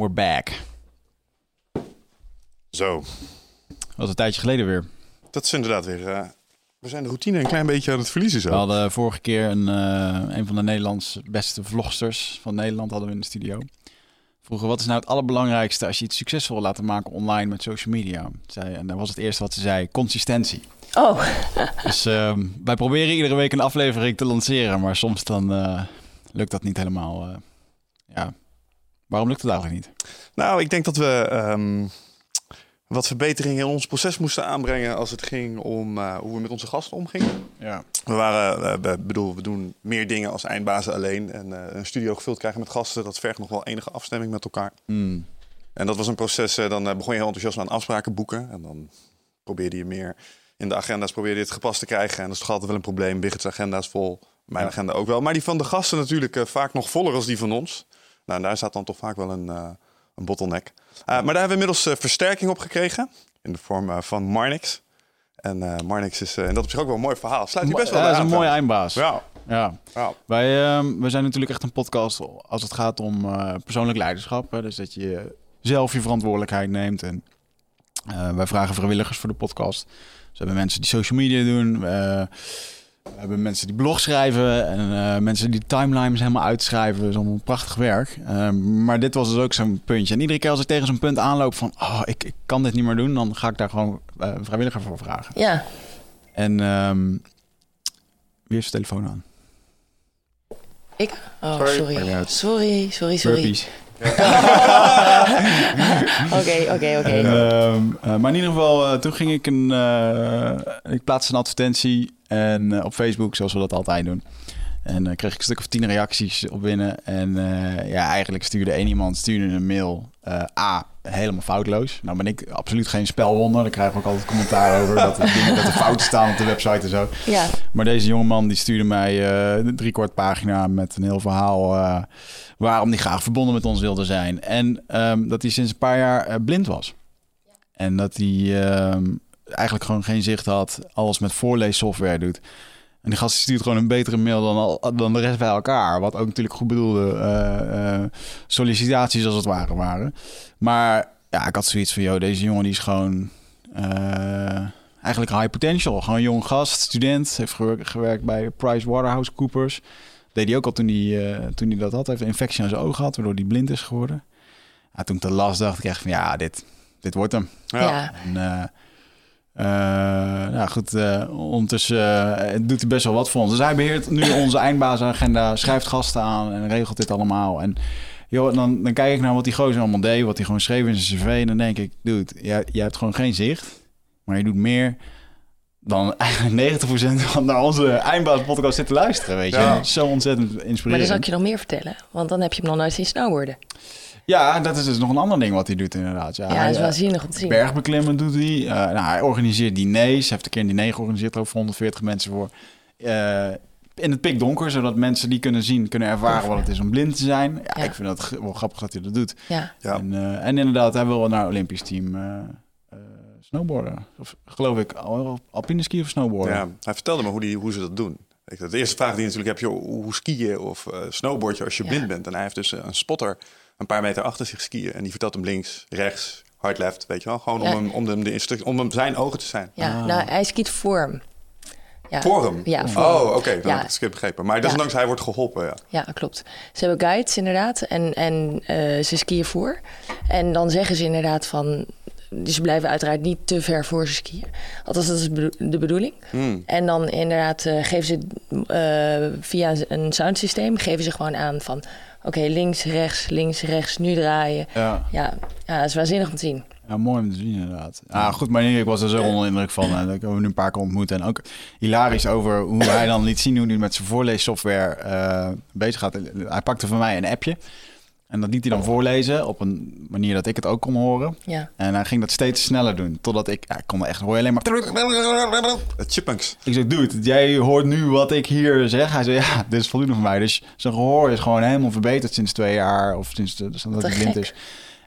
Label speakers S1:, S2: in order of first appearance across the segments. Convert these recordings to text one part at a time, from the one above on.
S1: We're back.
S2: Zo.
S1: Dat was een tijdje geleden weer.
S2: Dat is inderdaad weer... eh, we zijn de routine een klein beetje aan het verliezen zo.
S1: We hadden vorige keer een, eh, een van de Nederlands beste vlogsters van Nederland hadden we in de studio. Vroegen, wat is nou het allerbelangrijkste als je iets succesvol wil laten maken online met social media? Zei, en dat was het eerste wat ze zei, consistentie.
S3: Oh,
S1: Dus ehm, wij proberen iedere week een aflevering te lanceren, maar soms dan eh, lukt dat niet helemaal. Waarom lukt het eigenlijk niet?
S2: Nou, ik denk dat we ehm, wat verbeteringen in ons proces moesten aanbrengen als het ging om eh, hoe we met onze gasten omgingen.
S1: Ja.
S2: We waren, eh, we, bedoel, we doen meer dingen als eindbazen alleen. En eh, een studio gevuld krijgen met gasten, dat vergt nog wel enige afstemming met elkaar.
S1: Hmm.
S2: En dat was een proces, dan begon je heel enthousiast aan afspraken boeken. En dan probeerde je meer in de agenda's probeerde je het gepast te krijgen. En dat is toch altijd wel een probleem. Wigget's agenda is vol, mijn
S1: Ja.
S2: agenda ook wel. Maar die van de gasten natuurlijk vaak nog voller als die van ons. Nou, en daar staat dan toch vaak wel een, eh, een bottleneck. Eh, maar daar hebben we inmiddels eh, versterking op gekregen. In de vorm van Marnix. En Marnix is, en dat op zich ook wel een mooi verhaal. Sluit hier best wel
S1: Ja,
S2: bij
S1: dat is een
S2: aan,
S1: mooie eindbaas.
S2: Ja,
S1: Ja.
S2: ja.
S1: Wij, we zijn natuurlijk echt een podcast als het gaat om persoonlijk leiderschap. Hè? Dus dat je zelf je verantwoordelijkheid neemt. En wij vragen vrijwilligers voor de podcast. Dus we hebben mensen die social media doen. We hebben mensen die blog schrijven. En eh, mensen die timelines helemaal uitschrijven. Dat is allemaal prachtig werk. Ehm, maar dit was dus ook zo'n puntje. En iedere keer als ik tegen zo'n punt aanloop van... Oh, ik, ik kan dit niet meer doen. Dan ga ik daar gewoon eh, een vrijwilliger voor vragen.
S3: ja.
S1: En ehm, wie heeft zijn telefoon aan?
S3: Ik? Oh,
S2: Sorry.
S3: Sorry, sorry, sorry. Oké, oké, oké.
S1: Ehm, eh, maar in ieder geval, eh, toen ging ik een. eh, ik plaatste een advertentie en, eh, op Facebook, zoals we dat altijd doen. En dan kreeg ik een stuk of tien reacties op binnen. En eh, ja, eigenlijk stuurde één iemand stuurde een mail. eh, A, helemaal foutloos. Nou ben ik absoluut geen spelwonder. Daar krijg ik ook altijd commentaar over. dat, er dingen- dat er fouten staan op de website en zo.
S3: Ja,
S1: Maar deze jongeman die stuurde mij eh een driekwart pagina met een heel verhaal eh, waarom hij graag verbonden met ons wilde zijn. En ehm, dat hij sinds een paar jaar eh, blind was. En dat hij ehm, eigenlijk gewoon geen zicht had, alles met voorleessoftware doet. En die gast stuurt gewoon een betere mail dan, al, dan de rest bij elkaar. Wat ook natuurlijk goed bedoelde eh, eh, sollicitaties als het ware waren. Maar ja, ik had zoiets van, joh, deze jongen die is gewoon... eh, eigenlijk high potential. Gewoon een jong gast, student. Heeft gewerkt, bij PricewaterhouseCoopers. Deed hij ook al toen hij, eh, toen hij dat had. Hij heeft een infectie aan zijn oog gehad, waardoor hij blind is geworden. Ja, toen ik dat las, dacht ik echt van ja, dit, dit wordt hem.
S3: ja.
S2: Ja.
S1: En, eh, eh, nou goed, eh, ondertussen eh, doet hij best wel wat voor ons. Dus hij beheert nu onze eindbazenagenda, schrijft gasten aan en regelt dit allemaal. En joh, dan, dan kijk ik naar wat die gozer allemaal deed, wat hij gewoon schreef in zijn cv. En dan denk ik, dude, jij, jij hebt gewoon geen zicht, maar je doet meer dan eigenlijk 90% van naar onze eindbaaspodcast zit te luisteren, weet je.
S2: Ja.
S1: Zo ontzettend
S3: Maar dan
S1: inspirerend.
S3: zal ik je nog meer vertellen. Want dan heb je hem nog nooit zien snowboarden.
S1: Ja, dat is dus nog een ander ding wat hij doet inderdaad. Ja,
S3: Ja,
S1: hij,
S3: dat is
S1: eh,
S3: waanzinnig om te zien.
S1: Bergbeklimmen doet hij. Eh, nou, hij organiseert diners. Hij heeft een keer een diner georganiseerd over 140 mensen voor. eh, in het pikdonker, zodat mensen die kunnen zien, kunnen ervaren wat het is om blind te zijn. Ja,
S3: Ja.
S1: Ik vind dat wel grappig dat hij dat doet.
S3: Ja,
S2: Ja.
S1: En, eh, en inderdaad, hij wil naar het Olympisch team snowboarden. Of geloof ik, al- alpine ski of snowboarden.
S2: Ja, hij vertelde me hoe, die, hoe ze dat doen. Ik, de eerste vraag die je natuurlijk heb, joh, hoe ski je of snowboard je als je
S3: Ja.
S2: blind bent? En hij heeft dus een spotter een paar meter achter zich skiën. En die vertelt hem links, rechts, hard left, weet je wel. Gewoon
S3: Ja.
S2: om, hem, om, hem de instructie, om hem zijn ogen te zijn.
S3: ja.
S1: Ah.
S3: nou hij skiet voor hem. Ja.
S2: Voor hem?
S3: Ja, voor
S2: Oh, oké. dan
S3: Ja.
S2: heb ik het skip begrepen. Maar desondanks, hij wordt geholpen, ja.
S3: Ja, klopt. Ze hebben guides inderdaad en, en eh, ze skiën voor. En dan zeggen ze inderdaad van... dus ze blijven uiteraard niet te ver voor ze skiën. Althans, dat is de bedoeling.
S2: Hmm.
S3: En dan inderdaad eh, geven ze eh, via een soundsysteem geven ze gewoon aan van... Oké, links, rechts, links, rechts, nu draaien.
S1: Ja.
S3: Ja, ja, dat is waanzinnig om te zien.
S1: Ja, mooi om te zien inderdaad. Ja, goed, maar ik was er zo onder de indruk van. En ik heb hem nu een paar keer ontmoet. En ook hilarisch over hoe hij dan liet zien hoe hij met zijn voorleessoftware eh, bezig gaat. Hij pakte van mij een appje. En dat liet hij dan voorlezen op een manier dat ik het ook kon horen.
S3: Ja,
S1: En hij ging dat steeds sneller doen. Totdat ik, ja, ik kon echt hoor je alleen maar...
S2: Het chipmunks.
S1: Ik zei, dude, jij hoort nu wat ik hier zeg. Hij zei, ja, dit is voldoende voor mij. Dus zijn gehoor is gewoon helemaal verbeterd sinds twee jaar. Of sinds de, dus dat hij blind is.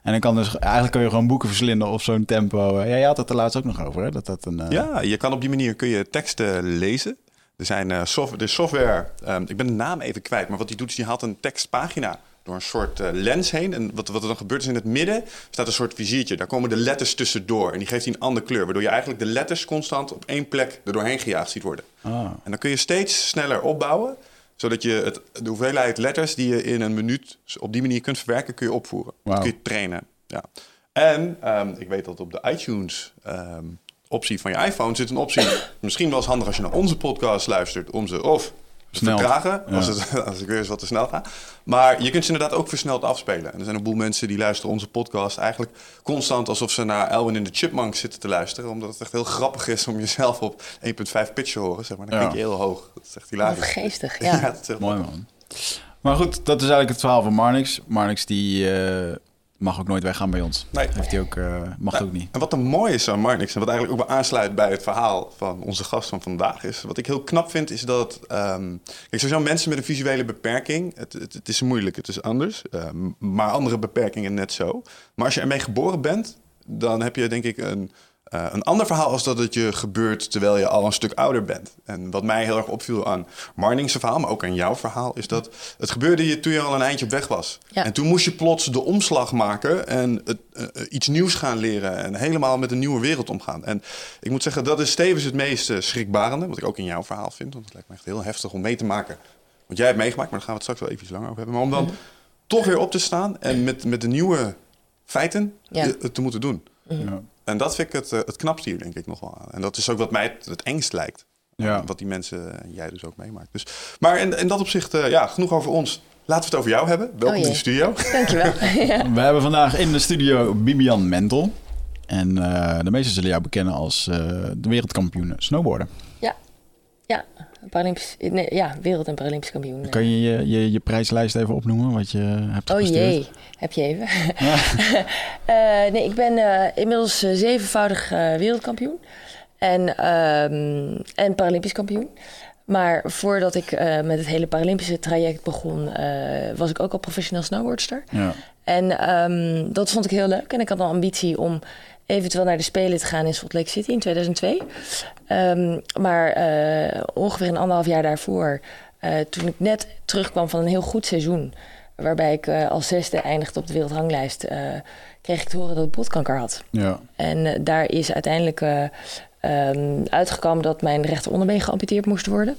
S1: En dan kan dus, eigenlijk kun je gewoon boeken verslinden op zo'n tempo. Ja, jij had het er laatst ook nog over, hè? Dat dat een... eh,
S2: Ja, je kan op die manier kun je teksten lezen. Er zijn eh, software, de software, ehm, ik ben de naam even kwijt, maar wat die doet is die haalt een tekstpagina door een soort eh, lens heen. En wat, wat er dan gebeurt is in het midden staat een soort viziertje. Daar komen de letters tussendoor en die geeft die een andere kleur. Waardoor je eigenlijk de letters constant op één plek er doorheen gejaagd ziet worden.
S1: Ah,
S2: En dan kun je steeds sneller opbouwen, zodat je het, de hoeveelheid letters die je in een minuut op die manier kunt verwerken, kun je opvoeren.
S1: Wauw.
S2: Dat kun je trainen. Ja. En ehm, ik weet dat op de iTunes ehm, optie van je iPhone zit een optie. misschien wel eens handig als je naar onze podcast luistert, om ze of
S1: Snel.
S2: vertragen,
S1: Ja.
S2: als, het, als ik weer eens wat te snel ga. Maar je kunt ze inderdaad ook versneld afspelen. En er zijn een boel mensen die luisteren onze podcast eigenlijk constant alsof ze naar Elwin in de Chipmunks zitten te luisteren. Omdat het echt heel grappig is om jezelf op 1.5 pitch te horen. Zeg maar. Dan
S1: Ja.
S2: klink je heel hoog. Dat is echt
S3: Wat
S2: hilarisch.
S3: geestig, ja.
S2: dat is heel
S1: mooi man. Maar goed, dat is eigenlijk het verhaal van Marnix. Marnix die eh, mag ook nooit weggaan bij ons.
S2: Nee.
S1: Heeft hij ook, eh, mag ook niet.
S2: En wat er mooi is aan Marnix, en wat eigenlijk ook wel aansluit bij het verhaal van onze gast van vandaag is, wat ik heel knap vind, is dat, ehm kijk, sowieso mensen met een visuele beperking, het, het, het is moeilijk, het is anders, ehm, maar andere beperkingen net zo. Maar als je ermee geboren bent, dan heb je denk ik een, eh, een ander verhaal als dat het je gebeurt terwijl je al een stuk ouder bent. En wat mij heel erg opviel aan Marnix' verhaal, maar ook aan jouw verhaal, is dat het gebeurde je toen je al een eindje op weg was.
S3: Ja.
S2: En toen moest je plots de omslag maken en het, eh, eh, iets nieuws gaan leren en helemaal met een nieuwe wereld omgaan. En ik moet zeggen, dat is tevens het meest schrikbarende, wat ik ook in jouw verhaal vind. Want het lijkt me echt heel heftig om mee te maken. Want jij hebt meegemaakt, maar daar gaan we het straks wel even langer over hebben. Maar om dan
S3: Mhm.
S2: toch weer op te staan en met, met de nieuwe feiten
S3: Ja.
S2: te moeten doen.
S1: Ja.
S2: En dat vind ik het, eh, het knapste hier, denk ik, nog wel aan. En dat is ook wat mij het, het engst lijkt.
S1: Ja.
S2: Wat die mensen, en jij dus ook meemaakt. Dus, maar in, in dat opzicht, eh, ja, genoeg over ons. Laten we het over jou hebben. Welkom
S3: Oh
S2: in
S3: jee.
S2: de studio.
S3: Dankjewel. ja.
S1: We hebben vandaag in de studio Bibian Mentel. En eh, de meesten zullen jou bekennen als eh, de wereldkampioen snowboarden.
S3: ja, ja, Paralympisch, nee, ja, wereld- en Paralympisch kampioen.
S1: Kan je je, je je prijslijst even opnoemen, wat je hebt
S3: Oh
S1: gestuurd?
S3: jee, heb je even. Eh, nee, ik ben eh, inmiddels eh, zevenvoudig eh, wereldkampioen en, ehm, en Paralympisch kampioen. Maar voordat ik eh, met het hele Paralympische traject begon, eh, was ik ook al professioneel snowboardster.
S1: Ja.
S3: En ehm, dat vond ik heel leuk. En ik had een ambitie om eventueel naar de Spelen te gaan in Salt Lake City in 2002. Ehm, maar eh, ongeveer een anderhalf jaar daarvoor, eh, toen ik net terugkwam van een heel goed seizoen... waarbij ik eh, als zesde eindigde op de wereldranglijst... kreeg ik te horen dat ik botkanker had.
S1: Ja.
S3: En daar is uiteindelijk eh, ehm, uitgekomen dat mijn rechteronderbeen geamputeerd moest worden.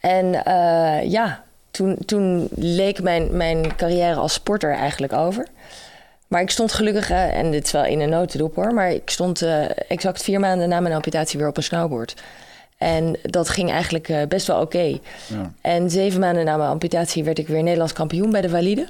S3: En ja, toen, toen leek mijn, mijn carrière als sporter eigenlijk over. Maar ik stond gelukkig, eh, en dit is wel in een notendop hoor, maar ik stond eh, exact vier maanden na mijn amputatie weer op een snowboard. En dat ging eigenlijk eh, best wel oké.
S1: Ja.
S3: En zeven maanden na mijn amputatie werd ik weer Nederlands kampioen bij de valide.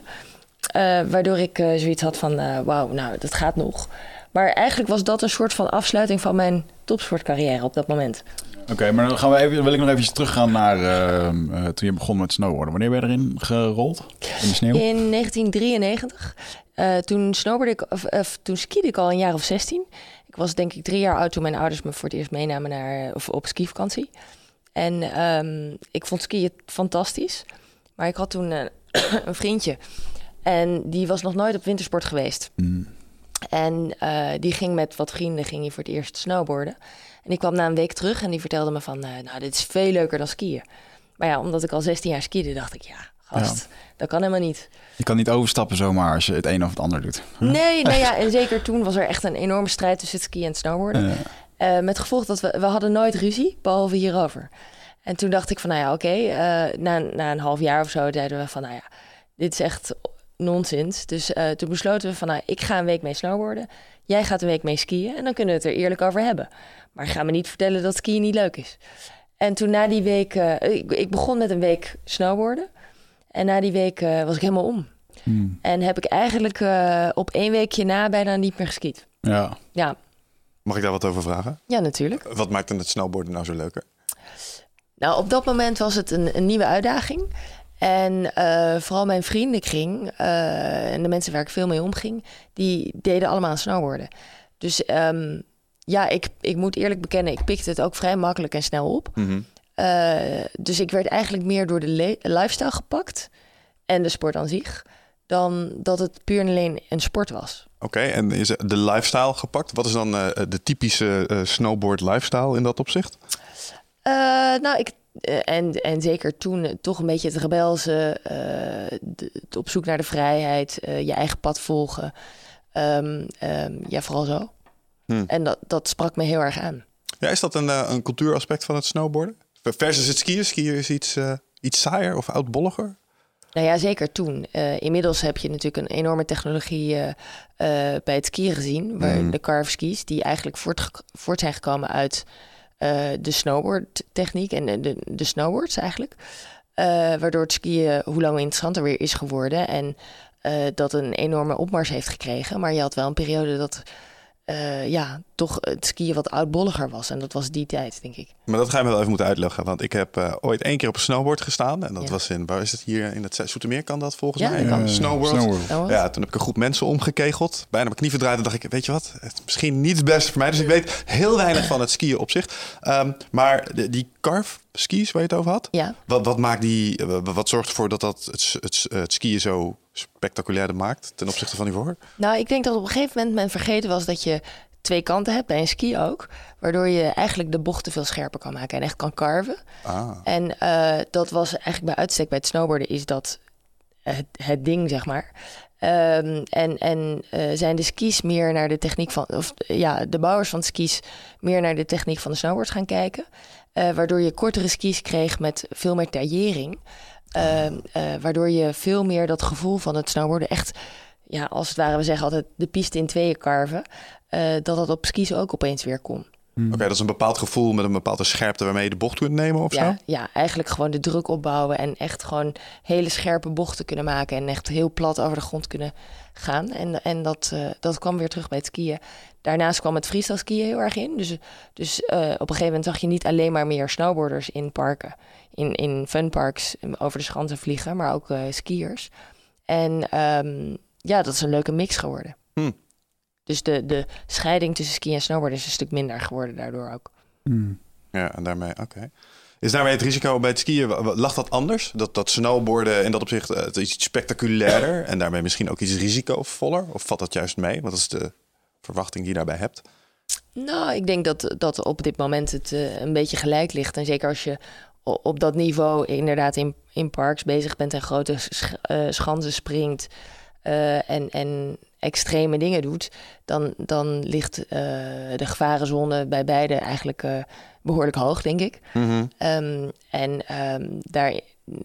S3: Waardoor ik zoiets had van, wauw, nou, dat gaat nog. Maar eigenlijk was dat een soort van afsluiting van mijn topsportcarrière op dat moment.
S1: Oké, maar dan gaan we even, wil ik nog even teruggaan naar eh, eh, toen je begon met snowboarden. Wanneer ben je erin gerold? In de sneeuw?
S3: In 1993, eh, toen snowboardde ik, of, of toen skiede ik al een jaar of 16. Ik was denk ik drie jaar oud toen mijn ouders me voor het eerst meenamen naar, of op skivakantie. En ehm, ik vond skiën fantastisch. Maar ik had toen eh, een vriendje. En die was nog nooit op wintersport geweest.
S1: Mm.
S3: En die ging met wat vrienden ging hij voor het eerst snowboarden. En ik kwam na een week terug en die vertelde me van... eh, nou, dit is veel leuker dan skiën. Maar ja, omdat ik al 16 jaar skiede, dacht ik... ja, gast, dat kan helemaal niet.
S1: Je kan niet overstappen zomaar als je het een of het ander doet.
S3: Nee, nou ja, en zeker toen was er echt een enorme strijd tussen het skiën en het snowboarden.
S1: Eh,
S3: Eh, met gevolg dat we, we hadden nooit ruzie, behalve hierover. En toen dacht ik van, nou ja, oké. eh, na, na een half jaar of zo zeiden we van, nou ja, dit is echt nonsens. Dus eh, toen besloten we van, nou, ik ga een week mee snowboarden. Jij gaat een week mee skiën en dan kunnen we het er eerlijk over hebben. Maar ga me niet vertellen dat skiën niet leuk is. En toen na die week, eh, ik, ik begon met een week snowboarden. En na die week eh, was ik helemaal om.
S1: Hmm.
S3: En heb ik eigenlijk eh, op één weekje na bijna niet meer geskiet.
S1: Ja.
S3: Ja,
S2: Mag ik daar wat over vragen?
S3: ja natuurlijk.
S2: Wat maakt dan het snowboarden nou zo leuker?
S3: Nou, op dat moment was het een, een nieuwe uitdaging. En eh, vooral mijn vriendenkring eh en de mensen waar ik veel mee omging, die deden allemaal snowboarden. Dus ehm, ja, ik, ik moet eerlijk bekennen, ik pikte het ook vrij makkelijk en snel op.
S2: Mhm.
S3: Eh, dus ik werd eigenlijk meer door de le- lifestyle gepakt en de sport aan zich, dan dat het puur en alleen een sport was.
S2: Oké, en is de lifestyle gepakt? Wat is dan de typische snowboard lifestyle in dat opzicht?
S3: Nou, ik, en, en zeker toen eh, toch een beetje het rebelse, eh, de- het op zoek naar de vrijheid, eh, je eigen pad volgen. Ehm, ehm, ja, vooral zo.
S2: Hmm.
S3: En dat, dat sprak me heel erg aan.
S2: Ja, is dat een, eh, een cultuuraspect van het snowboarden? Versus het skiën? Skiën is iets, eh, iets saaier of oudbolliger?
S3: Nou ja, zeker toen. Eh, inmiddels heb je natuurlijk een enorme technologie eh, eh, bij het skiën gezien. Waar
S2: Mhm.
S3: de carve skis, die eigenlijk voort, voort zijn gekomen uit eh, de snowboardtechniek en de, de, snowboards eigenlijk. Eh, waardoor het skiën hoe langer interessanter weer is geworden. En eh, dat een enorme opmars heeft gekregen. Maar je had wel een periode dat eh, ja, toch het skiën wat oudbolliger was. En dat was die tijd, denk ik.
S2: Maar dat ga je me wel even moeten uitleggen. Want ik heb eh, ooit één keer op een snowboard gestaan. En dat
S3: Ja.
S2: was in, waar is het hier? In het Zoetermeer kan dat volgens
S3: Ja,
S2: mij? Eh, Snowworld.
S1: Snowworld.
S3: Nou,
S2: Ja, toen heb ik een groep mensen omgekegeld. Bijna mijn knie verdraaid. En dacht ik, weet je wat? Het is misschien niet het beste voor mij. Dus ik weet heel weinig van het skiën op zich. Ehm, maar de- die carve skis waar je het over had.
S3: ja.
S2: Wat, wat, maakt die, wat zorgt ervoor dat dat het, het, het skiën zo spectaculair maakt ten opzichte van hiervoor?
S3: Nou, ik denk dat op een gegeven moment men vergeten was dat je twee kanten hebt, bij een ski ook. Waardoor je eigenlijk de bochten veel scherper kan maken en echt kan carven.
S2: Ah.
S3: En eh, dat was eigenlijk bij uitstek bij het snowboarden is dat het, het ding, zeg maar. Ehm, en en eh, zijn de skis meer naar de techniek van, of ja, de bouwers van de skis meer naar de techniek van de snowboards gaan kijken. Eh, waardoor je kortere skis kreeg met veel meer taillering. Ehm, eh, waardoor je veel meer dat gevoel van het snowboarden echt, ja, als het ware, we zeggen altijd de piste in tweeën carven. eh, dat dat op skis ook opeens weer kon.
S2: Oké, dat is een bepaald gevoel met een bepaalde scherpte waarmee je de bocht kunt nemen of
S3: Ja,
S2: zo?
S3: ja, eigenlijk gewoon de druk opbouwen en echt gewoon hele scherpe bochten kunnen maken en echt heel plat over de grond kunnen gaan. En, en dat, eh, dat kwam weer terug bij het skiën. Daarnaast kwam het freestyle skiën heel erg in. Dus, dus eh, op een gegeven moment zag je niet alleen maar meer snowboarders in parken, in, in funparks eh, over de schansen vliegen, maar ook eh, skiers. En ehm, ja, dat is een leuke mix geworden.
S2: Hm.
S3: Dus de, de scheiding tussen ski en snowboarden is een stuk minder geworden daardoor ook.
S1: Hmm.
S2: Ja, en daarmee, oké. Is daarmee het risico bij het skiën, lag dat anders? Dat, dat snowboarden in dat opzicht eh, het is iets spectaculairder en daarmee misschien ook iets risicovoller? Of valt dat juist mee? Wat is de verwachting die je daarbij hebt?
S3: Nou, ik denk dat, dat op dit moment het eh, een beetje gelijk ligt. En zeker als je op dat niveau inderdaad in, in parks bezig bent en grote sch eh, schansen springt eh, en, en extreme dingen doet, dan, dan ligt eh, de gevarenzone bij beide eigenlijk eh, behoorlijk hoog, denk ik. Ehm, en ehm, daar,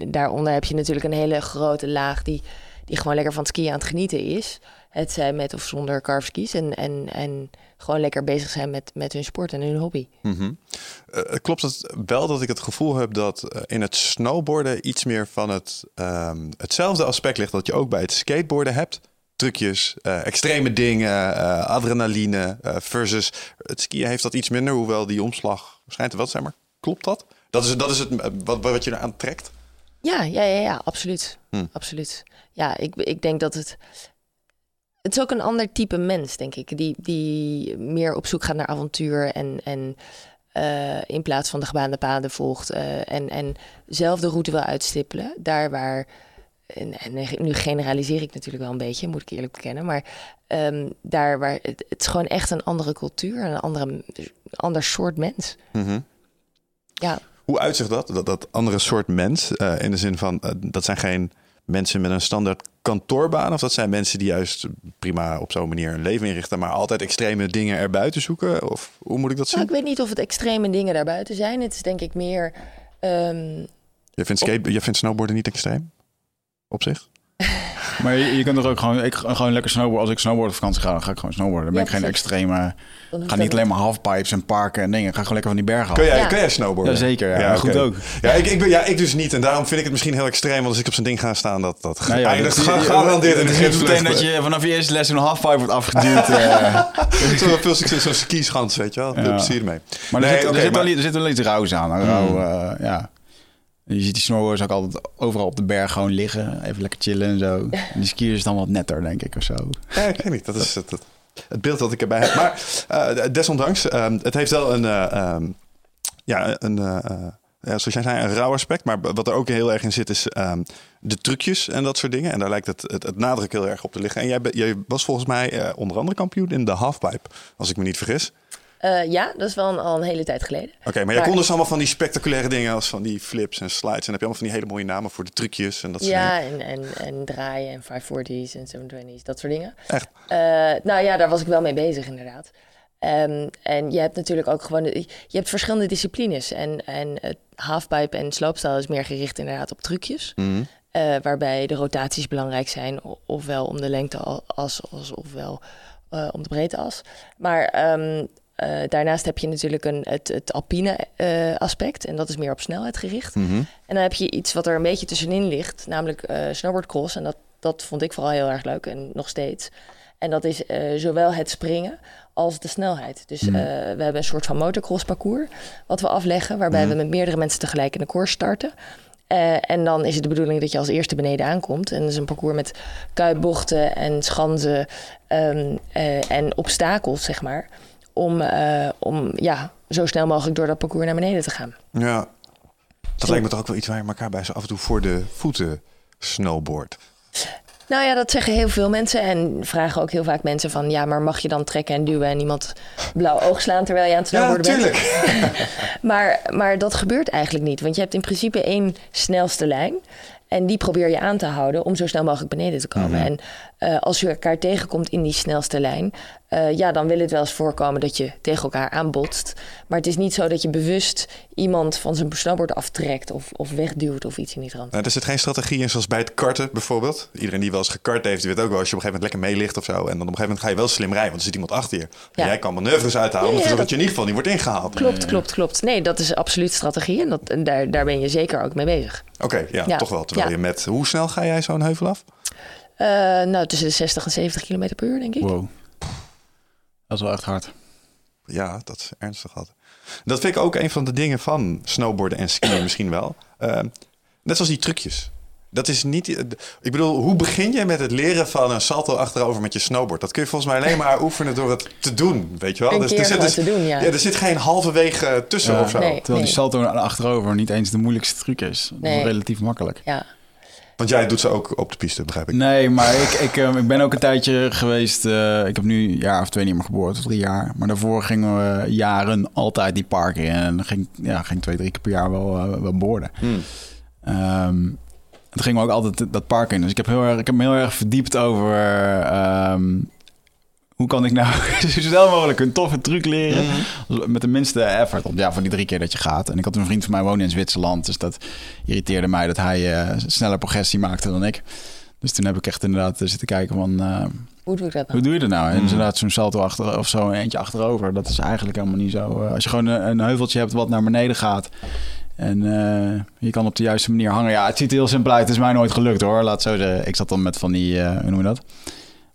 S3: daaronder heb je natuurlijk een hele grote laag die, die gewoon lekker van het skiën aan het genieten is. Het zij met of zonder carveskis. En, en, en gewoon lekker bezig zijn met, met hun sport en hun hobby.
S2: Mhm. Eh, klopt het wel dat ik het gevoel heb dat eh, in het snowboarden iets meer van het, ehm, hetzelfde aspect ligt dat je ook bij het skateboarden hebt? Trucjes, eh, extreme dingen, eh, adrenaline eh, versus het skiën heeft dat iets minder, hoewel die omslag schijnt er wel zijn. Maar klopt dat? Dat is, dat is het eh, wat, wat je eraan trekt?
S3: Ja, ja, ja, ja absoluut.
S2: Hm.
S3: Absoluut. Ja, ik, ik denk dat het... Het is ook een ander type mens, denk ik. Die, die meer op zoek gaat naar avontuur en... en eh, in plaats van de gebaande paden volgt eh, en, en zelf de route wil uitstippelen. Daar waar, en, en nu generaliseer ik natuurlijk wel een beetje, moet ik eerlijk bekennen, maar ehm, daar waar het, het is gewoon echt een andere cultuur, een andere, ander soort mens.
S2: Mhm.
S3: Ja,
S2: Hoe uitzicht dat? Dat, dat andere soort mens, eh, in de zin van, dat zijn geen mensen met een standaard kantoorbaan, of dat zijn mensen die juist prima op zo'n manier een leven inrichten, maar altijd extreme dingen erbuiten zoeken? Of hoe moet ik dat zien?
S3: nou, ik weet niet of het extreme dingen daarbuiten zijn. Het is denk ik meer. ehm,
S2: Je vindt, skate, je vindt snowboarden niet extreem? Op zich?
S1: Maar je, je kunt er ook gewoon, ik, gewoon lekker snowboarden. Als ik snowboard op vakantie ga, dan ga ik gewoon snowboarden. Dan ben
S3: Ja,
S1: ik geen
S3: precies.
S1: extreme... Ik ga niet alleen maar halfpipes en parken en dingen. Ik ga gewoon lekker van die bergen af.
S2: Kun jij,
S3: Ja.
S2: kun jij snowboarden?
S1: Ja, zeker, ja. Goed ook.
S2: Ja ik, ik ben, ja, ik dus niet. En daarom vind ik het misschien heel extreem. Want als ik op zijn ding ga staan, dat, dat
S1: Nou ja,
S2: eindigt gegarandeerd in de gidsvlees.
S1: meteen dat je vanaf je eerste les een halfpipe wordt afgeduwd. eh.
S2: Zo veel succes, zo'n skischans, weet je wel. Veel
S1: Ja.
S2: plezier ermee.
S1: Maar er, zit, er, wel, er zit wel iets rauws aan. Een rauw, eh, ja. Je ziet die snowboarders ook altijd overal op de berg gewoon liggen. Even lekker chillen en zo. En die skiers is dan wat netter, denk ik, of zo.
S2: Ja, ik weet niet. Dat is het, het, beeld dat ik erbij heb. Maar eh, desondanks, ehm, het heeft wel een, eh, ehm, ja, een, eh, ja, zoals jij zei, een rauw aspect. Maar wat er ook heel erg in zit, is ehm, de trucjes en dat soort dingen. En daar lijkt het, het, nadruk heel erg op te liggen. En jij, jij was volgens mij onder andere kampioen in de halfpipe, als ik me niet vergis.
S3: Eh, ja, dat is wel een, al een hele tijd geleden.
S2: Oké, maar jij
S3: Maar-
S2: kon dus allemaal van die spectaculaire dingen als van die flips en slides. En dan heb je allemaal van die hele mooie namen voor de trucjes en dat soort dingen.
S3: Ja, en, en, en draaien en 540's en 720's, dat soort dingen.
S2: Echt?
S3: Eh, nou ja, daar was ik wel mee bezig inderdaad. Ehm, en je hebt natuurlijk ook gewoon... Je hebt verschillende disciplines. En, en het halfpipe en slopestyle is meer gericht inderdaad op trucjes.
S2: Mhm.
S3: eh, waarbij de rotaties belangrijk zijn. Ofwel om de lengteas, als, ofwel om de breedteas. Maar ehm, eh, daarnaast heb je natuurlijk een, het, het alpine eh, aspect. En dat is meer op snelheid gericht.
S2: Mhm.
S3: En dan heb je iets wat er een beetje tussenin ligt, namelijk eh snowboardcross. En dat, dat vond ik vooral heel erg leuk en nog steeds. En dat is zowel het springen als de snelheid. Dus eh, we hebben een soort van motocross parcours wat we afleggen, waarbij we met meerdere mensen tegelijk in de course starten. En dan is het de bedoeling dat je als eerste beneden aankomt. En dat is een parcours met kuitbochten en schansen ehm, eh, en obstakels, zeg maar. Om, eh, om ja, zo snel mogelijk door dat parcours naar beneden te gaan.
S2: Ja. Dat lijkt me toch ook wel iets waar je elkaar bij zo af en toe voor de voeten snowboard.
S3: Nou ja, dat zeggen heel veel mensen. En vragen ook heel vaak mensen van... ja, maar mag je dan trekken en duwen... en iemand blauw oog slaan terwijl je aan het snowboarden bent? Maar, maar dat gebeurt eigenlijk niet. Want je hebt in principe één snelste lijn... en die probeer je aan te houden om zo snel mogelijk beneden te komen. En eh, als je elkaar tegenkomt in die snelste lijn... eh, ja, dan wil het wel eens voorkomen dat je tegen elkaar aanbotst. Maar het is niet zo dat je bewust iemand van zijn snowboard aftrekt... of, of wegduwt of iets in die trant.
S2: Nou, er zit geen strategie in, zoals bij het karten bijvoorbeeld. Iedereen die wel eens gekart heeft, die weet ook wel als je op een gegeven moment lekker meelicht of zo. En dan op een gegeven moment ga je wel slim rijden, want er zit iemand achter je.
S3: Ja.
S2: jij kan manoeuvres uithalen,
S3: Ja, ja,
S2: dat
S3: dat-
S2: je in ieder geval niet wordt ingehaald.
S3: Klopt, klopt, klopt. Nee, dat is absoluut strategie en, dat, en daar, daar ben je zeker ook mee bezig.
S2: Oké, ja,
S3: Ja.
S2: toch wel. Terwijl
S3: Ja.
S2: je met, hoe snel ga jij zo'n heuvel af?
S3: Eh, nou, tussen de 60 en 70 km per uur, denk ik.
S1: Wow. Dat is wel echt hard.
S2: Ja, dat is ernstig had. Dat vind ik ook een van de dingen van snowboarden en skiën misschien wel. Eh, net zoals die trucjes. Dat is niet. Ik bedoel, hoe begin je met het leren van een salto achterover met je snowboard? Dat kun je volgens mij alleen maar oefenen door het te doen, weet je wel?
S3: Een
S2: Dus er zit dus-
S3: te doen, ja.
S2: er zit geen halverwege tussen
S1: Ja.
S2: of zo.
S3: Nee.
S1: Terwijl die salto naar achterover niet eens de moeilijkste truc is. Dat is
S3: Nee.
S1: relatief makkelijk.
S3: Ja.
S2: Want jij doet ze ook op de piste, begrijp ik.
S1: Nee, maar ik, ik, eh, ik ben ook een tijdje geweest. eh, ik heb nu een jaar of twee niet meer geboord, of drie jaar. Maar daarvoor gingen we jaren altijd die parken in. En dan ging, ja, ging twee, drie keer per jaar wel, eh, wel boorden.
S2: Hmm.
S1: Ehm, toen gingen we ook altijd dat park in. Dus ik heb, heel erg, ik heb me heel erg verdiept over... ehm, hoe kan ik nou zo snel mogelijk een toffe truc leren met de minste effort? Want ja, van die drie keer dat je gaat. En ik had een vriend van mij wonen in Zwitserland. Dus dat irriteerde mij dat hij eh, sneller progressie maakte dan ik. Dus toen heb ik echt inderdaad eh, zitten kijken van... eh,
S3: Hoe doe ik dat nou?
S1: hoe doe je dat nou? En inderdaad, zo'n salto achter of zo, een eentje achterover. Dat is eigenlijk helemaal niet zo. als je gewoon een, een heuveltje hebt wat naar beneden gaat. En je kan op de juiste manier hangen. Ja, het ziet er heel simpel uit. Het is mij nooit gelukt hoor. Laat zo zeggen. Ik zat dan met van die, hoe noem je dat?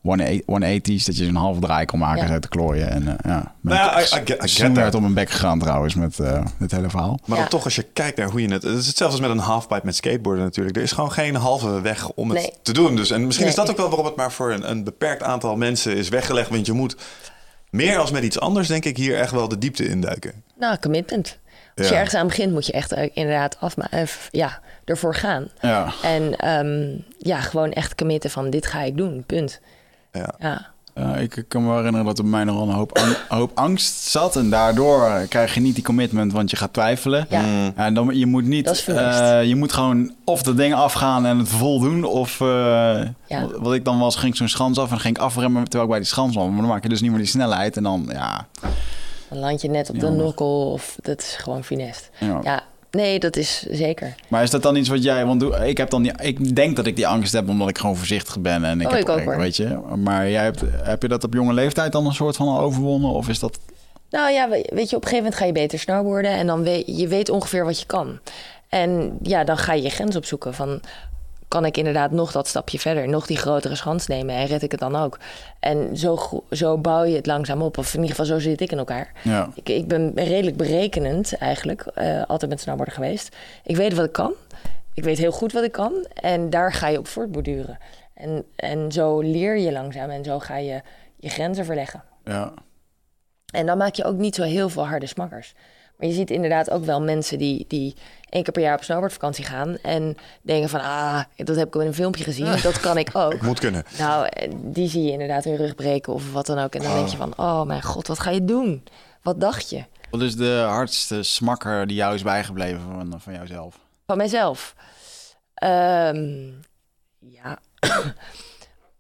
S1: 180's, dat je zo'n halve draai kon maken
S3: Ja.
S1: uit te klooien. En eh, ja, ben
S2: Nou ja,
S1: ik
S2: I- I get- I get
S1: op mijn bek gegaan trouwens met eh, dit hele verhaal.
S2: Maar
S3: Ja.
S2: dan toch, als je kijkt naar hoe je het... Het is hetzelfde als met een halfpipe met skateboarden natuurlijk. Er is gewoon geen halve weg om het
S3: Nee.
S2: te doen. Dus, en misschien is dat ook wel waarom het maar voor een, een beperkt aantal mensen is weggelegd. Want je moet meer als met iets anders, denk ik, hier echt wel de diepte induiken.
S3: Nou, commitment. Als
S2: Ja.
S3: je ergens aan begint, moet je echt eh, inderdaad afma eh, ja, ervoor gaan.
S1: Ja.
S3: En ehm, ja, gewoon echt committen van dit ga ik doen, punt.
S2: Ja.
S3: Ja,
S1: ik ik kan me herinneren dat er bij mij nogal een hoop, ang- hoop angst zat. En daardoor krijg je niet die commitment, want je gaat twijfelen.
S3: ja.
S1: En dan, je moet niet.
S3: Dat is funest.
S1: eh, je moet gewoon of dat ding afgaan en het vol doen. Of eh,
S3: Ja.
S1: wat, wat ik dan was, ging ik zo'n schans af en dan ging ik afremmen terwijl ik bij die schans was. Maar dan maak je dus niet meer die snelheid. En dan, ja.
S3: dan land je net op de nokkel of dat is gewoon finest.
S1: ja.
S3: Ja, nee, dat is zeker.
S1: Maar is dat dan iets wat jij... Want ik heb dan die, ik denk dat ik die angst heb omdat ik gewoon voorzichtig ben. En ik
S3: Oh,
S1: heb,
S3: ik ook, hoor.
S1: weet je. Maar jij hebt, heb je dat op jonge leeftijd dan een soort van al overwonnen? Of is dat...
S3: Nou ja, we- weet je, op een gegeven moment ga je beter snowboarden en dan weet je weet ongeveer wat je kan. En ja, dan ga je je grens opzoeken van kan ik inderdaad nog dat stapje verder, nog die grotere schans nemen en red ik het dan ook. En zo, zo bouw je het langzaam op, of in ieder geval zo zit ik in elkaar.
S1: Ja.
S3: Ik, ik ben redelijk berekenend eigenlijk, eh, altijd met snowboarden geweest. Ik weet wat ik kan, ik weet heel goed wat ik kan en daar ga je op voortborduren. En, en zo leer je langzaam en zo ga je je grenzen verleggen.
S1: ja.
S3: En dan maak je ook niet zo heel veel harde smakkers. Maar je ziet inderdaad ook wel mensen die, die één keer per jaar op snowboardvakantie gaan... en denken van, ah, dat heb ik al in een filmpje gezien, dat kan ik ook.
S2: Moet kunnen.
S3: Nou, eh, die zie je inderdaad hun rug breken of wat dan ook. En dan denk je van, oh mijn god, wat ga je doen? Wat dacht je?
S1: Wat is de hardste smakker die jou is bijgebleven van, van jouzelf?
S3: Van mijzelf? Ehm, ja...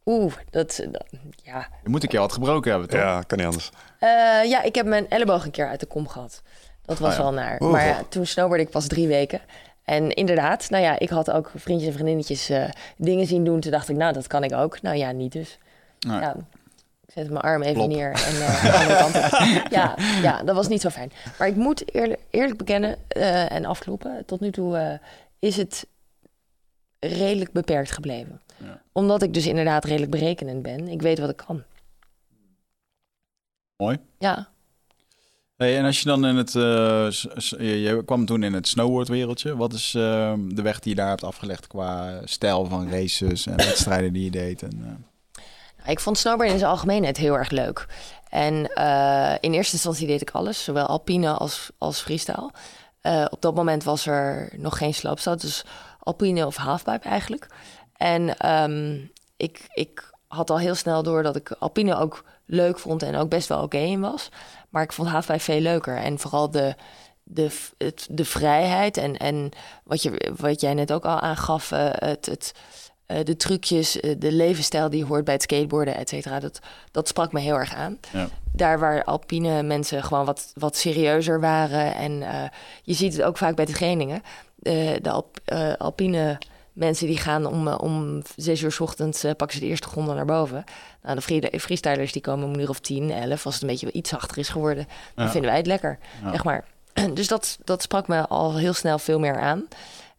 S3: Oeh, dat, dat- ja,
S1: Je moet een keer wat gebroken hebben, toch?
S2: Ja, kan niet anders.
S3: Eh, ja, ik heb mijn elleboog een keer uit de kom gehad. Dat was
S1: Ah, ja.
S3: wel naar.
S2: Oeh.
S3: Maar ja, toen snowboardde ik pas drie weken. En inderdaad, nou ja, ik had ook vriendjes en vriendinnetjes eh, dingen zien doen. Toen dacht ik, nou, dat kan ik ook. Nou ja, niet dus.
S1: Nee.
S3: Ja, ik zet mijn arm even neer en eh, de andere kant op. Ja, ja, dat was niet zo fijn. Maar ik moet eerlijk, eerlijk bekennen eh, en afkloppen. Tot nu toe is het redelijk beperkt gebleven.
S1: Ja.
S3: Omdat ik dus inderdaad redelijk berekenend ben. Ik weet wat ik kan.
S1: Mooi.
S3: Ja.
S1: En als je dan in het... eh, je, kwam toen in het snowboardwereldje. Wat is eh, de weg die je daar hebt afgelegd qua stijl van races en wedstrijden die je deed? En, eh,
S3: Nou, Ik vond snowboarden in zijn algemeenheid heel erg leuk. En eh, in eerste instantie deed ik alles, zowel alpine als, als freestyle. Op dat moment was er nog geen sloopstad, dus alpine of halfpipe eigenlijk. En ehm, ik, ik had al heel snel door dat ik alpine ook leuk vond en ook best wel oké in was. Maar ik vond halfpipe veel leuker. En vooral de, de, het, de vrijheid en, en wat, je, wat jij net ook al aangaf, eh, het, het, eh, de trucjes, eh, de levensstijl die hoort bij het skateboarden, et cetera. Dat, dat sprak me heel erg aan.
S1: Ja.
S3: Daar waar alpine mensen gewoon wat, wat serieuzer waren. En je ziet het ook vaak bij de trainingen. De alp, alpine mensen die gaan om, eh, om zes uur 's ochtends eh, pakken ze de eerste gronden naar boven. Nou, de free- freestylers die komen om een uur of tien, elf. Als het een beetje iets zachter is geworden, dan
S1: Ja.
S3: vinden wij het lekker,
S1: Ja.
S3: zeg maar. Dus dat, dat sprak me al heel snel veel meer aan.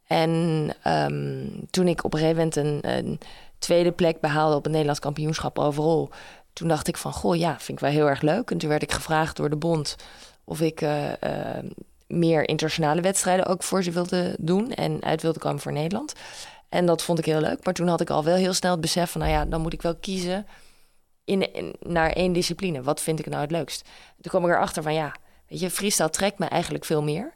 S3: En ehm, toen ik op een gegeven moment een, een tweede plek behaalde op het Nederlands kampioenschap overal, toen dacht ik van, goh, ja, vind ik wel heel erg leuk. En toen werd ik gevraagd door de bond of ik eh, meer internationale wedstrijden ook voor ze wilde doen en uit wilde komen voor Nederland. En dat vond ik heel leuk. Maar toen had ik al wel heel snel het besef van, nou ja, dan moet ik wel kiezen in, in- naar één discipline. Wat vind ik nou het leukst? Toen kwam ik erachter van, ja, weet je, freestyle trekt me eigenlijk veel meer.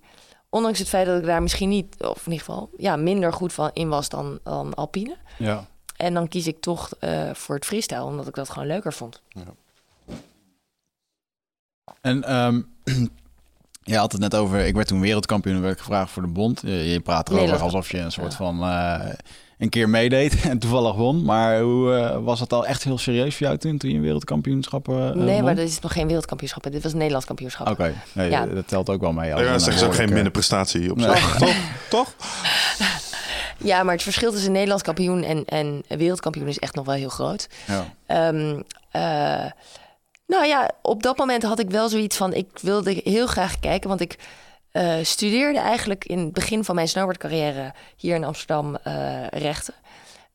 S3: Ondanks het feit dat ik daar misschien niet, of in ieder geval, ja, minder goed van in was dan, dan alpine.
S1: ja.
S3: En dan kies ik toch eh, voor het freestyle, omdat ik dat gewoon leuker vond.
S1: En ehm, je had het net over, ik werd toen wereldkampioen en werd ik gevraagd voor de bond. Je, je praat erover
S3: Nederland.
S1: alsof je een soort
S3: Ja.
S1: van eh, een keer meedeed en toevallig won. Maar hoe eh, was het al echt heel serieus voor jou toen, toen je wereldkampioenschap eh
S3: nee,
S1: won?
S3: maar dit is nog geen wereldkampioenschap. Dit was een Nederlands kampioenschap.
S1: Oké, nee,
S3: Ja.
S1: dat telt ook wel mee.
S2: Ja,
S1: een
S2: dat is ook geen minder prestatie op
S1: Nee.
S2: zich. Toch? Toch?
S3: Ja, maar het verschil tussen Nederlands kampioen en, en wereldkampioen is echt nog wel heel groot.
S1: Ja.
S3: Ehm, eh, nou ja, op dat moment had ik wel zoiets van... ik wilde heel graag kijken, want ik eh, studeerde eigenlijk... in het begin van mijn snowboardcarrière hier in Amsterdam eh, rechten.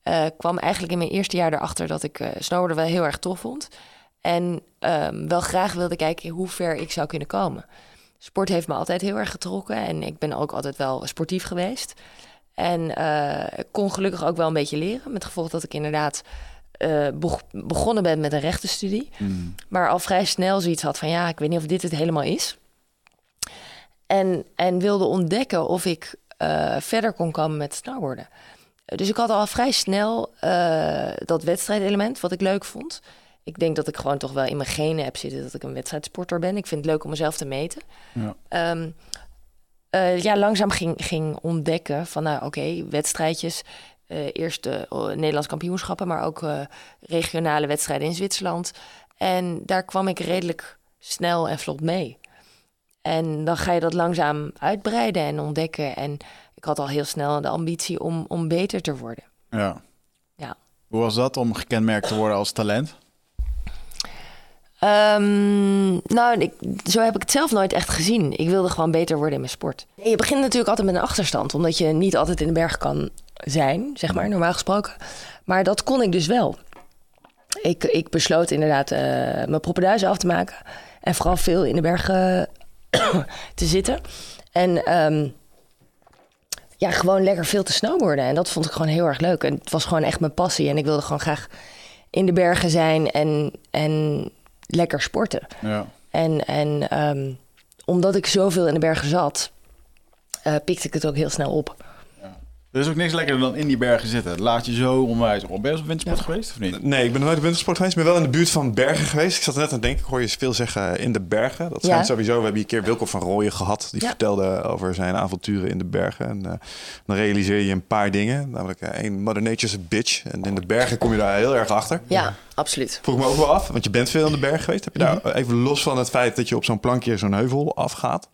S3: Eh, kwam eigenlijk in mijn eerste jaar erachter dat ik snowboarden wel heel erg tof vond. En ehm, wel graag wilde kijken hoe ver ik zou kunnen komen. Sport heeft me altijd heel erg getrokken en ik ben ook altijd wel sportief geweest. En kon gelukkig ook wel een beetje leren. Met gevolg dat ik inderdaad eh, beg- begonnen ben met een rechtenstudie.
S1: Mm.
S3: Maar al vrij snel zoiets had van ja, ik weet niet of dit het helemaal is. En, en wilde ontdekken of ik eh, verder kon komen met snowboarden. Dus ik had al vrij snel eh, dat wedstrijdelement, wat ik leuk vond. Ik denk dat ik gewoon toch wel in mijn genen heb zitten dat ik een wedstrijdsporter ben. Ik vind het leuk om mezelf te meten.
S1: Ja.
S3: Ehm, eh, ja, langzaam ging, ging ontdekken van, nou oké, wedstrijdjes. Eh, eerst de oh, Nederlands kampioenschappen, maar ook eh, regionale wedstrijden in Zwitserland. En daar kwam ik redelijk snel en vlot mee. En dan ga je dat langzaam uitbreiden en ontdekken. En ik had al heel snel de ambitie om, om beter te worden.
S1: Ja.
S3: Ja.
S1: Hoe was dat om gekenmerkt te worden als talent?
S3: Ehm, nou, ik, zo heb ik het zelf nooit echt gezien. Ik wilde gewoon beter worden in mijn sport. Je begint natuurlijk altijd met een achterstand, omdat je niet altijd in de berg kan zijn, zeg maar, normaal gesproken. Maar dat kon ik dus wel. Ik, ik besloot inderdaad uh, mijn proppenduizen af te maken en vooral veel in de bergen te zitten. En um, ja, gewoon lekker veel te snowboarden. En dat vond ik gewoon heel erg leuk. En het was gewoon echt mijn passie. En ik wilde gewoon graag in de bergen zijn en, en lekker sporten.
S1: Ja.
S3: En, en um, omdat ik zoveel in de bergen zat, uh, pikte ik het ook heel snel op.
S1: Er is ook niks lekkerder dan in die bergen zitten. Laat je zo onwijs op. Ben je op wintersport ja. geweest of niet?
S2: Nee, ik ben nooit op wintersport geweest. Ik ben wel in de buurt van bergen geweest. Ik zat net aan denken, ik hoor je veel zeggen in de bergen. Dat schijnt ja. sowieso. We hebben een keer Wilco van Rooyen gehad. Die ja. vertelde over zijn avonturen in de bergen. En uh, dan realiseer je een paar dingen. Namelijk uh, één, Mother Nature's a bitch. En in de bergen kom je daar heel erg achter.
S3: Ja, absoluut.
S2: Vroeg me ook wel af, want je bent veel in de berg geweest. Heb je daar, mm -hmm. even los van het feit dat je op zo'n plankje zo'n heuvel afgaat...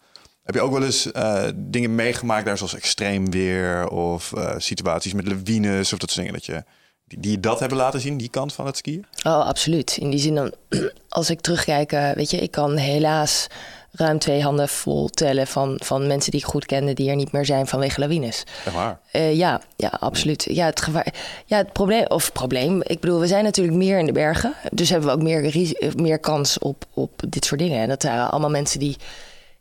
S2: Heb je ook wel eens uh, dingen meegemaakt daar, zoals extreem weer of uh, situaties met lawines of dat soort dingen, dat je, die, dat hebben laten zien, die kant van het skiën?
S3: Oh, absoluut. In die zin dan, als ik terugkijk, uh, weet je, ik kan helaas ruim twee handen vol tellen van, van mensen die ik goed kende, die er niet meer zijn vanwege lawines.
S2: Echt waar?
S3: ja, ja, absoluut. Ja, het gevaar. Ja, het probleem, of probleem. Ik bedoel, we zijn natuurlijk meer in de bergen, dus hebben we ook meer, meer kans op, op dit soort dingen. En dat zijn allemaal mensen die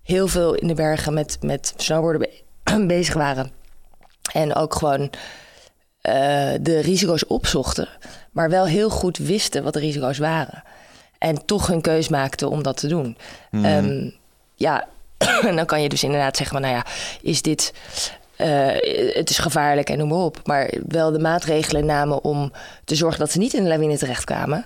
S3: heel veel in de bergen met, met snowboarden be bezig waren. En ook gewoon uh, de risico's opzochten. Maar wel heel goed wisten wat de risico's waren. En toch hun keus maakten om dat te doen. Mm. Um, ja, en dan kan je dus inderdaad zeggen: maar, nou ja, is dit. Uh, het is gevaarlijk en noem maar op. Maar wel de maatregelen namen om te zorgen dat ze niet in de lawine terechtkwamen.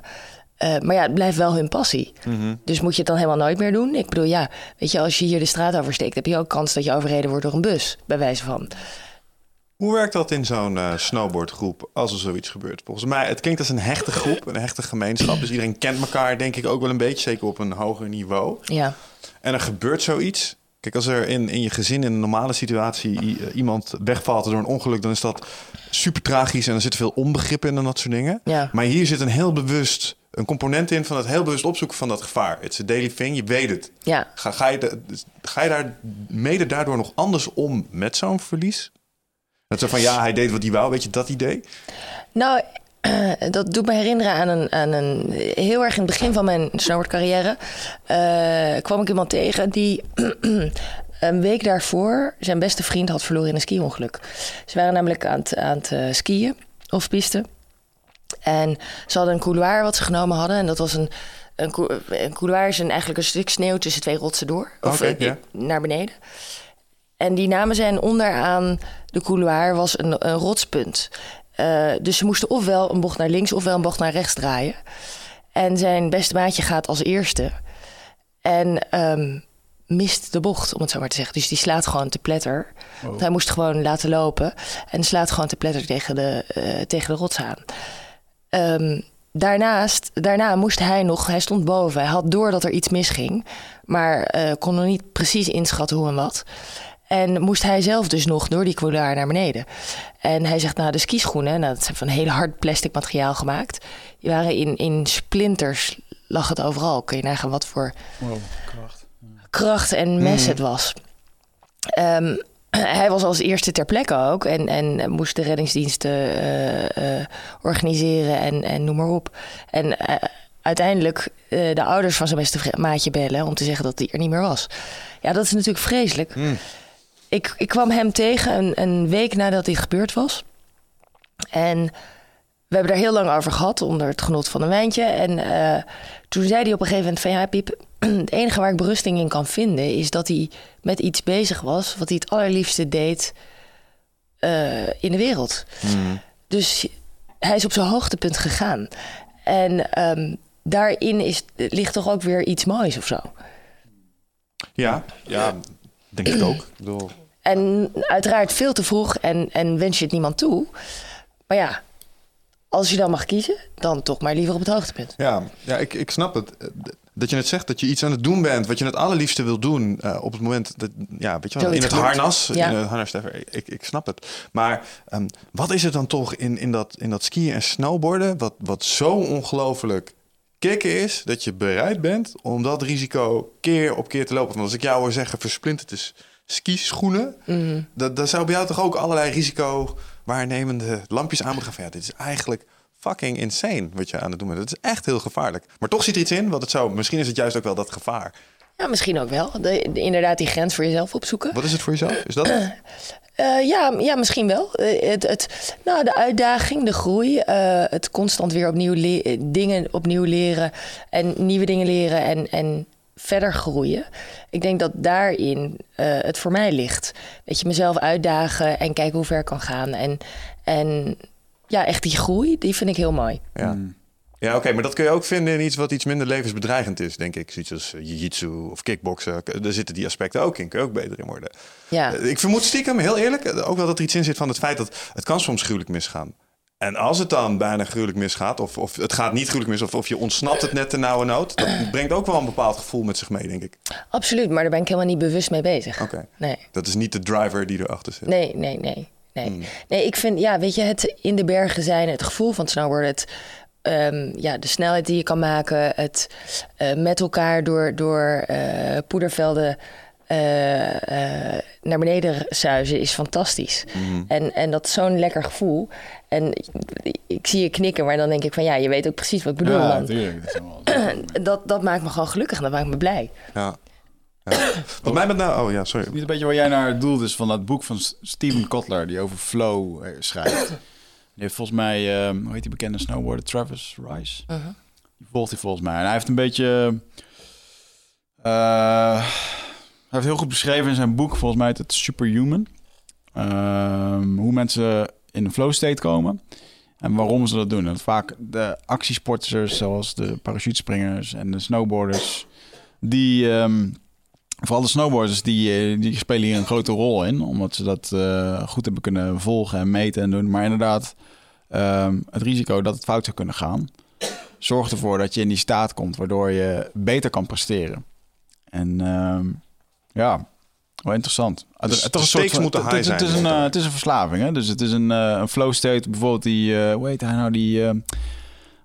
S3: Uh, maar ja, het blijft wel hun passie.
S2: Mhm.
S3: Mm -hmm. Dus moet je het dan helemaal nooit meer doen? Ik bedoel, ja, weet je, als je hier de straat oversteekt, heb je ook kans dat je overreden wordt door een bus, bij wijze van.
S2: Hoe werkt dat in zo'n uh, snowboardgroep als er zoiets gebeurt? Volgens mij, het klinkt als een hechte groep, een hechte gemeenschap. Dus iedereen kent elkaar, denk ik, ook wel een beetje, zeker op een hoger niveau.
S3: Ja.
S2: En er gebeurt zoiets. Kijk, als er in, in je gezin in een normale situatie i- iemand wegvalt door een ongeluk, dan is dat super tragisch en er zit veel onbegrip in en dat soort dingen.
S3: Ja.
S2: Maar hier zit een heel bewust een component in van het heel bewust opzoeken van dat gevaar. Het is a daily thing, je weet het.
S3: Ja.
S2: Ga, ga, je, de, ga je daar mede daardoor nog anders om met zo'n verlies? Dat zo van ja, hij deed wat hij wou, weet je dat idee?
S3: Nou, dat doet me herinneren aan een, aan een heel erg in het begin van mijn snowboardcarrière. Uh, kwam ik iemand tegen die een week daarvoor zijn beste vriend had verloren in een ski-ongeluk. Ze waren namelijk aan het, aan het uh, skiën, of pisten. En ze hadden een couloir wat ze genomen hadden. En dat was een, een, een couloir is een, eigenlijk een stuk sneeuw tussen twee rotsen door. Of
S2: okay, yeah.
S3: naar beneden. En die namen ze en onderaan de couloir was een, een rotspunt. Uh, dus ze moesten ofwel een bocht naar links ofwel een bocht naar rechts draaien. En zijn beste maatje gaat als eerste. En um, mist de bocht, om het zo maar te zeggen. Dus die slaat gewoon te pletter. Oh. Want hij moest gewoon laten lopen. En slaat gewoon te pletter tegen de, uh, tegen de rots aan. Um, daarnaast, daarna moest hij nog, hij stond boven. Hij had door dat er iets misging, maar uh, kon nog niet precies inschatten hoe en wat. En moest hij zelf dus nog door die couloir naar beneden. En hij zegt, nou, de skischoenen, nou, dat zijn van heel hard plastic materiaal gemaakt. Die waren in, in splinters, lag het overal. Kun je nagaan wat voor
S1: wow, kracht.
S3: kracht en mes mm. het was. Um, hij was als eerste ter plekke ook en, en moest de reddingsdiensten uh, uh, organiseren en, en noem maar op. En uh, uiteindelijk de ouders van zijn beste maatje bellen om te zeggen dat hij er niet meer was. Ja, dat is natuurlijk vreselijk.
S2: Mm.
S3: Ik, ik kwam hem tegen een, een week nadat dit gebeurd was. En we hebben daar heel lang over gehad onder het genot van een wijntje. En toen zei hij op een gegeven moment van ja, Piep, het enige waar ik berusting in kan vinden is dat hij met iets bezig was wat hij het allerliefste deed uh, in de wereld.
S2: Mm.
S3: Dus hij is op zijn hoogtepunt gegaan. En um, daarin is, ligt toch ook weer iets moois of zo.
S2: Ja, ja denk ik ook. Ik bedoel...
S3: En uiteraard veel te vroeg en, en wens je het niemand toe. Maar ja, als je dan mag kiezen, dan toch maar liever op het hoogtepunt.
S2: Ja, ja ik, ik snap het. dat je het zegt, dat je iets aan het doen bent wat je het allerliefste wil doen eh, op het moment dat, ja, weet je wel, in het harnas,
S3: Ja.
S2: in het harnas, ik, ik snap het. Maar ehm, wat is het dan toch in, in, dat, in dat skiën en snowboarden, wat, wat zo ongelooflijk kicken is, dat je bereid bent om dat risico keer op keer te lopen? Want als ik jou hoor zeggen, versplinterd is skischoenen,
S3: Mhm.
S2: dat, dat zou bij jou toch ook allerlei risico waarnemende lampjes aan gaan van, ja, dit is eigenlijk fucking insane wat je aan het doen bent. Het is echt heel gevaarlijk. Maar toch zit er iets in, want het zou, misschien is het juist ook wel dat gevaar.
S3: Ja, misschien ook wel. De, de- inderdaad, die grens voor jezelf opzoeken.
S2: Wat is het voor jezelf? Is dat het?
S3: Eh, ja, ja, misschien wel. Eh, het, het, nou, de uitdaging, de groei, eh, het constant weer opnieuw dingen opnieuw leren en nieuwe dingen leren en, en verder groeien. Ik denk dat daarin eh, het voor mij ligt. Weet je, mezelf uitdagen en kijken hoe ver ik kan gaan. En, en ja, echt die groei, die vind ik heel mooi.
S2: Ja. Ja, oké, maar dat kun je ook vinden in iets wat iets minder levensbedreigend is, denk ik. Zoiets als eh, jiu-jitsu of kickboksen. Daar zitten die aspecten ook in. Kun je ook beter in worden.
S3: Ja.
S2: Eh, Ik vermoed stiekem, heel eerlijk, ook wel dat er iets in zit van het feit dat het kan soms gruwelijk misgaan. En als het dan bijna gruwelijk misgaat, of, of het gaat niet gruwelijk mis, of, of je ontsnapt het net te nauwe nood, dat brengt ook wel een bepaald gevoel met zich mee, denk ik.
S3: Absoluut, maar daar ben ik helemaal niet bewust mee bezig.
S2: Oké.
S3: Nee.
S2: Dat is niet de driver die erachter zit.
S3: Nee, nee, nee. Nee.
S2: Hmm.
S3: nee, ik vind, ja, weet je, het in de bergen zijn, het gevoel van het snowboarden, het, ehm, ja, de snelheid die je kan maken, het eh, met elkaar door, door eh, poedervelden naar beneden zuizen is fantastisch.
S2: Mhm.
S3: En, en dat is zo'n lekker gevoel. En ik, ik zie je knikken, maar dan denk ik van ja, je weet ook precies wat ik bedoel
S1: ja, natuurlijk. Dat is wel-
S3: Dat, dat maakt me gewoon gelukkig en dat maakt me blij.
S2: Ja. ja. Wat mij met nou... Oh ja, sorry.
S1: Niet een beetje waar jij naar doelt is van dat boek van Steven Kotler, die over flow eh, schrijft. Die heeft volgens mij, ehm, hoe heet die bekende snowboarder, Travis Rice? Die volgt hij volgens mij. En hij heeft een beetje, eh, hij heeft heel goed beschreven in zijn boek, volgens mij heet het Superhuman, ehm, hoe mensen in een flow state komen. En waarom ze dat doen. En vaak de actiesporters, zoals de parachutespringers en de snowboarders, die, ehm, vooral de snowboarders, die, eh, die spelen hier een grote rol in. Omdat ze dat eh, goed hebben kunnen volgen en meten en doen. Maar inderdaad, ehm, het risico dat het fout zou kunnen gaan, zorgt ervoor dat je in die staat komt, waardoor je beter kan presteren. En ja, wel interessant. Het-
S2: Dus
S1: is een soort
S2: stakes
S1: van-
S2: moeten
S1: het-
S2: high
S1: het, het, is
S2: zijn.
S1: een, het is een verslaving, hè? Dus het is een, eh, een flow state. Bijvoorbeeld die, eh, hoe heet hij nou, die,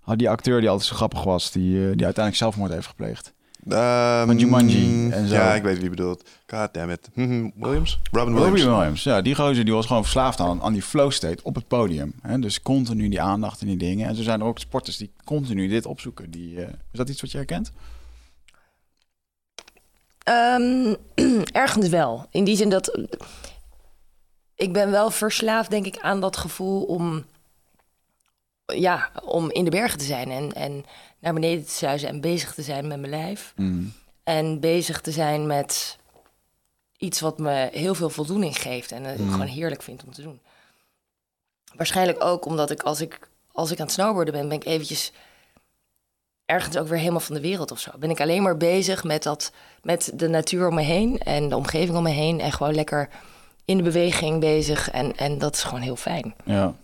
S1: oh, die acteur die altijd zo grappig was, die, die uiteindelijk zelfmoord heeft gepleegd.
S2: Ehm,
S1: Van Jumanji en zo.
S2: Ja, ik weet wie je bedoelt. God damn it. Mhm, Williams? Robin Williams.
S1: Williams, ja, die gozer die was gewoon verslaafd aan, aan die flow state op het podium. Hè? Dus continu die aandacht en die dingen. En zo zijn er ook sporters die continu dit opzoeken. Die, is dat iets wat je herkent?
S3: Ehm, ergens wel. In die zin dat. Ik ben wel verslaafd, denk ik, aan dat gevoel om. Ja, om in de bergen te zijn en, en naar beneden te zuizen en bezig te zijn met mijn lijf. En bezig te zijn met iets wat me heel veel voldoening geeft en dat ik gewoon heerlijk vind om te doen. Waarschijnlijk ook omdat ik als ik, als ik aan het snowboarden ben, ben ik eventjes ergens ook weer helemaal van de wereld of zo. Ben ik alleen maar bezig met, dat, met de natuur om me heen en de omgeving om me heen. En gewoon lekker in de beweging bezig. En, en dat is gewoon heel fijn.
S1: Ja.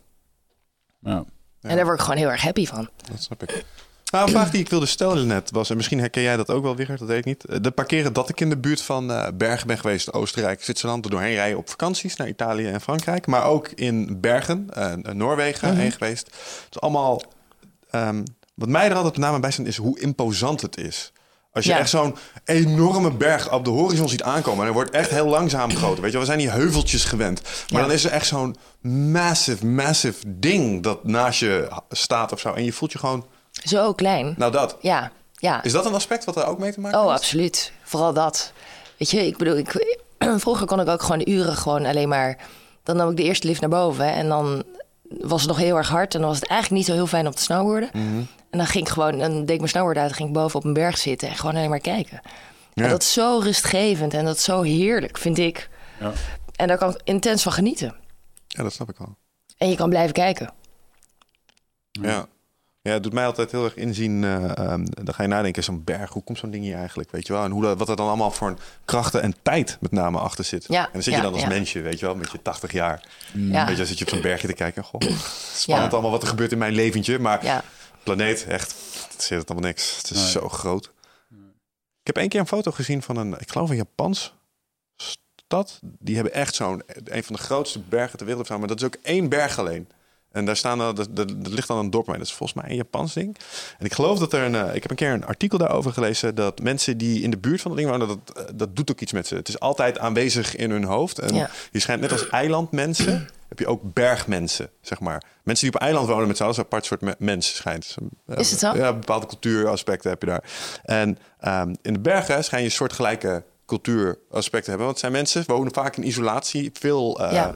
S1: Ja.
S3: En daar word ik gewoon heel erg happy van.
S2: Dat snap ik. Nou, een vraag die ik wilde stellen net was, en misschien herken jij dat ook wel, Wigert, dat weet ik niet. Eh, De paar keren dat ik in de buurt van eh, Bergen ben geweest, Oostenrijk, Zwitserland, er doorheen rijden op vakanties naar Italië en Frankrijk. Maar ook in Bergen, eh, Noorwegen heen geweest. Het is allemaal, ehm, wat mij er altijd met name bij staat, is hoe imposant het is. Als je
S3: Ja.
S2: echt zo'n enorme berg op de horizon ziet aankomen... en er wordt echt heel langzaam groter. Weet je, we zijn die heuveltjes gewend. Maar
S3: Ja.
S2: dan is er echt zo'n massive, massive ding dat naast je staat of zo. En je voelt je gewoon...
S3: Zo klein.
S2: Nou, dat.
S3: Ja, ja.
S2: Is dat een aspect wat er ook mee te maken
S3: Oh,
S2: heeft?
S3: absoluut. Vooral dat. Weet je, ik bedoel, ik, vroeger kon ik ook gewoon uren gewoon alleen maar... Dan nam ik de eerste lift naar boven en dan was het nog heel erg hard. En dan was het eigenlijk niet zo heel fijn om te snowboarden.
S2: Mhm.
S3: En dan ging ik gewoon, dan deed ik mijn snowboard uit ging ik boven op een berg zitten en gewoon alleen maar kijken.
S2: Ja.
S3: En dat is zo rustgevend en dat is zo heerlijk, vind ik.
S1: Ja.
S3: En daar kan ik intens van genieten.
S2: Ja, dat snap ik wel.
S3: En je kan blijven kijken.
S2: Ja. Ja, het doet mij altijd heel erg inzien. eh, ehm, dan ga je nadenken, zo'n berg, hoe komt zo'n ding hier eigenlijk? Weet je wel? En hoe dat, wat er dan allemaal voor een krachten en tijd met name achter zit.
S3: Ja,
S2: en dan zit je dan als
S3: ja.
S2: mensje, weet je wel, met je 80 jaar.
S3: Ja.
S2: Weet je, dan zit je op zo'n bergje te kijken. Goh, spannend
S3: Ja.
S2: allemaal wat er gebeurt in mijn leventje. Maar
S3: Ja.
S2: Planeet, echt, het zit het allemaal niks. Het is zo groot. heb één keer een foto gezien van een, ik geloof een Japans stad. Die hebben echt zo'n, een van de grootste bergen ter wereld. Maar dat is ook één berg alleen. En daar staan, dat, dat, dat ligt dan een dorp mee. Dat is volgens mij een Japans ding. En ik geloof dat er een, eh, ik heb een keer een artikel daarover gelezen dat mensen die in de buurt van dat ding wonen, dat, eh, dat doet ook iets met ze. Het is altijd aanwezig in hun hoofd. En
S3: Ja.
S2: je schijnt net als eilandmensen, heb je ook bergmensen, zeg maar. Mensen die op eiland wonen met z'n allen, een apart soort me- mens schijnt.
S3: Is het zo?
S2: Ja, bepaalde cultuuraspecten heb je daar. En ehm, in de bergen schijn je een soort gelijke cultuuraspecten te hebben. Want het zijn mensen, wonen vaak in isolatie, veel... eh,
S3: Ja.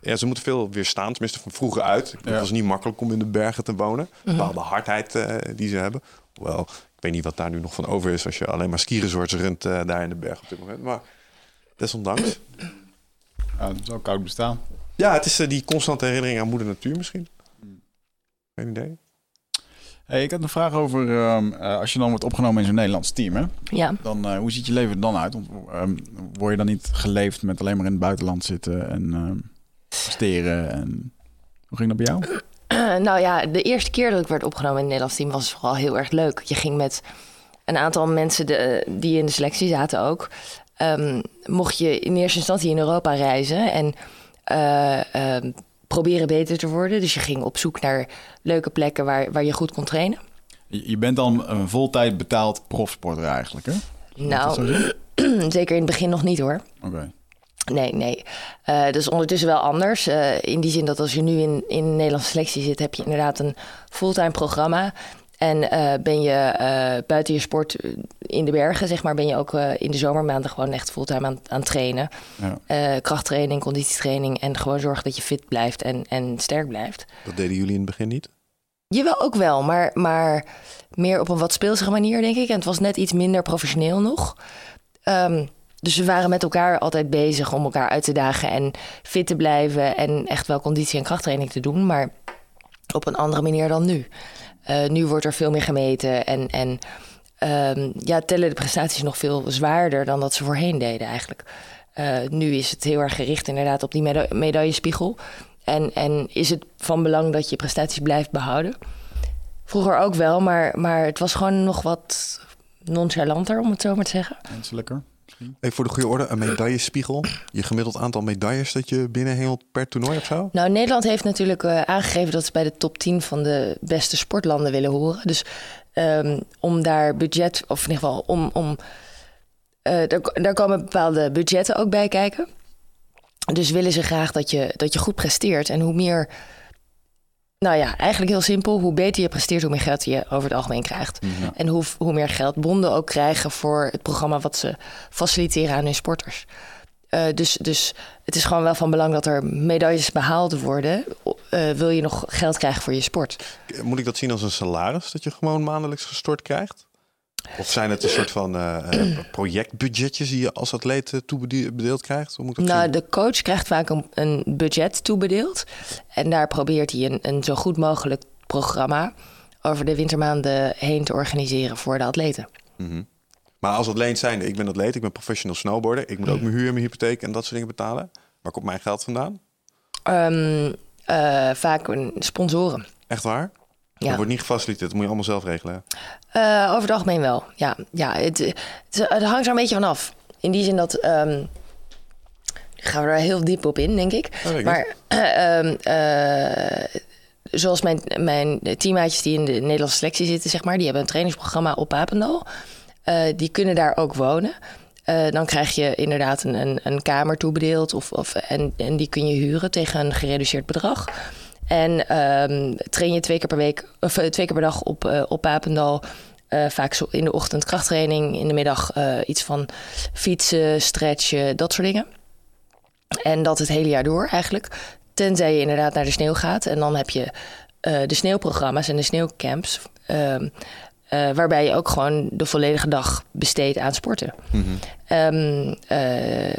S2: ja, ze moeten veel weerstaan, tenminste van vroeger uit. Bedoel,
S1: Ja.
S2: Het was niet makkelijk om in de bergen te wonen.
S3: Mhm.
S2: Een bepaalde hardheid eh, die ze hebben. Hoewel, ik weet niet wat daar nu nog van over is... als je alleen maar skiresorts runt eh, daar in de bergen op dit moment. Maar desondanks.
S1: Ja, het is ook koud bestaan.
S2: Ja, het is eh, die constante herinnering aan moeder natuur misschien. Geen idee.
S1: Hey, ik had een vraag over ehm, eh, als je dan wordt opgenomen in zo'n Nederlands team, hè?
S3: Ja.
S1: Dan, eh, hoe ziet je leven er dan uit? Want, ehm, word je dan niet geleefd met alleen maar in het buitenland zitten en ehm steren? En... Hoe ging dat bij jou?
S3: nou ja, de eerste keer dat ik werd opgenomen in het Nederlands team was vooral heel erg leuk. Je ging met een aantal mensen de, die in de selectie zaten ook. ehm, mocht je in eerste instantie in Europa reizen en eh, ehm, proberen beter te worden. Dus je ging op zoek naar leuke plekken waar, waar je goed kon trainen.
S1: Je, bent dan een voltijd betaald profsporter eigenlijk, hè?
S3: Nou, zeker in het begin nog niet hoor.
S1: Oké.
S3: Nee, nee. Eh dat is ondertussen wel anders. Eh, in die zin dat als je nu in, in Nederlandse selectie zit, heb je inderdaad een fulltime programma. En eh, ben je eh, buiten je sport eh, in de bergen, zeg maar, ben je ook in de zomermaanden gewoon echt fulltime aan, aan trainen.
S1: Ja.
S3: Krachttraining, conditietraining en gewoon zorgen dat je fit blijft en, en sterk blijft.
S2: Dat deden jullie in het begin niet?
S3: Jawel, ook wel, maar, maar meer op een wat speelsige manier, denk ik. En het was net iets minder professioneel nog. Ehm, dus we waren met elkaar altijd bezig om elkaar uit te dagen en fit te blijven en echt wel conditie- en krachttraining te doen, maar op een andere manier dan nu. Eh, nu wordt er veel meer gemeten en, en ehm, ja, tellen de prestaties nog veel zwaarder dan dat ze voorheen deden eigenlijk. Eh, nu is het heel erg gericht inderdaad op die meda- medaillespiegel. En, en is het van belang dat je prestaties blijft behouden. Vroeger ook wel, maar, maar het was gewoon nog wat nonchalanter, om het zo maar te zeggen.
S1: Menselijker.
S2: Even voor de goede orde, een medaillespiegel. Je gemiddeld aantal medailles dat je binnenhengelt per toernooi of zo?
S3: Nou, Nederland heeft natuurlijk eh, aangegeven dat ze bij de top 10 van de beste sportlanden willen horen. Dus ehm, om daar budget, of in ieder geval om. om eh, daar, komen bepaalde budgetten ook bij kijken. Dus willen ze graag dat je, dat je goed presteert. En hoe meer. Nou ja, eigenlijk heel simpel. Hoe beter je presteert, hoe meer geld je over het algemeen krijgt. En hoe, hoe meer geld bonden ook krijgen voor het programma wat ze faciliteren aan hun sporters. Eh, dus, dus het is gewoon wel van belang dat er medailles behaald worden. eh, wil je nog geld krijgen voor je sport?
S2: Moet ik dat zien als een salaris dat je gewoon maandelijks gestort krijgt? Of zijn het een soort van eh, eh, projectbudgetjes die je als atleet eh, toebedeeld krijgt? Hoe moet dat
S3: Nou,
S2: zien?
S3: de coach krijgt vaak een, een budget toebedeeld. En daar probeert hij een, een zo goed mogelijk programma over de wintermaanden heen te organiseren voor de atleten.
S2: Mhm. Maar als atleet zijnde, ik ben atleet, ik ben professional snowboarder. Ik moet ook mijn huur, mijn hypotheek en dat soort dingen betalen. Waar komt mijn geld vandaan?
S3: Ehm, eh, vaak een sponsoren.
S2: Echt waar? Dat
S3: Ja.
S2: wordt niet gefaciliteerd, dat moet je allemaal zelf regelen.
S3: Eh, over het algemeen wel. Ja, ja het, het, het hangt er een beetje van af. In die zin dat. ehm, gaan we er heel diep op in, denk ik.
S2: ik
S3: maar eh, ehm, eh, zoals mijn, mijn teammaatjes die in de Nederlandse selectie zitten, zeg maar, die hebben een trainingsprogramma op Papendal. Eh, die kunnen daar ook wonen. Dan krijg je inderdaad een, een, een kamer toebedeeld. Of, of, en, en die kun je huren tegen een gereduceerd bedrag. En ehm, train je twee keer per week, of eh, twee keer per dag op, eh, op Papendal. Eh, vaak zo in de ochtend krachttraining, in de middag iets van fietsen, stretchen, dat soort dingen. En dat het hele jaar door eigenlijk. Tenzij je inderdaad naar de sneeuw gaat. En dan heb je de sneeuwprogramma's en de sneeuwcamps. ehm, eh, waarbij je ook gewoon de volledige dag besteedt aan sporten. Ehm, eh,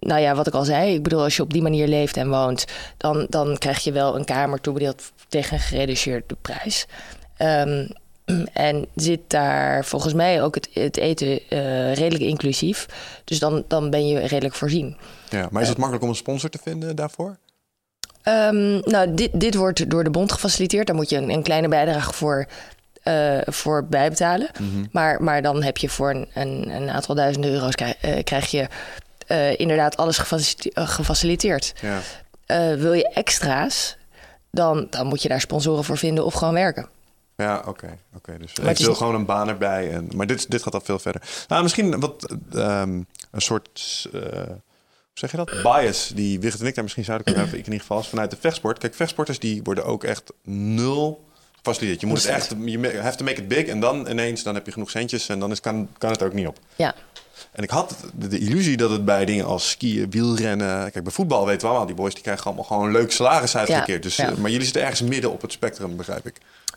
S3: nou ja, wat ik al zei. Ik bedoel, als je op die manier leeft en woont... dan, dan krijg je wel een kamer toebedeeld tegen een gereduceerde prijs. Ehm, en zit daar volgens mij ook het, het eten eh, redelijk inclusief. Dus dan, dan ben je redelijk voorzien.
S2: Ja, maar is het makkelijk om een sponsor te vinden daarvoor?
S3: Ehm, nou, dit, dit wordt door de bond gefaciliteerd. Daar moet je een, een kleine bijdrage voor eh, voor bijbetalen. maar, maar dan heb je voor een, een, een aantal duizenden euro's krijg, eh, krijg je eh, inderdaad alles gefacilite- eh, gefaciliteerd.
S2: Ja.
S3: Eh, wil je extra's, dan, dan moet je daar sponsoren voor vinden of gewoon werken.
S2: Ja, oké. oké. Dus
S3: het
S2: ik wil gewoon een baan erbij. En, maar dit, dit gaat al veel verder. Nou, misschien wat ehm, een soort... hoe zeg je dat? Bias die Wigert en ik daar misschien zouden kunnen hebben. Ik in ieder geval vanuit de vechtsport. Kijk, vechtsporters die worden ook echt nul gefaciliteerd. Je moet het echt... Je have to make it big. En dan ineens, dan heb je genoeg centjes. En dan is, kan, kan het ook niet op.
S3: Ja,
S2: En ik had de, de illusie dat het bij dingen als skiën, wielrennen... Kijk, bij voetbal weten we allemaal, die boys die krijgen allemaal gewoon een leuk salaris uitgekeerd. dus,
S3: ja.
S2: eh, maar jullie zitten ergens midden op het spectrum, begrijp ik.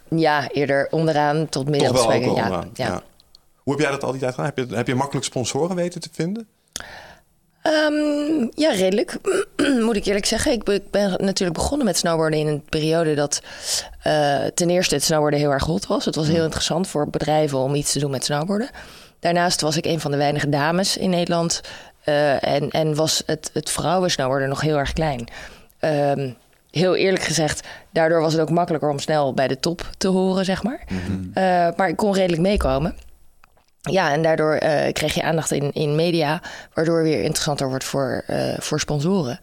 S3: ja eerder onderaan tot midden op het spectrum. Ja, ja.
S2: Hoe heb jij dat al die tijd gedaan? Heb je, heb je makkelijk sponsoren weten te vinden?
S3: Ehm, ja, redelijk. Moet ik eerlijk zeggen. Ik ben, ik ben natuurlijk begonnen met snowboarden in een periode dat eh, ten eerste het snowboarden heel erg hot was. Het was heel interessant voor bedrijven om iets te doen met snowboarden. Daarnaast was ik een van de weinige dames in Nederland. eh, en, en was het, het vrouwensnowboarden nog heel erg klein. Ehm, heel eerlijk gezegd, daardoor was het ook makkelijker om snel bij de top te horen, zeg maar. Eh, maar ik kon redelijk meekomen. Ja, en daardoor eh, kreeg je aandacht in, in media, waardoor weer interessanter wordt voor, eh, voor sponsoren.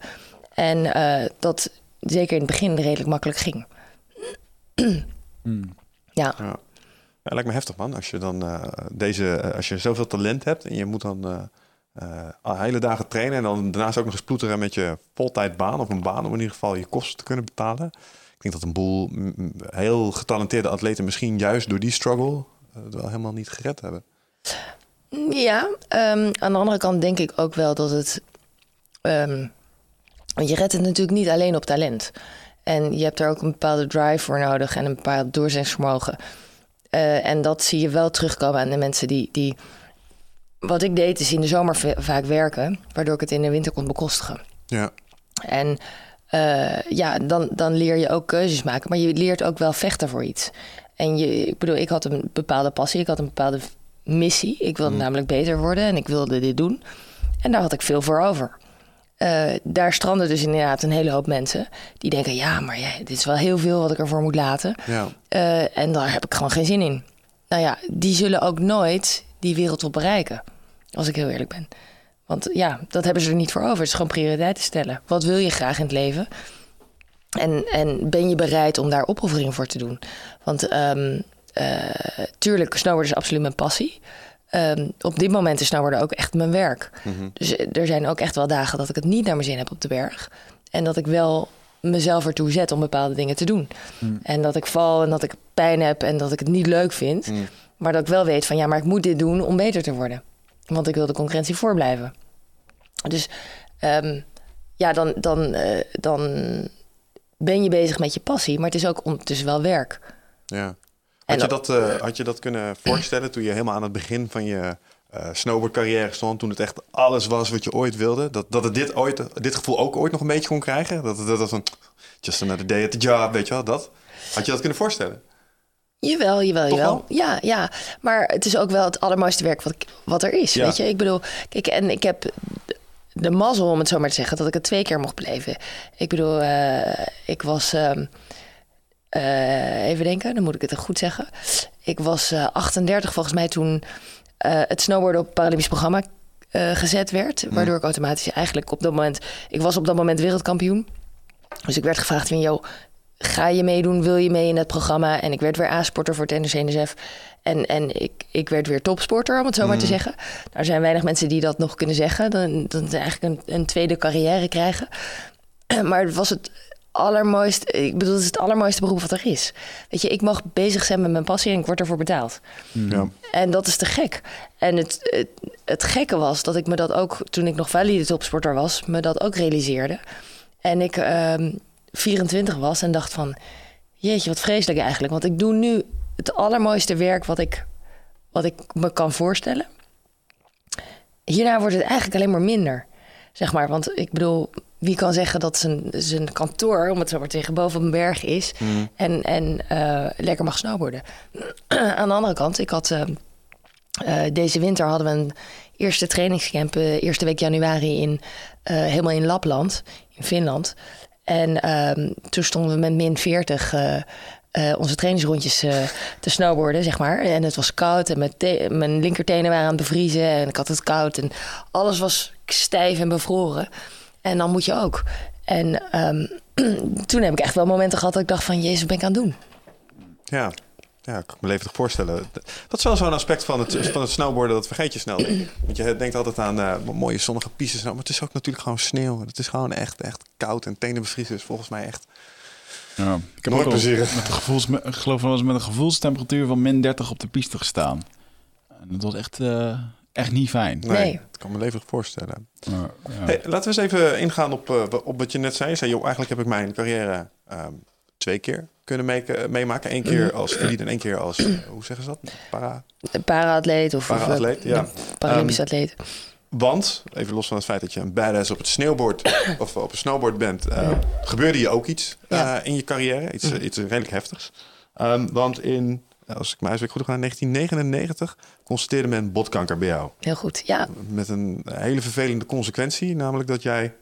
S3: En eh, dat zeker in het begin redelijk makkelijk ging. Ja,
S2: Ja. Ja, lijkt me heftig man. Als je dan eh, deze, eh, als je zoveel talent hebt en je moet dan al hele dagen trainen en dan daarnaast ook nog eens ploeteren met je voltijdbaan of een baan om in ieder geval je kosten te kunnen betalen. Ik denk dat een boel heel getalenteerde atleten misschien juist door die struggle het wel helemaal niet gered hebben.
S3: ja ehm, aan de andere kant denk ik ook wel dat het. want je redt het natuurlijk niet alleen op talent. En je hebt er ook een bepaalde drive voor nodig en een bepaald doorzettingsvermogen. Eh, en dat zie je wel terugkomen aan de mensen die, die. Wat ik deed is in de zomer va- vaak werken, waardoor ik het in de winter kon bekostigen.
S2: Ja,
S3: En eh, ja, dan, dan leer je ook keuzes maken. Maar je leert ook wel vechten voor iets. En je, ik bedoel, ik had een bepaalde passie. Ik had een bepaalde missie. Ik wilde namelijk beter worden en ik wilde dit doen. En daar had ik veel voor over. Eh, daar stranden dus inderdaad een hele hoop mensen die denken: ja, maar ja, dit is wel heel veel wat ik ervoor moet laten.
S2: ja.
S3: Eh, en daar heb ik gewoon geen zin in. Nou ja, die zullen ook nooit die wereldtop bereiken. Als ik heel eerlijk ben. Want ja, dat hebben ze er niet voor over. Het is gewoon prioriteiten stellen. Wat wil je graag in het leven? En, en ben je bereid om daar opofferingen voor te doen? Want eh, tuurlijk, snowboarden is absoluut mijn passie. Ehm, op dit moment is snowboarden ook echt mijn werk. Dus eh, er zijn ook echt wel dagen dat ik het niet naar mijn zin heb op de berg. En dat ik wel mezelf ertoe zet om bepaalde dingen te doen. En dat ik val en dat ik pijn heb en dat ik het niet leuk vind. Maar dat ik wel weet van ja, maar ik moet dit doen om beter te worden. Want ik wil de concurrentie voorblijven. Dus ehm, ja, dan, dan, eh, dan ben je bezig met je passie. Maar het is ook ondertussen wel werk.
S2: Ja. Had je, dat, eh, had je dat kunnen voorstellen toen je helemaal aan het begin van je eh snowboardcarrière stond? Toen het echt alles was wat je ooit wilde? Dat, dat het dit, ooit, dit gevoel ook ooit nog een beetje kon krijgen? Dat het dat, dat van, just another day at the job, weet je wel, dat? Had je dat kunnen voorstellen?
S3: Jawel, jawel,
S2: Toch
S3: jawel.
S2: wel?
S3: Ja, ja. Maar het is ook wel het allermooiste werk wat, wat er is.
S2: Ja.
S3: Weet je, ik bedoel, kijk, en ik heb de mazzel, om het zo maar te zeggen, dat ik het twee keer mocht beleven. Ik bedoel, eh, ik was. ehm, eh, even denken, dan moet ik het goed zeggen. Ik was eh, 38 volgens mij toen eh, het snowboarden op het Paralympisch programma eh, gezet werd. Waardoor ik automatisch eigenlijk op dat moment... Ik was op dat moment wereldkampioen. Dus ik werd gevraagd van, joh, ga je meedoen? Wil je mee in het programma? En ik werd weer A-sporter voor het NRC-NSF. En, en ik, ik werd weer topsporter, om het zo maar te zeggen. Nou, er zijn weinig mensen die dat nog kunnen zeggen. Dan, dan eigenlijk een, een tweede carrière krijgen. Maar het was het allermooiste... Ik bedoel, het is het allermooiste beroep wat er is. Weet je, ik mag bezig zijn met mijn passie en ik word ervoor betaald.
S2: Ja.
S3: En dat is te gek. En het, het, het gekke was dat ik me dat ook, toen ik nog valide topsporter was, me dat ook realiseerde. En ik ehm 24 was en dacht van, jeetje, wat vreselijk eigenlijk. Want ik doe nu het allermooiste werk wat ik, wat ik me kan voorstellen. Hierna wordt het eigenlijk alleen maar minder, zeg maar. Want ik bedoel, wie kan zeggen dat zijn, zijn kantoor, om het zo maar te zeggen, boven een berg is en, en eh, lekker mag snowboarden. Aan de andere kant, ik had eh, eh, deze winter hadden we een eerste trainingscamp, eh, eerste week januari in helemaal in Lapland, in Finland. En ehm, toen stonden we met min 40 eh, eh, onze trainingsrondjes te snowboarden, zeg maar. En het was koud en mijn, mijn linkertenen waren aan het bevriezen en ik had het koud en alles was stijf en bevroren. En dan moet je ook. En ehm, toen heb ik echt wel momenten gehad dat ik dacht van, jezus, wat ben ik aan het doen?
S2: Ja. Ja, ik kan me levendig voorstellen. Dat is wel zo'n aspect van het, van het snowboarden, dat vergeet je snel. Want je denkt altijd aan eh, mooie zonnige pistes. Maar het is ook natuurlijk gewoon sneeuw. Het is gewoon echt, echt koud en tenen bevriezen is volgens mij echt...
S1: Ja. Ik heb
S2: Nooit
S1: ook
S2: plezierig.
S1: met een gevoels, ik geloof wel eens met een gevoelstemperatuur van min 30 op de piste gestaan. En dat was echt, eh, echt niet fijn.
S2: Nee,
S3: Nee.
S2: dat kan me levendig voorstellen.
S1: Maar, ja.
S2: Hey, laten we eens even ingaan op, eh, op wat je net zei. Je zei, joh, eigenlijk heb ik mijn carrière ehm, twee keer kunnen meemaken. Eén keer als elite en één keer als, eh, hoe zeggen ze dat? Para,
S3: Para-atleet of, of,
S2: para-atleet. Ja.
S3: Paralympisch
S2: Ehm,
S3: atleet.
S2: Want, even los van het feit dat je een badass op het snowboard of op een snowboard bent, eh, gebeurde je ook iets eh,
S3: Ja.
S2: in je carrière. Iets, iets redelijk heftigs. Ehm, want in, als ik mijn huiswerk goed heb gedaan, 1999 constateerde men botkanker bij jou.
S3: Heel goed, ja.
S2: Met een hele vervelende consequentie, namelijk dat jij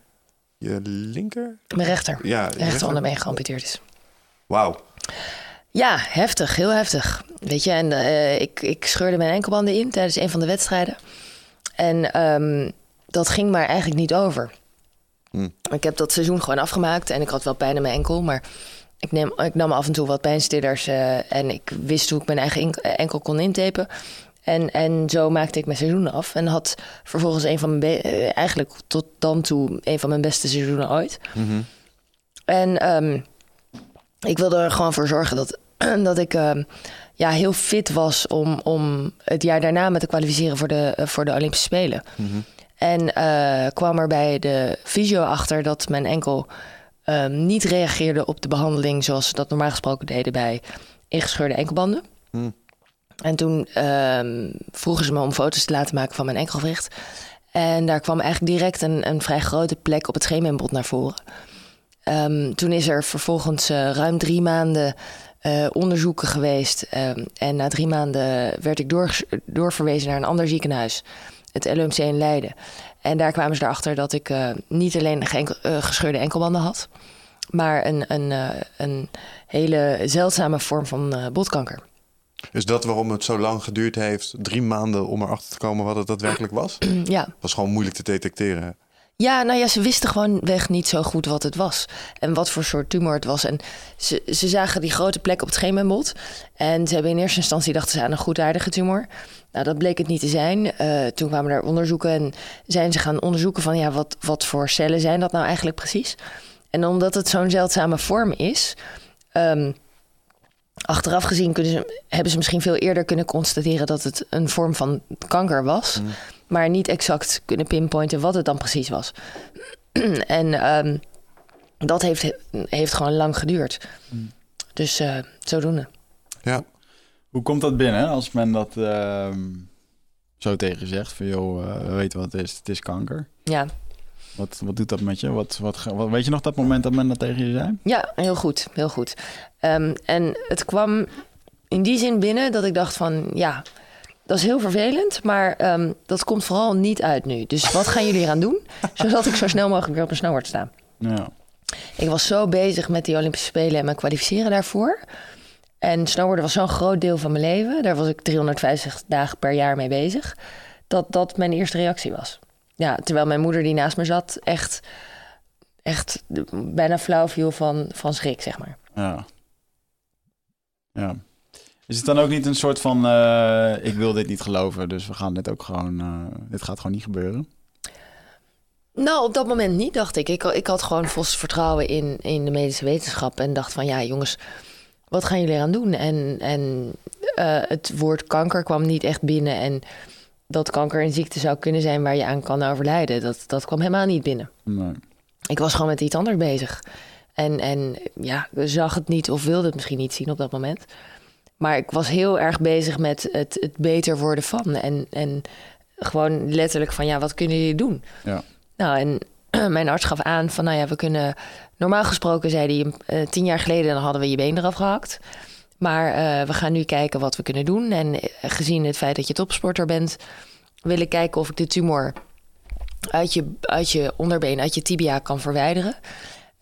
S2: je linker...
S3: Mijn rechter.
S2: Ja,
S3: rechter
S2: rechter-
S3: onderbeen geamputeerd is.
S2: Wauw.
S3: Ja, heftig, heel heftig. Weet je, en eh, ik, ik scheurde mijn enkelbanden in tijdens een van de wedstrijden. En ehm, dat ging maar eigenlijk niet over.
S2: Hmm.
S3: Ik heb dat seizoen gewoon afgemaakt en ik had wel pijn in mijn enkel, maar ik, neem, ik nam af en toe wat pijnstillers eh, en ik wist hoe ik mijn eigen enk- enkel kon intapen. En, en zo maakte ik mijn seizoen af en had vervolgens een van mijn, eh, eigenlijk tot dan toe, een van mijn beste seizoenen ooit.
S2: Mhm.
S3: En ehm, ik wilde er gewoon voor zorgen dat, dat ik ehm, ja, heel fit was om, om het jaar daarna me te kwalificeren voor de, eh, voor de Olympische Spelen.
S2: Mhm.
S3: En eh, kwam er bij de fysio achter dat mijn enkel ehm, niet reageerde op de behandeling zoals ze dat normaal gesproken deden bij ingescheurde enkelbanden.
S2: Hmm.
S3: En toen ehm, vroegen ze me om foto's te laten maken van mijn enkelwricht. En daar kwam eigenlijk direct een, een vrij grote plek op het scheenbeenbod naar voren. Ehm, toen is er vervolgens eh, ruim drie maanden eh, onderzoeken geweest. En na drie maanden werd ik doorverwezen naar een ander ziekenhuis, het LUMC in Leiden. En daar kwamen ze erachter dat ik eh, niet alleen geenkel- eh, gescheurde enkelbanden had, maar een, een, eh, een hele zeldzame vorm van botkanker.
S2: Is dat waarom het zo lang geduurd heeft, drie maanden, om erachter te komen wat het daadwerkelijk was?
S3: ja.
S2: was gewoon moeilijk te detecteren.
S3: Ja, nou ja, ze wisten gewoon weg niet zo goed wat het was. En wat voor soort tumor het was. En ze, ze zagen die grote plek op het scheenbeenbod. En ze hebben in eerste instantie dachten ze aan een goedaardige tumor. Nou, dat bleek het niet te zijn. Eh, toen kwamen er onderzoeken en zijn ze gaan onderzoeken van... ja, wat, wat voor cellen zijn dat nou eigenlijk precies? En omdat het zo'n zeldzame vorm is... ehm, achteraf gezien ze, hebben ze misschien veel eerder kunnen constateren... dat het een vorm van kanker was maar niet exact kunnen pinpointen wat het dan precies was. en ehm, dat heeft, heeft gewoon lang geduurd. Dus eh, zodoende.
S2: Ja,
S1: Hoe komt dat binnen als men dat ehm, zo tegen zegt? Van joh, eh, we weten wat het is, het is kanker.
S3: Ja.
S1: Wat, wat doet dat met je? Wat, wat, weet je nog dat moment dat men dat tegen je zei?
S3: ja, heel goed. Heel goed. Ehm, en het kwam in die zin binnen dat ik dacht van... ja, dat is heel vervelend, maar ehm, dat komt vooral niet uit nu. Dus wat gaan jullie eraan doen? Zodat ik zo snel mogelijk weer op een snowboard sta.
S1: Ja.
S3: Ik was zo bezig met die Olympische Spelen en me kwalificeren daarvoor. En snowboarden was zo'n groot deel van mijn leven. Daar was ik 350 dagen per jaar mee bezig. Dat dat mijn eerste reactie was. Ja, terwijl mijn moeder die naast me zat echt, echt bijna flauw viel van, van schrik, zeg maar.
S1: Ja. Ja. Is het dan ook niet een soort van, eh, ik wil dit niet geloven, dus we gaan dit ook gewoon, eh, dit gaat gewoon niet gebeuren?
S3: Nou, op dat moment niet, dacht ik. Ik, ik had gewoon volst vertrouwen in, in de medische wetenschap. En dacht van, ja jongens, wat gaan jullie eraan doen? En, en eh, het woord kanker kwam niet echt binnen. En dat kanker een ziekte zou kunnen zijn waar je aan kan overlijden. Dat, dat kwam helemaal niet binnen.
S1: Nee.
S3: Ik was gewoon met iets anders bezig. En, en ja, zag het niet of wilde het misschien niet zien op dat moment. Maar ik was heel erg bezig met het, het beter worden van. En, en gewoon letterlijk van, ja, wat kunnen jullie doen?
S1: Ja.
S3: Nou, en mijn arts gaf aan van, nou ja, we kunnen... Normaal gesproken zei hij, eh, tien jaar geleden dan hadden we je been eraf gehakt. Maar eh, we gaan nu kijken wat we kunnen doen. En eh, gezien het feit dat je topsporter bent... wil ik kijken of ik de tumor uit je, uit je onderbeen, uit je tibia kan verwijderen.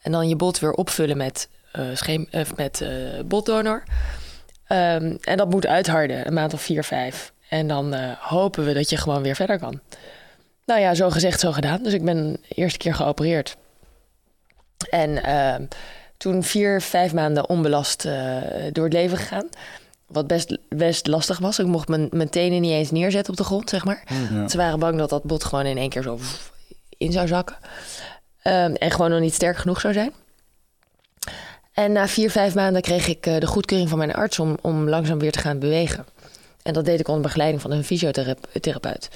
S3: En dan je bot weer opvullen met eh scheem, met botdonor. Ehm, en dat moet uitharden, een maand of vier, vijf. En dan eh, hopen we dat je gewoon weer verder kan. Nou ja, zo gezegd, zo gedaan. Dus ik ben de eerste keer geopereerd. En ehm, toen vier, vijf maanden onbelast eh, door het leven gegaan. Wat best, best lastig was. Ik mocht mijn, mijn tenen niet eens neerzetten op de grond, zeg maar.
S1: Ja.
S3: Ze waren bang dat dat bot gewoon in één keer zo in zou zakken. Ehm, en gewoon nog niet sterk genoeg zou zijn. En na vier, vijf maanden kreeg ik eh, de goedkeuring van mijn arts om, om langzaam weer te gaan bewegen. En dat deed ik onder begeleiding van een fysiotherapeut.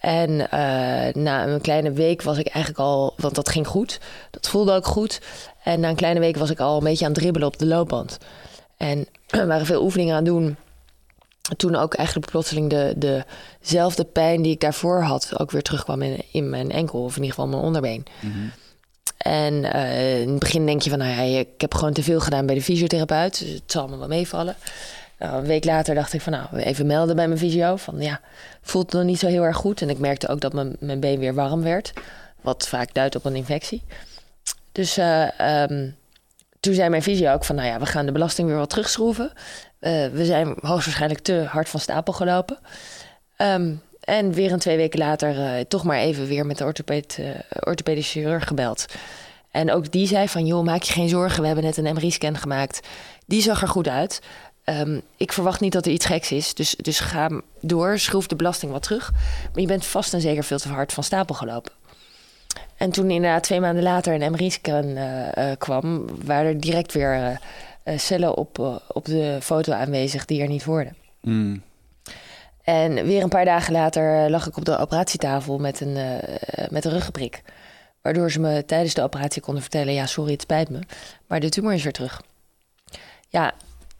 S3: En eh, na een kleine week was ik eigenlijk al, want dat ging goed. Dat voelde ook goed. En na een kleine week was ik al een beetje aan het dribbelen op de loopband. En er waren veel oefeningen aan het doen. Toen ook eigenlijk plotseling de, dezelfde pijn die ik daarvoor had, ook weer terugkwam in, in mijn enkel, of in ieder geval mijn onderbeen. En eh, in het begin denk je van, nou ja, ik heb gewoon te veel gedaan bij de fysiotherapeut. Dus het zal allemaal wel meevallen. Nou, een week later dacht ik van, nou, even melden bij mijn fysio. Van ja, voelt nog niet zo heel erg goed. En ik merkte ook dat mijn, mijn been weer warm werd. Wat vaak duidt op een infectie. Dus eh, ehm, toen zei mijn fysio ook van, nou ja, we gaan de belasting weer wat terugschroeven. Eh, we zijn hoogstwaarschijnlijk te hard van stapel gelopen. Ehm, en weer een twee weken later eh, toch maar even weer met de orthopeed, eh, orthopedische chirurg gebeld. En ook die zei van, joh, maak je geen zorgen. We hebben net een MRI-scan gemaakt. Die zag er goed uit. Ehm, ik verwacht niet dat er iets geks is. Dus, dus ga door, schroef de belasting wat terug. Maar je bent vast en zeker veel te hard van stapel gelopen. En toen inderdaad twee maanden later een MRI-scan eh, kwam... waren er direct weer cellen op, op de foto aanwezig die er niet hoorden.
S1: Mm.
S3: En weer een paar dagen later lag ik op de operatietafel met een, eh, met een ruggenprik. Waardoor ze me tijdens de operatie konden vertellen... ja, sorry, het spijt me, maar de tumor is weer terug. Ja,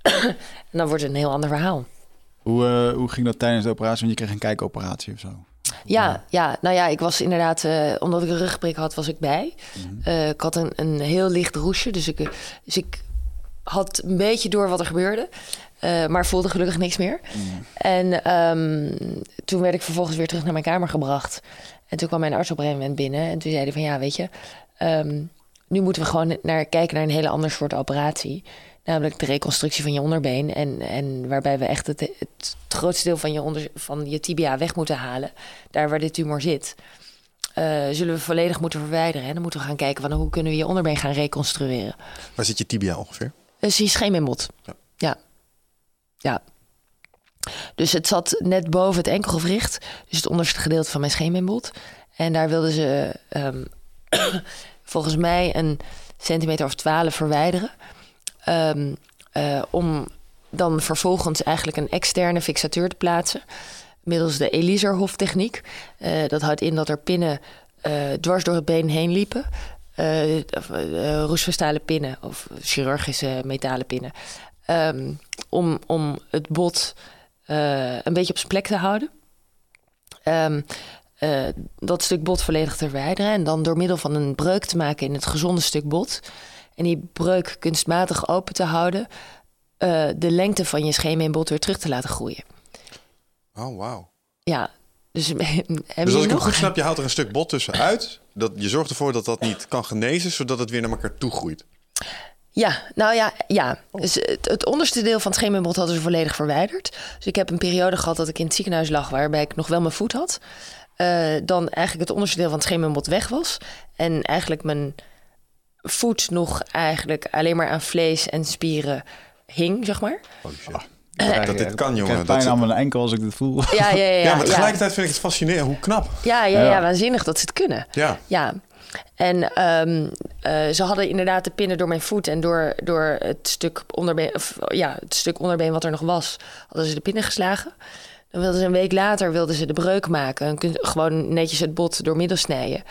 S3: en dan wordt het een heel ander verhaal.
S1: Hoe, eh, hoe ging dat tijdens de operatie? Want je kreeg een kijkoperatie of zo.
S3: Ja, ja, nou ja, ik was inderdaad, eh, omdat ik een ruggenprik had, was ik bij. Eh, ik had een, een heel licht roesje, dus ik, dus ik had een beetje door wat er gebeurde. eh, maar voelde gelukkig niks meer. En ehm, toen werd ik vervolgens weer terug naar mijn kamer gebracht. En toen kwam mijn arts op een gegeven moment binnen. En toen zei hij van, ja, weet je... ehm, nu moeten we gewoon naar, kijken naar een hele ander soort operatie. Namelijk de reconstructie van je onderbeen. En, en waarbij we echt het, het grootste deel van je, onder, van je tibia weg moeten halen. Daar waar de tumor zit. Eh, zullen we volledig moeten verwijderen. En dan moeten we gaan kijken van hoe kunnen we je onderbeen gaan reconstrueren.
S2: Waar zit je tibia ongeveer?
S3: Dus die scheenbeenbot.
S2: Ja.
S3: Ja. ja. Dus het zat net boven het enkelgewricht. Dus het onderste gedeelte van mijn scheenbeenbot. En daar wilden ze ehm, volgens mij een centimeter of twaalf verwijderen. Ehm, eh, om dan vervolgens eigenlijk een externe fixateur te plaatsen. Middels de Eliserhof techniek. Eh, dat houdt in dat er pinnen eh, dwars door het been heen liepen. Roestvestalen pinnen of chirurgische metalen pinnen. Ehm, om, om het bot eh, een beetje op zijn plek te houden. Ehm, eh, dat stuk bot volledig te verwijderen. En dan door middel van een breuk te maken in het gezonde stuk bot. En die breuk kunstmatig open te houden. de lengte van je scheenbeenbot weer terug te laten groeien.
S2: Oh, wauw.
S3: Ja, dus
S2: Dus als ik hem goed snap, je haalt er een stuk bot tussenuit. Dat, je zorgt ervoor dat dat niet kan genezen, zodat het weer naar elkaar toe groeit.
S3: Ja, nou ja, ja. Dus het, het onderste deel van het scheenbeenbot hadden ze volledig verwijderd. Dus ik heb een periode gehad dat ik in het ziekenhuis lag... waarbij ik nog wel mijn voet had. Eh, dan eigenlijk het onderste deel van het scheenbeenbot weg was. En eigenlijk mijn voet nog eigenlijk alleen maar aan vlees en spieren hing, zeg maar.
S2: Oh shit. dat dit kan,
S1: Ik
S2: jongen.
S1: heb
S2: Dat,
S1: pijn aan mijn enkel als ik dit voel.
S3: Ja, ja, ja.
S2: ja,
S3: ja,
S2: maar tegelijkertijd vind ik het fascinerend. Hoe knap.
S3: Ja, ja, ja,
S1: Ja.
S3: waanzinnig dat ze het kunnen.
S2: Ja.
S3: Ja. En ehm, eh, ze hadden inderdaad de pinnen door mijn voet en door, door het, stuk onderbeen, of, ja, het stuk onderbeen wat er nog was, hadden ze de pinnen geslagen. Dan wilden ze een week later wilden ze de breuk maken. En gewoon netjes het bot doormidden snijden.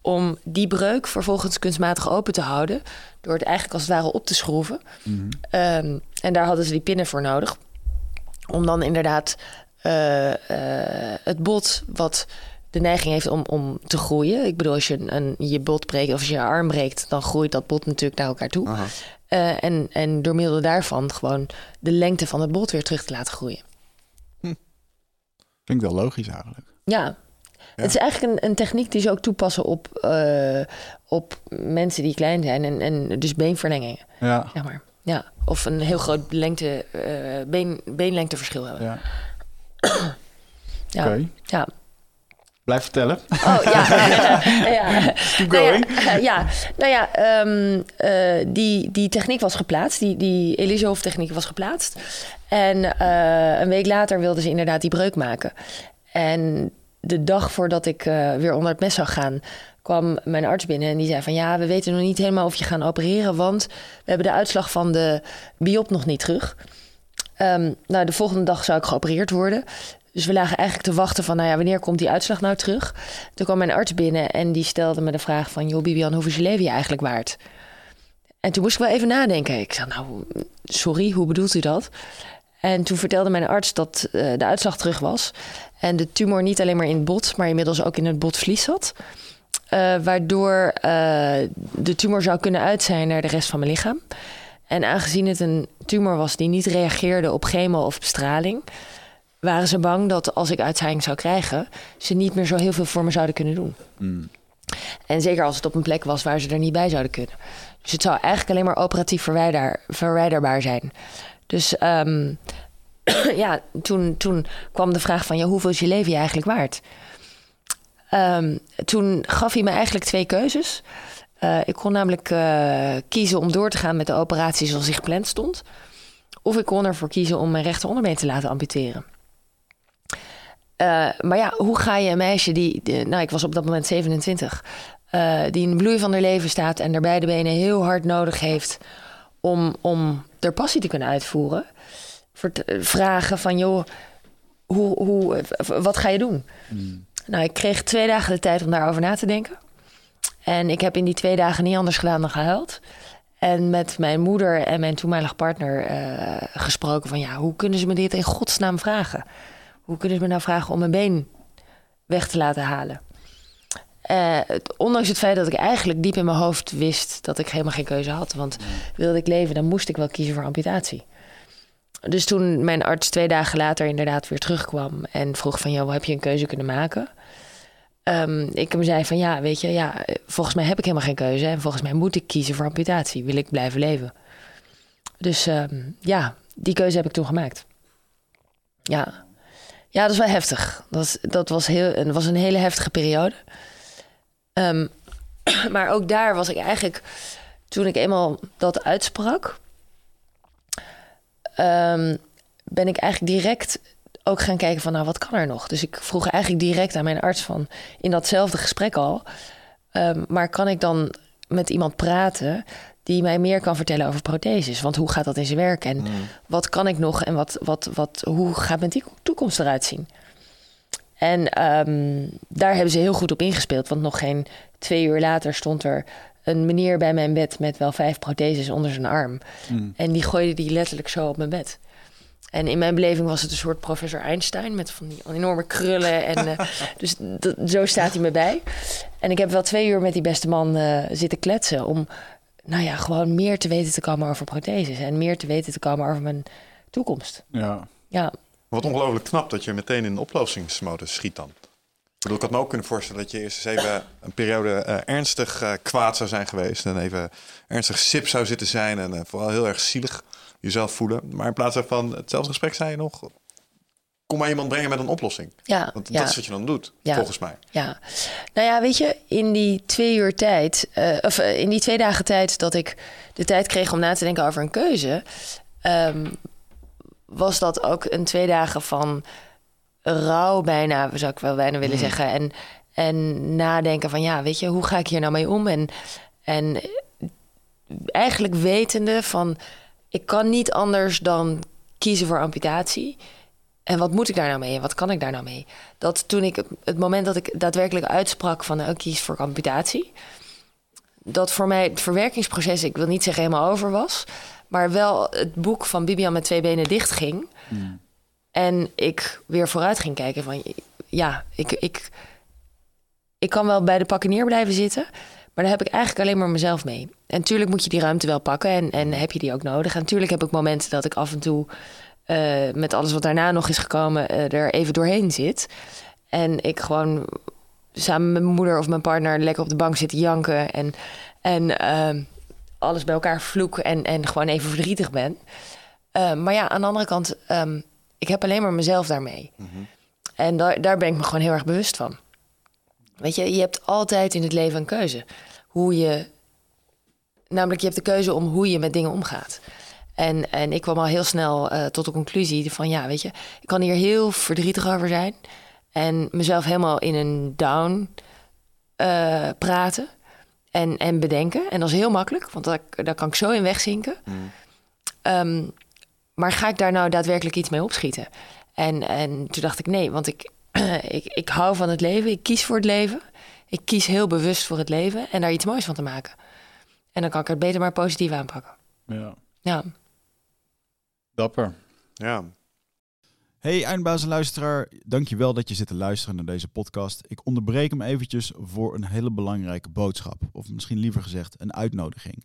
S3: Om die breuk vervolgens kunstmatig open te houden. Door het eigenlijk als het ware op te schroeven. Ehm, en daar hadden ze die pinnen voor nodig. Om dan inderdaad eh, eh, het bot wat de neiging heeft om, om te groeien. Ik bedoel, als je een, een- je bot breekt of als je je arm breekt... dan groeit dat bot natuurlijk naar elkaar toe. Eh, en, en door middel daarvan gewoon de lengte van het bot weer terug te laten groeien.
S1: Klinkt wel logisch eigenlijk.
S3: Ja, Het is eigenlijk een, een techniek die ze ook toepassen op, eh, op mensen die klein zijn en, en dus beenverlengingen,
S1: Ja.
S3: zeg maar. Ja, of een heel groot lengte, eh, been, beenlengteverschil hebben.
S1: ja.
S3: Ja.
S1: Oké.
S3: ja.
S1: Blijf vertellen.
S3: Oh ja. ja.
S1: Keep
S3: Nou
S1: going.
S3: ja, ja, nou ja, ehm, eh, die, die techniek was geplaatst. Die, die Elisehoff techniek was geplaatst. En eh, een week later wilden ze inderdaad die breuk maken. En de dag voordat ik eh, weer onder het mes zou gaan, kwam mijn arts binnen en die zei van ja, we weten nog niet helemaal of je gaan opereren, want we hebben de uitslag van de biop nog niet terug. Ehm, nou, de volgende dag zou ik geopereerd worden. Dus we lagen eigenlijk te wachten van, nou ja, wanneer komt die uitslag nou terug? Toen kwam mijn arts binnen en die stelde me de vraag van, joh Bibian, hoeveel je leven je eigenlijk waard? En toen moest ik wel even nadenken. Ik zei, nou, sorry, hoe bedoelt u dat? En toen vertelde mijn arts dat eh, de uitslag terug was. En de tumor niet alleen maar in het bot, maar inmiddels ook in het botvlies zat. Eh, waardoor eh, de tumor zou kunnen uit zijn naar de rest van mijn lichaam. En aangezien het een tumor was die niet reageerde op chemo of bestraling, waren ze bang dat als ik uitzaaiing zou krijgen, ze niet meer zo heel veel voor me zouden kunnen doen. En zeker als het op een plek was waar ze er niet bij zouden kunnen. Dus het zou eigenlijk alleen maar operatief verwijder, verwijderbaar zijn. Dus ehm, ja, toen, toen kwam de vraag van, ja, hoeveel is je leven je eigenlijk waard? Ehm, toen gaf hij me eigenlijk twee keuzes. Eh, ik kon namelijk eh, kiezen om door te gaan met de operatie zoals die gepland stond. Of ik kon ervoor kiezen om mijn rechteronderbeen te laten amputeren. Eh, maar ja, hoe ga je een meisje die, nou ik was op dat moment 27, eh, die in de bloei van haar leven staat en er beide benen heel hard nodig heeft om, om haar passie te kunnen uitvoeren, vragen van joh, hoe, hoe, wat ga je doen? Nou, ik kreeg twee dagen de tijd om daarover na te denken. En ik heb in die twee dagen niet anders gedaan dan gehuild. En met mijn moeder en mijn toenmalige partner eh, gesproken van... ja, hoe kunnen ze me dit in godsnaam vragen? Hoe kunnen ze me nou vragen om mijn been weg te laten halen? Eh, het- ondanks het feit dat ik eigenlijk diep in mijn hoofd wist... dat ik helemaal geen keuze had. Want wilde ik leven, dan moest ik wel kiezen voor amputatie. Dus toen mijn arts twee dagen later inderdaad weer terugkwam... en vroeg van, joh, heb je een keuze kunnen maken... Ehm, ik hem zei van ja, weet je, ja, volgens mij heb ik helemaal geen keuze. En volgens mij moet ik kiezen voor amputatie. Wil ik blijven leven? Dus ehm, ja, die keuze heb ik toen gemaakt. Ja, ja dat is wel heftig. Dat, was- dat was, heel, was een hele heftige periode. Ehm, maar ook daar was ik eigenlijk, toen ik eenmaal dat uitsprak, ehm, ben ik eigenlijk direct ook gaan kijken van, nou, wat kan er nog? Dus ik vroeg eigenlijk direct aan mijn arts van, in datzelfde gesprek al, ehm, maar kan ik dan met iemand praten die mij meer kan vertellen over protheses? Want hoe gaat dat in zijn werk en wat kan ik nog en wat, wat, wat, hoe gaat mijn toekomst eruit zien? En ehm, daar hebben ze heel goed op ingespeeld, want nog geen twee uur later stond er een meneer bij mijn bed met wel vijf protheses onder zijn arm. En die gooide die letterlijk zo op mijn bed. En in mijn beleving was het een soort professor Einstein met van die enorme krullen. En, eh, dus dat- zo staat hij me bij. En ik heb wel twee uur met die beste man eh, zitten kletsen om, nou ja, gewoon meer te weten te komen over protheses en meer te weten te komen over mijn toekomst.
S1: Ja.
S3: Ja,
S2: Wat ongelooflijk knap dat je meteen in de oplossingsmodus schiet dan. Ik bedoel, ik had me ook kunnen voorstellen dat je eerst eens even een periode eh, ernstig eh, kwaad zou zijn geweest. En even ernstig sip zou zitten zijn. En eh, vooral heel erg zielig jezelf voelen. Maar in plaats daarvan, hetzelfde gesprek zei je nog. Kom maar iemand brengen met een oplossing.
S3: ja,
S2: Want
S3: ja.
S2: dat is wat je dan doet,
S3: Ja.
S2: volgens mij.
S3: Ja, nou ja, weet je, in die twee uur tijd, of in die twee dagen tijd dat ik de tijd kreeg om na te denken over een keuze, ehm, was dat ook een twee dagen van rouw bijna, zou ik wel bijna willen zeggen. En, en nadenken van, ja, weet je, hoe ga ik hier nou mee om? En, en eigenlijk wetende van, ik kan niet anders dan kiezen voor amputatie. En wat moet ik daar nou mee? En wat kan ik daar nou mee? Dat toen ik het moment dat ik daadwerkelijk uitsprak van nou, ik kies voor amputatie, dat voor mij het verwerkingsproces, ik wil niet zeggen helemaal over was, maar wel het boek van Bibian met twee benen dicht ging. En ik weer vooruit ging kijken van ja, ik, ik, ik kan wel bij de pakken neer blijven zitten, maar daar heb ik eigenlijk alleen maar mezelf mee. En natuurlijk moet je die ruimte wel pakken en, en heb je die ook nodig. En natuurlijk heb ik momenten dat ik af en toe eh, met alles wat daarna nog is gekomen, eh, er even doorheen zit. En ik gewoon samen met mijn moeder of mijn partner lekker op de bank zitten janken. En, en ehm, alles bij elkaar vloek en, en gewoon even verdrietig ben. Uh, maar ja, aan de andere kant, um, ik heb alleen maar mezelf daarmee. En daar, daar ben ik me gewoon heel erg bewust van. Weet je, je hebt altijd in het leven een keuze. Hoe je. Namelijk, je hebt de keuze om hoe je met dingen omgaat. En, en ik kwam al heel snel uh, tot de conclusie van ja, weet je, ik kan hier heel verdrietig over zijn. En mezelf helemaal in een down uh, praten en, en bedenken. En dat is heel makkelijk, want daar, daar kan ik zo in wegzinken. Mm. Um, maar ga ik daar nou daadwerkelijk iets mee opschieten? En, en toen dacht ik nee, want ik, ik, ik hou van het leven. Ik kies voor het leven. Ik kies heel bewust voor het leven en daar iets moois van te maken. En dan kan ik het beter maar positief aanpakken.
S1: Ja.
S3: Ja.
S1: Dapper.
S2: Ja.
S1: Hey eindbaas en luisteraar, dankjewel dat je zit te luisteren naar deze podcast. Ik onderbreek hem eventjes voor een hele belangrijke boodschap. Of misschien liever gezegd een uitnodiging.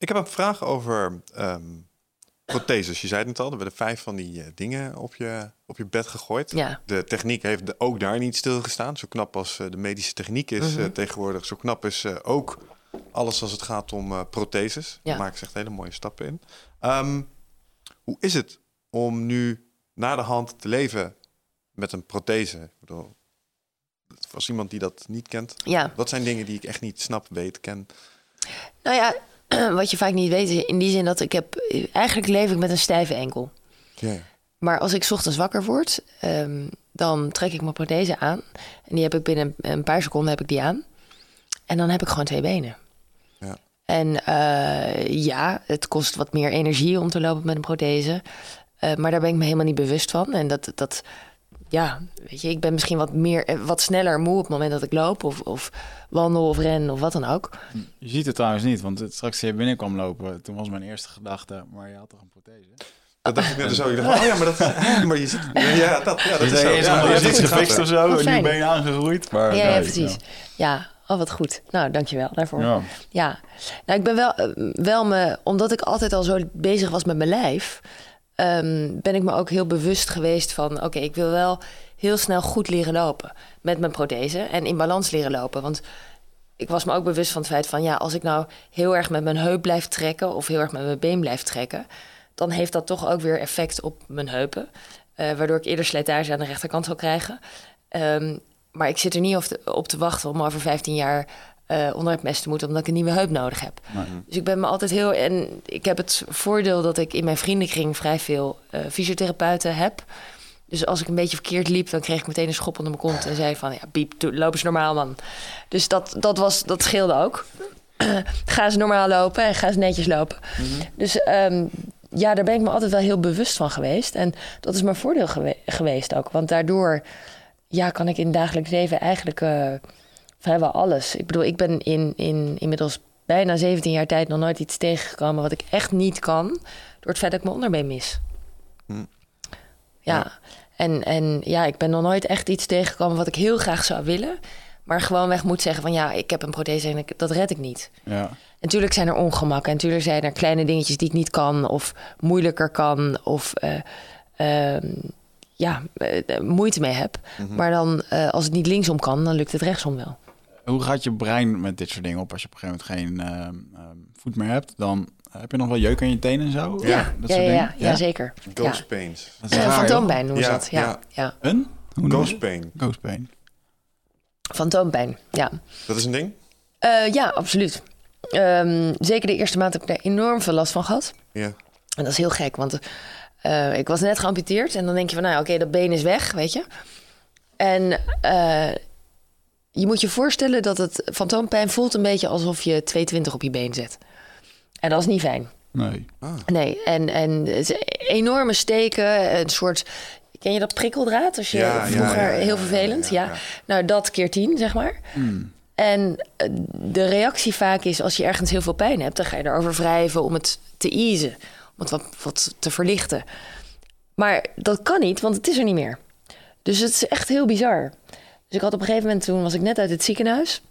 S2: Ik heb een vraag over um, protheses. Je zei het al, er werden vijf van die uh, dingen op je, op je bed gegooid.
S3: Ja.
S2: De techniek heeft ook daar niet stilgestaan. Zo knap als uh, de medische techniek is uh, tegenwoordig, zo knap is ook alles als het gaat om protheses. Ja. Daar maken ze echt hele mooie stappen in. Um, hoe is het om nu na de hand te leven met een prothese? Ik bedoel, als iemand die dat niet kent,
S3: ja.
S2: wat zijn dingen die ik echt niet snap, weet, ken?
S3: Nou ja, wat je vaak niet weet, in die zin dat ik heb... Eigenlijk leef ik met een stijve enkel.
S2: Ja.
S3: Maar als ik ochtends wakker word, um, dan trek ik mijn prothese aan. En die heb ik binnen een paar seconden heb ik die aan. En dan heb ik gewoon twee benen.
S2: Ja.
S3: En uh, ja, het kost wat meer energie om te lopen met een prothese. Uh, maar daar ben ik me helemaal niet bewust van. En dat, dat, ja, weet je, ik ben misschien wat meer, eh, wat sneller moe op het moment dat ik loop of, of wandel of ren of wat dan ook.
S1: Je ziet het trouwens niet, want het, straks je binnenkwam lopen, toen was mijn eerste gedachte, maar je had toch een prothese?
S2: Dat dacht ik net zo. Je dacht, oh ja, maar dat, maar je ziet, ja, dat, ja, dat is zo.
S1: Ja, je ziet gefixt of zo, en nu ben je aangegroeid. Maar,
S3: ja, ja, precies. Ja. Oh, wat goed. Nou, dankjewel daarvoor. Ja. ja. Nou, ik ben wel, uh, wel me, omdat ik altijd al zo bezig was met mijn lijf, um, ben ik me ook heel bewust geweest van... oké, ik wil wel heel snel goed leren lopen met mijn prothese... en in balans leren lopen. Want ik was me ook bewust van het feit van... ja, als ik nou heel erg met mijn heup blijf trekken... of heel erg met mijn been blijf trekken... dan heeft dat toch ook weer effect op mijn heupen. Uh, waardoor ik eerder slijtage aan de rechterkant zal krijgen. Um, maar ik zit er niet op te, op te wachten om over 15 jaar uh, onder het mes te moeten, omdat ik een nieuwe heup nodig heb.
S1: Nee.
S3: Dus ik ben me altijd heel. En ik heb het voordeel dat ik in mijn vriendenkring vrij veel uh, fysiotherapeuten heb. Dus als ik een beetje verkeerd liep, dan kreeg ik meteen een schop onder mijn kont en zei van ja, biep, loop eens normaal man. Dus dat, dat, was, dat scheelde ook. ga eens normaal lopen en ga eens netjes lopen. Mm -hmm. Dus um, ja, daar ben ik me altijd wel heel bewust van geweest. En dat is mijn voordeel gewe geweest ook. Want daardoor ja, kan ik in het dagelijks leven eigenlijk uh, vrijwel alles. Ik bedoel, ik ben in, in inmiddels bijna 17 jaar tijd nog nooit iets tegengekomen wat ik echt niet kan. Door het feit dat ik mijn onderbeen mis.
S2: Hm.
S3: Ja. ja. En, en ja, ik ben nog nooit echt iets tegengekomen wat ik heel graag zou willen. Maar gewoonweg moet zeggen van ja, ik heb een prothese en ik, dat red ik niet.
S1: Ja.
S3: En natuurlijk zijn er ongemakken. En natuurlijk zijn er kleine dingetjes die ik niet kan. Of moeilijker kan. Of eh, ehm, ja, eh, moeite mee heb. Maar dan, eh, als het niet linksom kan, dan lukt het rechtsom wel.
S1: Hoe gaat je brein met dit soort dingen op als je op een gegeven moment geen ehm, ehm, voet meer hebt? Dan heb je nog wel jeuk aan je tenen en zo?
S2: Ja.
S1: dat
S3: ja,
S1: soort
S3: ja,
S1: dingen?
S3: ja, ja, zeker.
S2: Ghost
S3: Ja.
S2: pains.
S1: Dat is
S3: Eh,
S1: raar,
S3: fantoompijn noemen ze
S2: Ja,
S3: dat. Ja,
S2: ja.
S1: Een?
S2: Ghost pain.
S1: Ghost pain.
S3: Fantoompijn, ja.
S2: Dat is een ding?
S3: Eh, ja, absoluut. Ehm, zeker de eerste maand heb ik daar enorm veel last van gehad.
S2: Ja.
S3: En dat is heel gek, want eh, ik was net geamputeerd. En dan denk je van, nou ja, oké, dat been is weg, weet je. En eh, je moet je voorstellen dat het fantoompijn voelt een beetje alsof je 220 op je been zet. En dat is niet fijn.
S1: Nee.
S3: Nee, en, en enorme steken, een soort... Ken je dat prikkeldraad? Als je
S2: Ja,
S3: vroeger
S2: ja, ja,
S3: heel vervelend,
S2: ja,
S3: ja,
S2: ja.
S3: Nou, dat keer tien, zeg maar. En eh, de reactie vaak is, als je ergens heel veel pijn hebt... dan ga je erover wrijven om het te easen. Om het wat, wat te verlichten. Maar dat kan niet, want het is er niet meer. Dus het is echt heel bizar. Dus ik had op een gegeven moment, toen was ik net uit het ziekenhuis...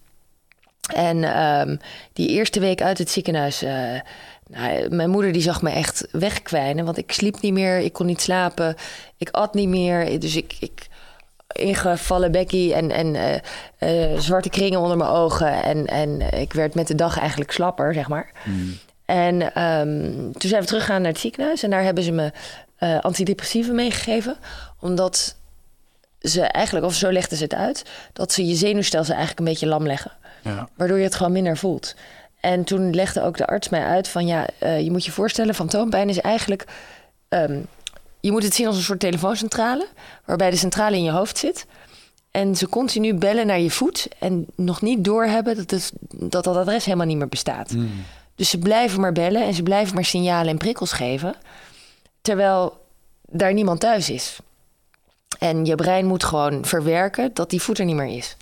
S3: En ehm, die eerste week uit het ziekenhuis... eh, nou, mijn moeder die zag me echt wegkwijnen. Want ik sliep niet meer, ik kon niet slapen. Ik at niet meer. Dus ik... ik ingevallen bekkie en, en eh, eh, zwarte kringen onder mijn ogen. En, en ik werd met de dag eigenlijk slapper, zeg maar. En ehm, toen zijn we teruggegaan naar het ziekenhuis. En daar hebben ze me antidepressieven meegegeven. Omdat ze eigenlijk, of zo legden ze het uit... dat ze je zenuwstelsel eigenlijk een beetje lam leggen.
S1: Ja.
S3: Waardoor je het gewoon minder voelt. En toen legde ook de arts mij uit van... ja, eh, je moet je voorstellen, fantoompijn is eigenlijk... ehm, je moet het zien als een soort telefooncentrale... waarbij de centrale in je hoofd zit... En ze continu bellen naar je voet en nog niet doorhebben dat, het, dat dat adres helemaal niet meer bestaat. Dus ze blijven maar bellen en ze blijven maar signalen en prikkels geven. Terwijl daar niemand thuis is. En je brein moet gewoon verwerken dat die voet er niet meer is.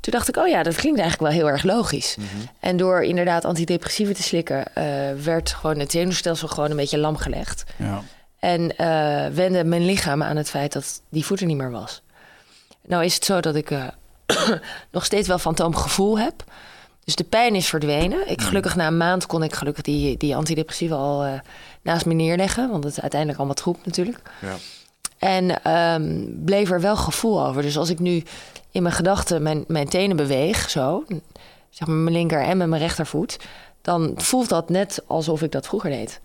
S3: Toen dacht ik, oh ja, dat klinkt eigenlijk wel heel erg logisch. En door inderdaad antidepressieven te slikken, eh, werd gewoon het zenuwstelsel gewoon een beetje lam gelegd.
S1: Ja.
S3: En eh wende mijn lichaam aan het feit dat die voet er niet meer was. Nou is het zo dat ik eh, nog steeds wel fantoomgevoel heb. Dus de pijn is verdwenen. Ik, gelukkig na een maand kon ik gelukkig die, die antidepressiva al naast me neerleggen. Want het is uiteindelijk allemaal troep natuurlijk.
S2: Ja.
S3: En ehm, bleef er wel gevoel over. Dus als ik nu in mijn gedachten mijn, mijn tenen beweeg, zo, zeg maar mijn linker en met mijn rechtervoet, dan voelt dat net alsof ik dat vroeger deed.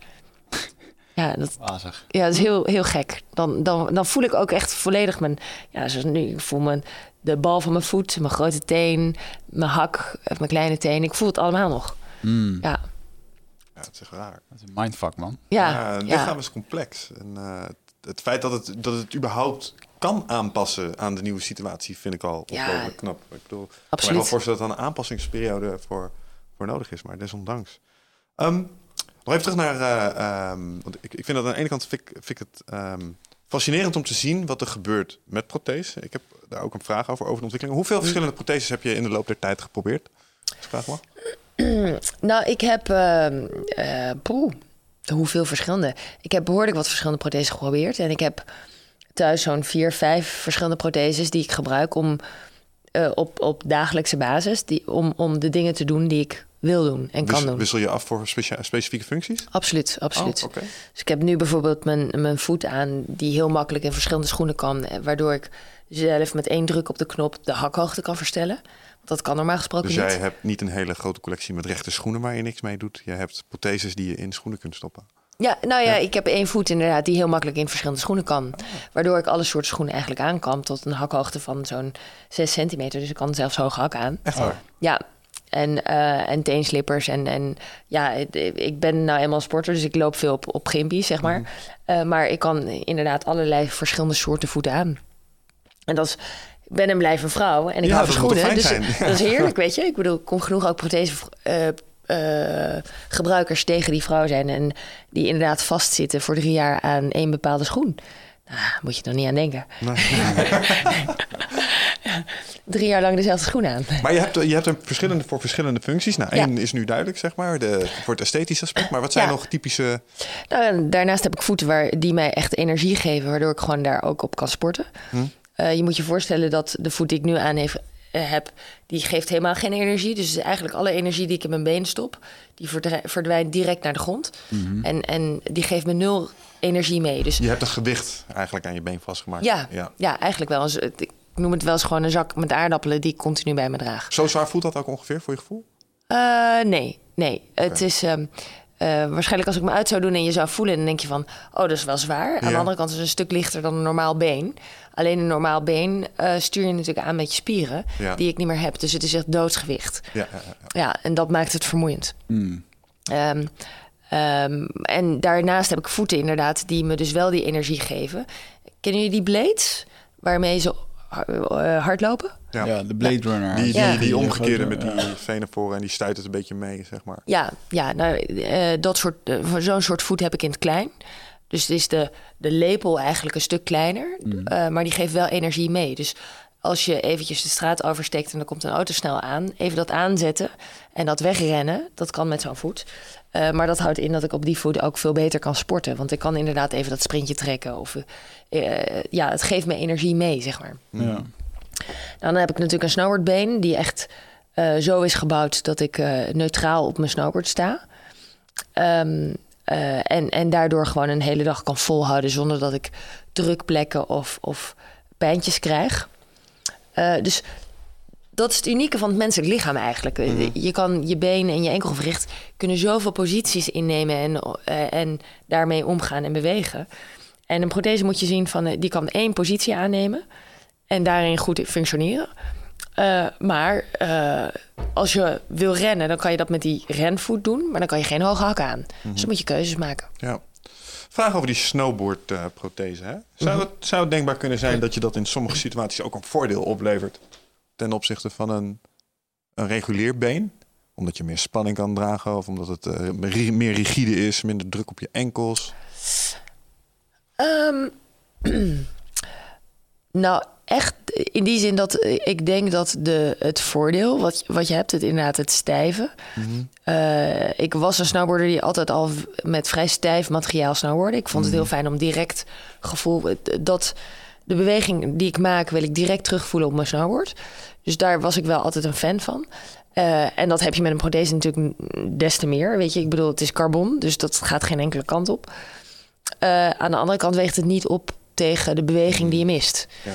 S3: Ja, dat,
S1: Wazig.
S3: ja, dat is heel, heel gek. Dan, dan, dan voel ik ook echt volledig mijn... Ja, zoals nu, ik voel mijn, de bal van mijn voet, mijn grote teen, mijn hak, of mijn kleine teen. Ik voel het allemaal nog.
S1: Mm.
S3: Ja,
S2: ja, het is echt raar.
S1: Dat is een mindfuck, man.
S3: ja,
S2: Ja, het
S3: ja.
S2: lichaam is complex. En eh, het, feit dat het, dat het überhaupt kan aanpassen aan de nieuwe situatie, vind ik al
S3: Ja.
S2: ongelooflijk knap. Ik bedoel, ik kan me wel voorstellen dat er een aanpassingsperiode voor, voor nodig is, maar desondanks. Ehm nog even terug naar, eh, ehm, want ik, ik vind dat aan de ene kant vind ik, vind ik het ehm, fascinerend om te zien wat er gebeurt met prothese. Ik heb daar ook een vraag over, over de ontwikkeling. Hoeveel verschillende protheses heb je in de loop der tijd geprobeerd? Als ik vraag mag.
S3: Nou, ik heb... eh, poeh, hoeveel verschillende? Ik heb behoorlijk wat verschillende protheses geprobeerd. En ik heb thuis zo'n vier, vijf verschillende protheses die ik gebruik om... eh, op, op dagelijkse basis, die, om, om de dingen te doen die ik wil doen en kan doen.
S2: wissel je af voor specifieke functies?
S3: Absoluut, absoluut.
S2: Oh.
S3: Dus ik heb nu bijvoorbeeld mijn, mijn voet aan, die heel makkelijk in verschillende schoenen kan. eh, Waardoor ik zelf met één druk op de knop de hakhoogte kan verstellen. Dat kan normaal gesproken
S2: Dus
S3: niet.
S2: jij hebt niet een hele grote collectie met rechte schoenen waar je niks mee doet. Je hebt protheses die je in schoenen kunt stoppen.
S3: Ja, nou ja, ik heb één voet inderdaad die heel makkelijk in verschillende schoenen kan. Waardoor ik alle soorten schoenen eigenlijk aan kan tot een hakhoogte van zo'n 6 centimeter. Dus ik kan zelfs hoge hakken aan.
S2: Echt waar?
S3: Ja, en, eh, en teenslippers. En, en ja, ik ben nou eenmaal sporter, dus ik loop veel op, op gimpies, zeg maar. Eh, maar ik kan inderdaad allerlei verschillende soorten voeten aan. En dat is, ben en blijf een vrouw en ik
S2: Ja,
S3: hou van schoenen. Dus
S2: zijn?
S3: dat is heerlijk, weet je. Ik bedoel, ik kom genoeg ook prothese eh, eh, gebruikers tegen die vrouw zijn... en die inderdaad vastzitten voor drie jaar aan één bepaalde schoen. Nou, moet je er niet aan denken. drie jaar lang dezelfde schoen aan.
S2: Maar je hebt, je hebt er verschillende voor verschillende functies. Nou,
S3: Ja.
S2: één is nu duidelijk, zeg maar, de, voor het esthetische aspect. Maar wat zijn
S3: Ja.
S2: nog typische...
S3: Nou, daarnaast heb ik voeten waar, die mij echt energie geven, waardoor ik gewoon daar ook op kan sporten.
S2: Hm.
S3: Eh, je moet je voorstellen dat de voet die ik nu aan, heeft, eh, heb, die geeft helemaal geen energie. Dus eigenlijk alle energie die ik in mijn been stop, die verdwijnt direct naar de grond.
S2: Mhm.
S3: En, en die geeft me nul energie mee. Dus
S2: Je hebt een gewicht eigenlijk aan je been vastgemaakt.
S3: ja,
S2: ja.
S3: ja. eigenlijk wel. Dus Ik noem het wel eens gewoon een zak met aardappelen die ik continu bij me draag.
S2: Zo zwaar voelt dat ook ongeveer voor je gevoel?
S3: Eh, nee, nee. Het is ehm, eh, waarschijnlijk als ik me uit zou doen en je zou voelen, dan denk je van, oh, dat is wel zwaar. Aan
S2: Ja.
S3: de andere kant is het een stuk lichter dan een normaal been. Alleen een normaal been eh, stuur je natuurlijk aan met je spieren,
S2: Ja.
S3: die ik niet meer heb. Dus het is echt doodsgewicht.
S2: Ja, ja,
S3: en dat maakt het vermoeiend.
S1: Hmm.
S3: Ehm, ehm, en daarnaast heb ik voeten inderdaad, die me dus wel die energie geven. Kennen jullie die blades waarmee ze eh, hardlopen?
S2: Ja.
S1: Ja, de Blade Runner.
S2: Die, die,
S3: Ja.
S2: die omgekeerde met die venevoren en die stuit het een beetje mee, zeg maar.
S3: Ja, ja nou, eh, dat soort, eh, zo'n soort voet heb ik in het klein. Dus het is de, de lepel eigenlijk een stuk kleiner, eh, maar die geeft wel energie mee. Dus als je eventjes de straat oversteekt en er komt een auto snel aan, even dat aanzetten en dat wegrennen, dat kan met zo'n voet. Eh, maar dat houdt in dat ik op die voet ook veel beter kan sporten. Want ik kan inderdaad even dat sprintje trekken. Of eh, ja, het geeft me energie mee, zeg maar.
S1: Ja.
S3: Dan heb ik natuurlijk een snowboardbeen die echt eh, zo is gebouwd dat ik eh, neutraal op mijn snowboard sta. Ehm, eh, en, en daardoor gewoon een hele dag kan volhouden zonder dat ik drukplekken of, of pijntjes krijg. Eh, dus dat is het unieke van het menselijk lichaam eigenlijk. Eh, Je kan je been en je enkelgewricht kunnen zoveel posities innemen en, eh, en daarmee omgaan en bewegen. En een prothese moet je zien van eh, die kan één positie aannemen en daarin goed functioneren. Maar als je wil rennen, dan kan je dat met die renvoet doen, maar dan kan je geen hoge hak aan. Dus dan moet je keuzes maken.
S2: Ja. Vraag over die snowboardprothese. hè? Zou, het, zou het denkbaar kunnen zijn dat je dat in sommige situaties ook een voordeel oplevert ten opzichte van een, een regulier been? Omdat je meer spanning kan dragen of omdat het eh, meer rigide is, minder druk op je enkels.
S3: Ehm, nou, echt in die zin dat ik denk dat de, het voordeel wat, wat je hebt, het inderdaad het stijven. Eh, ik was een snowboarder die altijd al met vrij stijf materiaal snowboarde. Ik vond het heel fijn om direct gevoel dat de beweging die ik maak wil ik direct terugvoelen op mijn snowboard. Dus daar was ik wel altijd een fan van. Eh, en dat heb je met een prothese natuurlijk des te meer. Weet je, ik bedoel, het is carbon, dus dat gaat geen enkele kant op. Eh, aan de andere kant weegt het niet op tegen de beweging die je mist.
S2: Ja.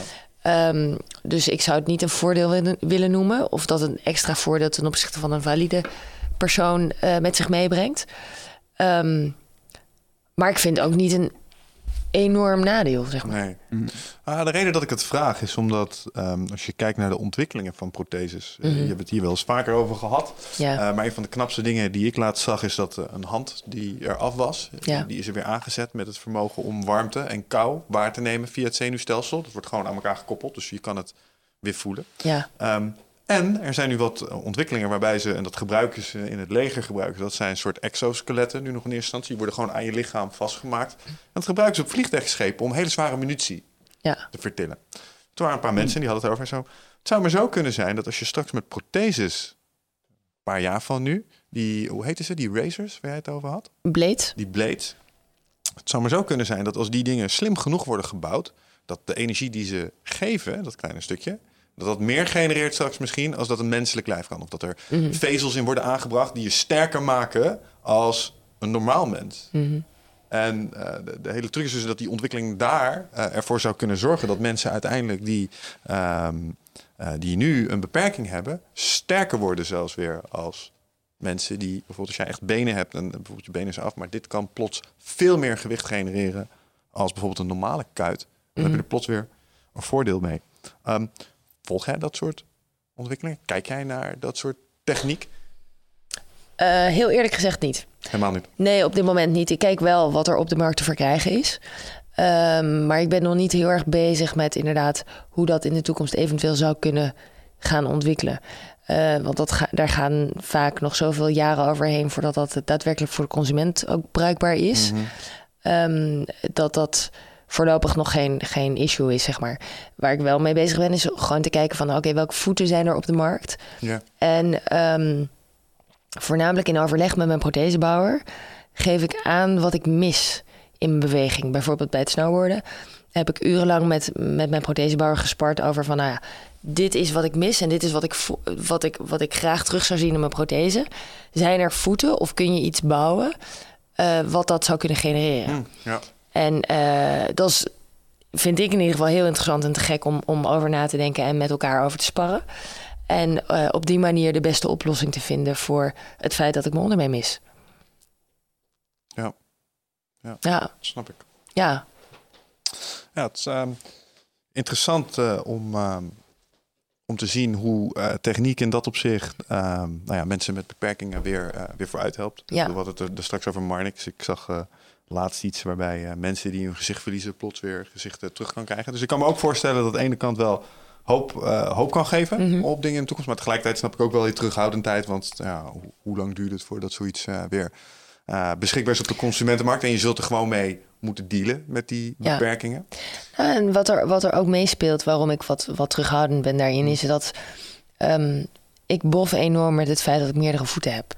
S3: Ehm, dus ik zou het niet een voordeel willen, noemen. Of dat een extra voordeel ten opzichte van een valide persoon eh, met zich meebrengt. Ehm, maar ik vind ook niet een enorm nadeel, zeg maar.
S2: Nee. Ah, de reden dat ik het vraag is omdat ehm, als je kijkt naar de ontwikkelingen van protheses, eh, je hebt het hier wel eens vaker over gehad.
S3: Ja.
S2: Eh, maar een van de knapste dingen die ik laatst zag is dat eh, een hand die eraf was,
S3: Ja.
S2: die is er weer aangezet met het vermogen om warmte en kou waar te nemen via het zenuwstelsel. Dat wordt gewoon aan elkaar gekoppeld, dus je kan het weer voelen.
S3: Ja,
S2: Ehm, en er zijn nu wat eh, ontwikkelingen waarbij ze, en dat gebruiken ze in het leger gebruiken, dat zijn een soort exoskeletten nu nog in eerste instantie. Die worden gewoon aan je lichaam vastgemaakt. En dat gebruiken ze op vliegtuigschepen om hele zware munitie
S3: ja.
S2: te vertillen. Toen waren een paar mensen die hadden het over en zo. Het zou maar zo kunnen zijn dat als je straks met protheses, een paar jaar van nu, die, hoe heette ze, die racers waar jij het over had,
S3: Blade.
S2: die blades. Het zou maar zo kunnen zijn dat als die dingen slim genoeg worden gebouwd, dat de energie die ze geven, dat kleine stukje, dat dat meer genereert straks misschien als dat een menselijk lijf kan. Of dat er vezels in worden aangebracht die je sterker maken als een normaal mens. En eh, de, de hele truc is dus dat die ontwikkeling daar eh, ervoor zou kunnen zorgen dat mensen uiteindelijk die, ehm, eh, die nu een beperking hebben, sterker worden zelfs weer als mensen die bijvoorbeeld als jij echt benen hebt en bijvoorbeeld je benen is af, maar dit kan plots veel meer gewicht genereren als bijvoorbeeld een normale kuit. Dan heb je er plots weer een voordeel mee. Ehm, volg jij dat soort ontwikkelingen? Kijk jij naar dat soort techniek?
S3: Eh, heel eerlijk gezegd niet.
S2: Helemaal niet.
S3: Nee, op dit moment niet. Ik kijk wel wat er op de markt te verkrijgen is. Ehm, maar ik ben nog niet heel erg bezig met inderdaad hoe dat in de toekomst eventueel zou kunnen gaan ontwikkelen. Eh, want dat ga- daar gaan vaak nog zoveel jaren overheen voordat dat daadwerkelijk voor de consument ook bruikbaar is. Ehm, dat dat voorlopig nog geen, geen issue is, zeg maar. Waar ik wel mee bezig ben, is gewoon te kijken van... oké, welke voeten zijn er op de markt?
S2: Ja.
S3: En ehm, voornamelijk in overleg met mijn prothesebouwer geef ik aan wat ik mis in mijn beweging. Bijvoorbeeld bij het snowboarden heb ik urenlang met, met mijn prothesebouwer gespart over van, nou ja, dit is wat ik mis en dit is wat ik, wat ik, wat ik graag terug zou zien in mijn prothese. Zijn er voeten of kun je iets bouwen eh, wat dat zou kunnen genereren?
S2: Hm, ja.
S3: En eh, dat is, vind ik in ieder geval heel interessant en te gek om, om over na te denken en met elkaar over te sparren. En eh, op die manier de beste oplossing te vinden voor het feit dat ik mijn onderbeen mis.
S2: Ja. Ja.
S3: Ja,
S2: snap ik.
S3: ja.
S2: Ja, het is ehm, interessant eh, om, ehm, om te zien hoe techniek in dat opzicht ehm, nou ja, mensen met beperkingen weer, weer vooruit helpt.
S3: Ja.
S2: We hadden het er, er straks over Marnix. Ik zag laatst iets waarbij eh, mensen die hun gezicht verliezen plots weer gezichten terug kan krijgen. Dus ik kan me ook voorstellen dat aan de ene kant wel hoop, eh, hoop kan geven
S3: Mhm.
S2: op dingen in de toekomst. Maar tegelijkertijd snap ik ook wel die terughoudendheid. Want ja, hoe, hoe lang duurt het voordat zoiets eh, weer eh, beschikbaar is op de consumentenmarkt? En je zult er gewoon mee moeten dealen met die
S3: Ja.
S2: beperkingen.
S3: Nou, en wat er, wat er ook meespeelt, waarom ik wat, wat terughoudend ben daarin, is dat ehm, ik bof enorm met het feit dat ik meerdere voeten heb.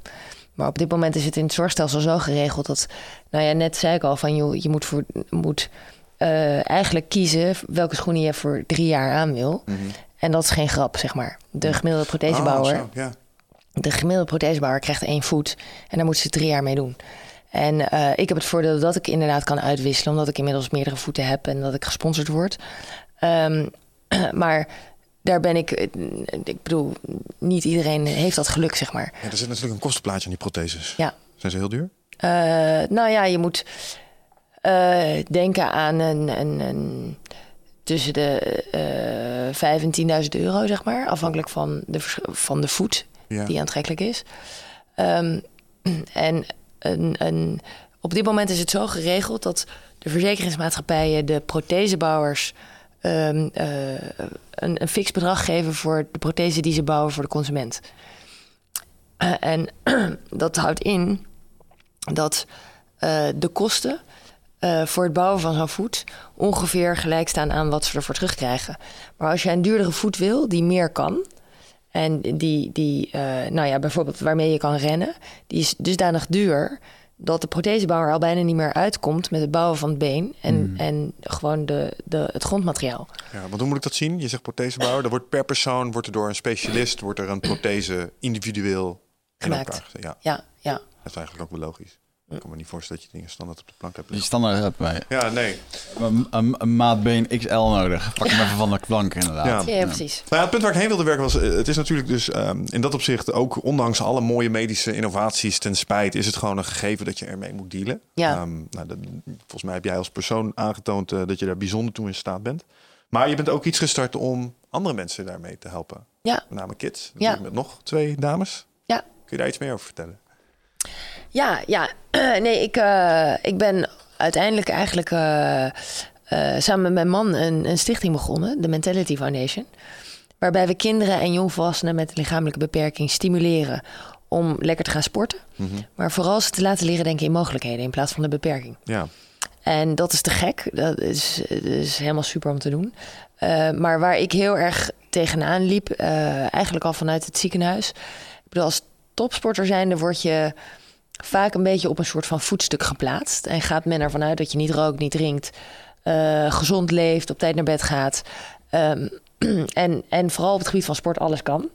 S3: Maar op dit moment is het in het zorgstelsel zo geregeld dat, nou ja, net zei ik al, van joh, je moet, voor, moet eh, eigenlijk kiezen welke schoenen je voor drie jaar aan wil. En dat is geen grap, zeg maar. De gemiddelde prothesebouwer,
S2: Oh, zo, ja.
S3: de gemiddelde prothesebouwer krijgt één voet en daar moeten ze drie jaar mee doen. En eh, ik heb het voordeel dat ik inderdaad kan uitwisselen, omdat ik inmiddels meerdere voeten heb en dat ik gesponsord word. Ehm, maar daar ben ik, eh, ik bedoel, niet iedereen heeft dat geluk, zeg maar.
S2: Ja, er zit natuurlijk een kostenplaatje aan die protheses.
S3: Ja.
S2: Zijn ze heel duur?
S3: Eh, nou ja, je moet eh, denken aan een, een, een tussen de eh 5 en 10.000 euro, zeg maar. Afhankelijk van de, van de voet
S2: Ja.
S3: die aantrekkelijk is. Ehm, en een, een, op dit moment is het zo geregeld dat de verzekeringsmaatschappijen de prothesebouwers ehm, eh, een, een fix bedrag geven voor de prothese die ze bouwen voor de consument. Eh, en dat houdt in dat eh, de kosten voor het bouwen van zo'n voet ongeveer gelijk staan aan wat ze ervoor terugkrijgen. Maar als je een duurdere voet wil die meer kan, en die, die nou ja, bijvoorbeeld waarmee je kan rennen, die is dusdanig duur dat de prothesebouwer al bijna niet meer uitkomt met het bouwen van het been en, en gewoon de, de, het grondmateriaal.
S2: Ja, want hoe moet ik dat zien? Je zegt prothesebouwer. Er wordt per persoon, wordt er door een specialist, wordt er een prothese individueel in
S3: Gemaakt.
S2: Ja,
S3: Ja, ja.
S2: dat is eigenlijk ook wel logisch. Ik kan me niet voorstellen dat je dingen standaard op de plank hebt
S1: Die standaard heb wij.
S2: Ja, nee.
S1: Een, een, een maatbeen XL nodig. Pak hem even van de plank inderdaad.
S2: Ja.
S3: ja, precies.
S2: Nou ja, het punt waar ik heen wilde werken was, eh, het is natuurlijk dus ehm, in dat opzicht ook ondanks alle mooie medische innovaties ten spijt, is het gewoon een gegeven dat je ermee moet dealen.
S3: Ja.
S2: Ehm, nou, dat- volgens mij heb jij als persoon aangetoond eh, dat je daar bijzonder toe in staat bent. Maar je bent ook iets gestart om andere mensen daarmee te helpen.
S3: Ja,
S2: Met name kids.
S3: Ja.
S2: Met nog twee dames.
S3: ja.
S2: Kun je daar iets meer over vertellen?
S3: Ja, ja. nee, ik, eh, ik ben uiteindelijk eigenlijk eh, eh, samen met mijn man een, een stichting begonnen, de Mentality Foundation. Waarbij we kinderen en jongvolwassenen met een lichamelijke beperking stimuleren om lekker te gaan sporten. Maar vooral ze te laten leren denken in mogelijkheden in plaats van de beperking.
S2: Ja.
S3: En dat is te gek. Dat is, dat is helemaal super om te doen. Maar waar ik heel erg tegenaan liep, eigenlijk al vanuit het ziekenhuis. Ik bedoel, als topsporter zijnde word je vaak een beetje op een soort van voetstuk geplaatst. En gaat men ervan uit dat je niet rookt, niet drinkt, eh, gezond leeft, op tijd naar bed gaat. Ehm, en, en vooral op het gebied van sport alles kan.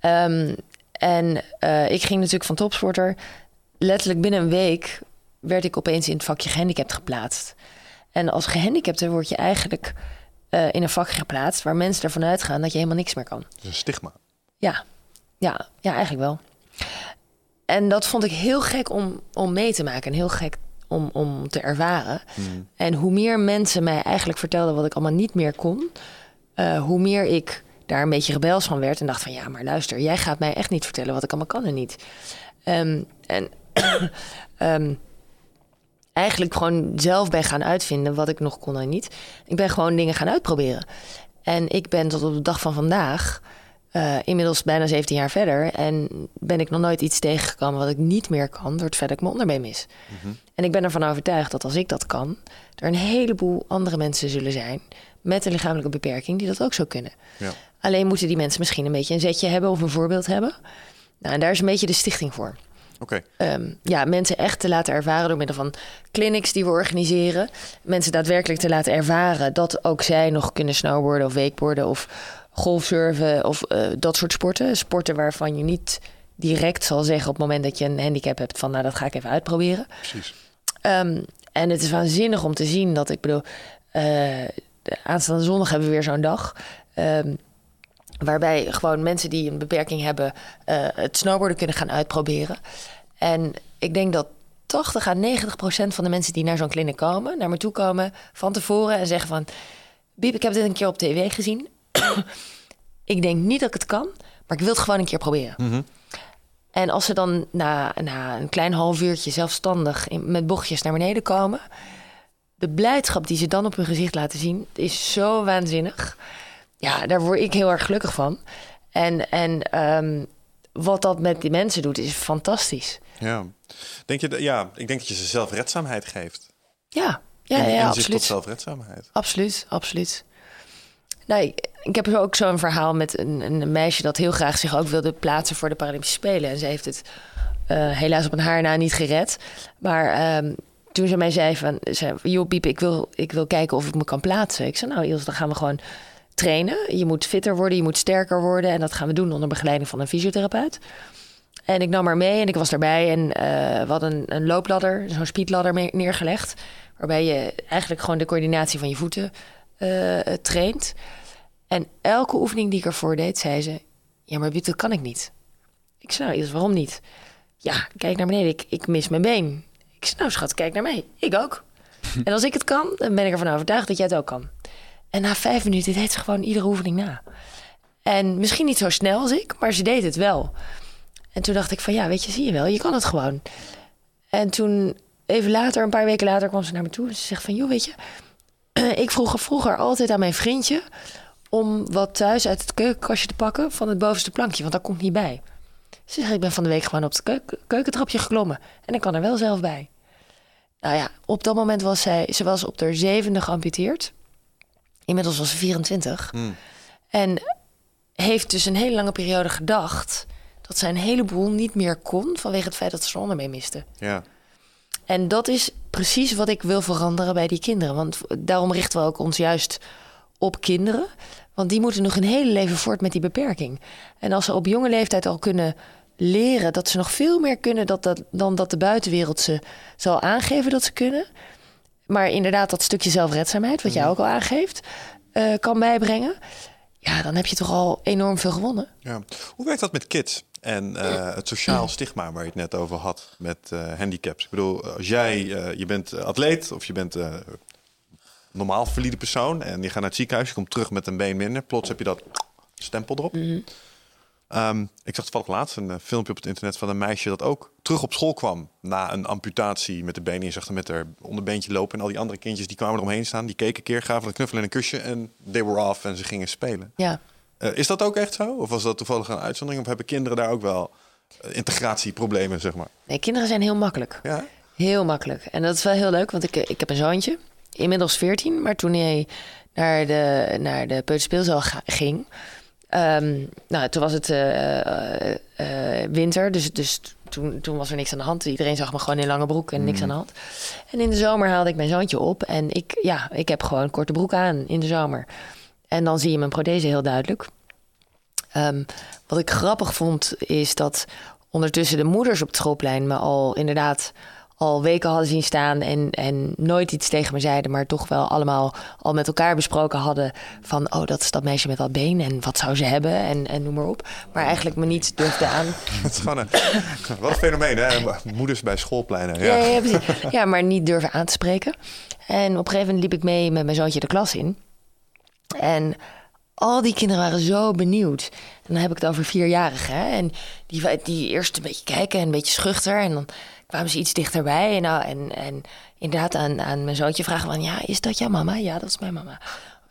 S3: Ehm, en eh, ik ging natuurlijk van topsporter. Letterlijk binnen een week werd ik opeens in het vakje gehandicapt geplaatst. En als gehandicapte word je eigenlijk eh, in een vak geplaatst waar mensen ervan uitgaan dat je helemaal niks meer kan.
S2: Dat is een stigma.
S3: Ja, ja, ja, eigenlijk wel. En dat vond ik heel gek om, om mee te maken en heel gek om, om te ervaren. En hoe meer mensen mij eigenlijk vertelden wat ik allemaal niet meer kon, eh, hoe meer ik daar een beetje rebels van werd en dacht van ja, maar luister, jij gaat mij echt niet vertellen wat ik allemaal kan en niet. Ehm, en ehm, eigenlijk gewoon zelf ben gaan uitvinden wat ik nog kon en niet. Ik ben gewoon dingen gaan uitproberen. En ik ben tot op de dag van vandaag eh, inmiddels bijna 17 jaar verder. En ben ik nog nooit iets tegengekomen wat ik niet meer kan door het feit dat ik mijn onderbeen mis. En ik ben ervan overtuigd dat als ik dat kan, er een heleboel andere mensen zullen zijn met een lichamelijke beperking die dat ook zo kunnen.
S2: Ja.
S3: Alleen moeten die mensen misschien een beetje een zetje hebben of een voorbeeld hebben. Nou, en daar is een beetje de stichting voor.
S2: Oké.
S3: Ehm, ja, mensen echt te laten ervaren door middel van clinics die we organiseren. Mensen daadwerkelijk te laten ervaren dat ook zij nog kunnen snowboarden of wakeboarden of golfsurfen of eh, dat soort sporten. Sporten waarvan je niet direct zal zeggen op het moment dat je een handicap hebt van nou dat ga ik even uitproberen.
S2: Precies.
S3: Ehm, en het is waanzinnig om te zien dat ik bedoel, de aanstaande zondag hebben we weer zo'n dag. ehm, waarbij gewoon mensen die een beperking hebben eh, het snowboarden kunnen gaan uitproberen. En ik denk dat 80 à 90 procent van de mensen die naar zo'n clinic komen, naar me toe komen van tevoren en zeggen van, Biep, ik heb dit een keer op tv gezien. ik denk niet dat ik het kan, maar ik wil het gewoon een keer proberen. En als ze dan na, na een klein half uurtje zelfstandig in, met bochtjes naar beneden komen, de blijdschap die ze dan op hun gezicht laten zien, is zo waanzinnig. Ja, daar word ik heel erg gelukkig van. En, en ehm, wat dat met die mensen doet, is fantastisch.
S2: Ja. Denk je, dat- ja, ik denk dat je ze zelfredzaamheid geeft.
S3: Ja, ja, ja,
S2: inzicht
S3: absoluut.
S2: tot zelfredzaamheid.
S3: Absoluut, absoluut. Nou, ik, ik heb ook zo'n verhaal met een, een meisje dat heel graag zich ook wilde plaatsen voor de Paralympische Spelen. En ze heeft het eh, helaas op een haar na niet gered. Maar ehm, toen ze mij zei van, zei, joh Piep, ik wil, ik wil kijken of ik me kan plaatsen. Ik zei, nou Iels, dan gaan we gewoon trainen. Je moet fitter worden, je moet sterker worden. En dat gaan we doen onder begeleiding van een fysiotherapeut. En ik nam haar mee en ik was daarbij. En eh, we hadden een, een loopladder, zo'n speedladder neergelegd. Waarbij je eigenlijk gewoon de coördinatie van je voeten eh, traint. En elke oefening die ik ervoor deed, zei ze... Ja, maar dat kan ik niet. Ik zei, nou, waarom niet? Ja, kijk naar beneden, ik, ik mis mijn been. Ik zei, nou schat, kijk naar mij. Ik ook. en als ik het kan, dan ben ik ervan overtuigd dat jij het ook kan. En na vijf minuten deed ze gewoon iedere oefening na. En misschien niet zo snel als ik, maar ze deed het wel. En toen dacht ik van, ja, weet je, zie je wel, je kan het gewoon. En toen, even later, een paar weken later, kwam ze naar me toe. En ze zegt van, joh, weet je... ik vroeg vroeger altijd aan mijn vriendje... om wat thuis uit het keukenkastje te pakken van het bovenste plankje. Want dat komt niet bij. Ze zegt, ik ben van de week gewoon op het keuken, keukentrapje geklommen. En ik kan er wel zelf bij. Nou ja, op dat moment was zij... Ze was op haar zevende geamputeerd. Inmiddels was ze 24.
S2: Hmm.
S3: En heeft dus een hele lange periode gedacht... dat zij een heleboel niet meer kon... vanwege het feit dat ze onder mee miste.
S2: Ja.
S3: En dat is precies wat ik wil veranderen bij die kinderen. Want daarom richten we ook ons juist op kinderen. Want die moeten nog een hele leven voort met die beperking. En als ze op jonge leeftijd al kunnen leren dat ze nog veel meer kunnen dat dat, dan dat de buitenwereld ze zal aangeven dat ze kunnen. Maar inderdaad, dat stukje zelfredzaamheid, wat jij ook al aangeeft, eh, kan bijbrengen. Ja, dan heb je toch al enorm veel gewonnen.
S2: Ja. Hoe werkt dat met kids? En eh, het sociaal stigma waar je het net over had met eh, handicaps. Ik bedoel, als jij, je bent atleet of je bent normaal valide persoon en je gaat naar het ziekenhuis, je komt terug met een been minder, plots heb je dat stempel erop. Ehm, ik zag toevallig laatst een eh, filmpje op het internet van een meisje dat ook terug op school kwam na een amputatie met de benen. Zag haar met haar onderbeentje lopen en al die andere kindjes die kwamen eromheen staan. Die keken een keer, gaven een knuffel en een kusje en they were off en ze gingen spelen.
S3: Ja,
S2: Eh, is dat ook echt zo? Of was dat toevallig een uitzondering? Of hebben kinderen daar ook wel eh, integratieproblemen, zeg maar?
S3: nee, kinderen zijn heel makkelijk.
S2: Ja?
S3: Heel makkelijk. En dat is wel heel leuk, want ik, ik heb een zoontje, inmiddels 14. Maar toen hij naar de, naar de peuterspeelzaal ging... ehm, nou, toen was het eh, eh, eh, winter, dus, dus toen, toen was er niks aan de hand. Iedereen zag me gewoon in lange broek en niks aan de hand. En in de zomer haalde ik mijn zoontje op. En ik, ja, ik heb gewoon korte broek aan in de zomer. En dan zie je mijn prothese heel duidelijk. Ehm, wat ik grappig vond, is dat ondertussen de moeders op het schoolplein me al inderdaad al weken hadden zien staan en, en nooit iets tegen me zeiden, maar toch wel allemaal al met elkaar besproken hadden van, oh, dat is dat meisje met dat been en wat zou ze hebben en, en noem maar op. Maar eigenlijk me niet durfde aan.
S2: Het is gewoon een, wat een fenomeen, hè? Moeders bij schoolpleinen.
S3: Ja,
S2: Ja.
S3: ja, precies. ja, maar niet durven aan te spreken. En op een gegeven moment liep ik mee met mijn zoontje de klas in. En al die kinderen waren zo benieuwd. En dan heb ik het over vierjarigen. Hè? En die, die eerst een beetje kijken en een beetje schuchter. En dan kwamen ze iets dichterbij. En, nou, en, en inderdaad aan, aan mijn zoontje vragen van... Ja, is dat jouw mama? Ja, dat is mijn mama.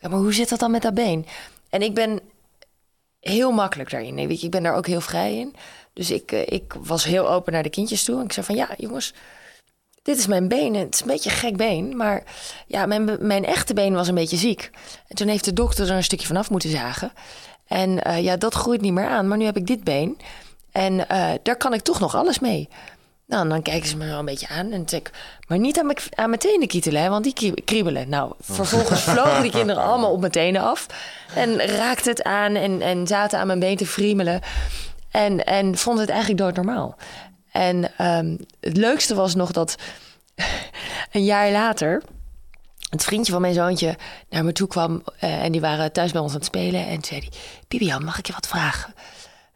S3: Ja, maar hoe zit dat dan met dat been? En ik ben heel makkelijk daarin. Weet je, ik ben daar ook heel vrij in. Dus ik, eh, ik was heel open naar de kindjes toe. En ik zei van ja, jongens, dit is mijn been. Het is een beetje een gek been. Maar ja, mijn, mijn echte been was een beetje ziek. En toen heeft de dokter er een stukje vanaf moeten zagen. En eh, ja, dat groeit niet meer aan. Maar nu heb ik dit been. En eh, daar kan ik toch nog alles mee. Nou, en dan kijken ze me wel een beetje aan. En zeg maar niet aan mijn, aan mijn tenen kietelen, hè, want die krie- kriebelen. Nou, vervolgens vlogen die kinderen allemaal op mijn tenen af. En raakten het aan en, en zaten aan mijn been te friemelen. En, en vonden het eigenlijk doodnormaal. En ehm, het leukste was nog dat een jaar later het vriendje van mijn zoontje naar me toe kwam. eh, en die waren thuis bij ons aan het spelen. En zei hij, Bibian, mag ik je wat vragen?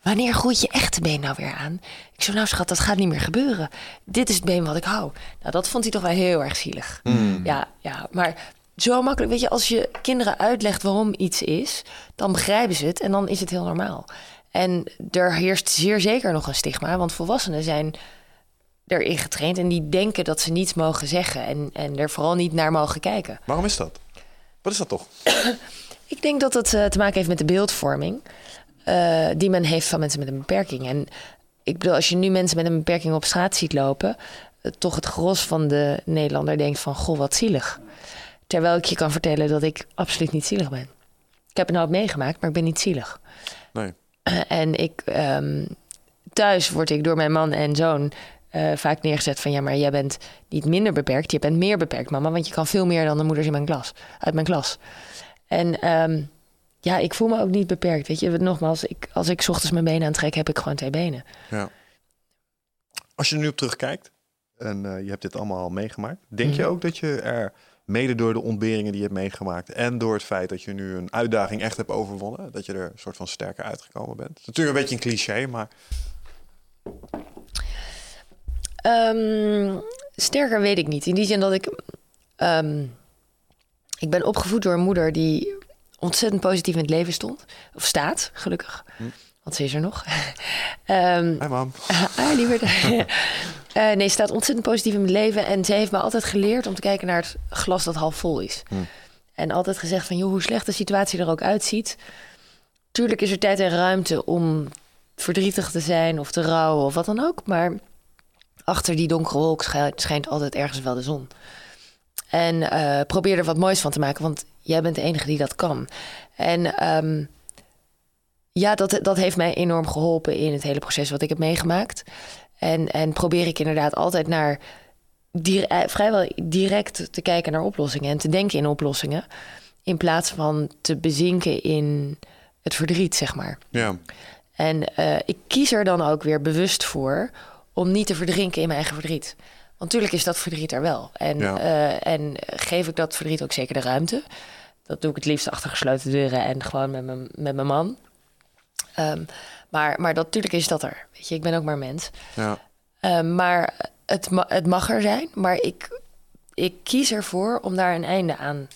S3: Wanneer groeit je echte been nou weer aan? Ik zo, nou schat, dat gaat niet meer gebeuren. Dit is het been wat ik hou. Nou, dat vond hij toch wel heel erg zielig. Ja, ja, maar zo makkelijk. Weet je, als je kinderen uitlegt waarom iets is... dan begrijpen ze het en dan is het heel normaal. En er heerst zeer zeker nog een stigma. Want volwassenen zijn erin getraind... en die denken dat ze niets mogen zeggen... en, en er vooral niet naar mogen kijken.
S2: Waarom is dat? Wat is dat toch?
S3: Ik denk dat het eh, te maken heeft met de beeldvorming eh, die men heeft van mensen met een beperking. En ik bedoel, als je nu mensen met een beperking op straat ziet lopen, eh, toch het gros van de Nederlander denkt van, goh, wat zielig. Terwijl ik je kan vertellen dat ik absoluut niet zielig ben. Ik heb het nou meegemaakt, maar ik ben niet zielig.
S2: Nee.
S3: En ik, ehm, thuis word ik door mijn man en zoon eh, vaak neergezet van... ja, maar jij bent niet minder beperkt, je bent meer beperkt, mama... want je kan veel meer dan de moeders in mijn klas, uit mijn klas. En ehm, ja, ik voel me ook niet beperkt, weet je. Nogmaals, ik, als ik 's ochtends mijn benen aantrek, heb ik gewoon twee benen.
S2: Ja. Als je er nu op terugkijkt en eh, je hebt dit allemaal al meegemaakt, denk je
S3: Mhm.
S2: ook dat je er mede door de ontberingen die je hebt meegemaakt en door het feit dat je nu een uitdaging echt hebt overwonnen, dat je er een soort van sterker uitgekomen bent? Natuurlijk een beetje een cliché, maar
S3: Ehm, sterker weet ik niet. In die zin dat ik... ehm, ik ben opgevoed door een moeder die ontzettend positief in het leven stond. Of staat, gelukkig. Want ze is er nog. Ehm
S2: mam.
S3: ah, liever. Eh, nee, ze staat ontzettend positief in mijn leven. En ze heeft me altijd geleerd om te kijken naar het glas dat half vol is. En altijd gezegd van, joh, hoe slecht de situatie er ook uitziet. Tuurlijk is er tijd en ruimte om verdrietig te zijn of te rouwen of wat dan ook. Maar achter die donkere wolk schijnt altijd ergens wel de zon. En eh, probeer er wat moois van te maken, want jij bent de enige die dat kan. En ehm, ja, dat, dat heeft mij enorm geholpen in het hele proces wat ik heb meegemaakt. En, en probeer ik inderdaad altijd naar eh, vrijwel direct te kijken naar oplossingen en te denken in oplossingen. In plaats van te bezinken in het verdriet, zeg maar.
S2: Ja.
S3: En eh, ik kies er dan ook weer bewust voor om niet te verdrinken in mijn eigen verdriet. Want natuurlijk is dat verdriet er wel. En,
S2: Ja.
S3: eh, en geef ik dat verdriet ook zeker de ruimte. Dat doe ik het liefst achter gesloten deuren en gewoon met mijn, met mijn man. Ehm, maar, maar dat, natuurlijk is dat er. Weet je, ik ben ook maar mens.
S2: ja.
S3: Ehm, maar het, ma- het mag er zijn. Maar ik, ik kies ervoor om daar een einde aan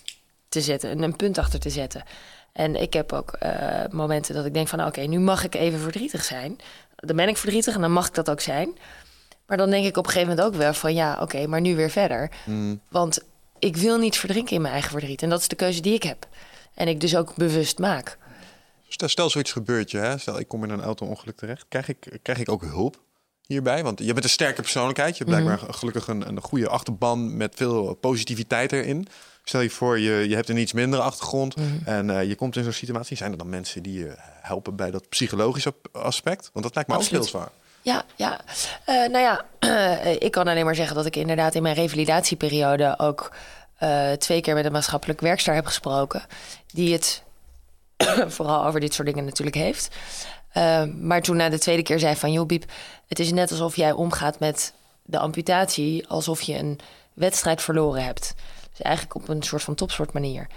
S3: te zetten. en Een punt achter te zetten. En ik heb ook eh, momenten dat ik denk van... oké, nu mag ik even verdrietig zijn. Dan ben ik verdrietig en dan mag ik dat ook zijn. Maar dan denk ik op een gegeven moment ook wel van... ja, oké, maar nu weer verder. Want ik wil niet verdrinken in mijn eigen verdriet. En dat is de keuze die ik heb. En ik dus ook bewust maak.
S2: Stel, stel zoiets gebeurt je, hè? stel ik kom in een auto-ongeluk terecht, krijg ik, krijg ik ook hulp hierbij? Want je bent een sterke persoonlijkheid, je hebt blijkbaar gelukkig een, een goede achterban met veel positiviteit erin. Stel je voor, je, je hebt een iets mindere achtergrond en eh, je komt in zo'n situatie. Zijn er dan mensen die je helpen bij dat psychologische aspect? Want dat lijkt me
S3: Absoluut.
S2: ook heel zwaar.
S3: Ja, ja. Eh, nou ja, ik kan alleen maar zeggen dat ik inderdaad in mijn revalidatieperiode ook eh, twee keer met een maatschappelijk werkster heb gesproken. Die het vooral over dit soort dingen natuurlijk heeft. Eh, maar toen na de tweede keer zei van... joh Biep, het is net alsof jij omgaat met de amputatie... alsof je een wedstrijd verloren hebt. Dus eigenlijk op een soort van topsoort manier.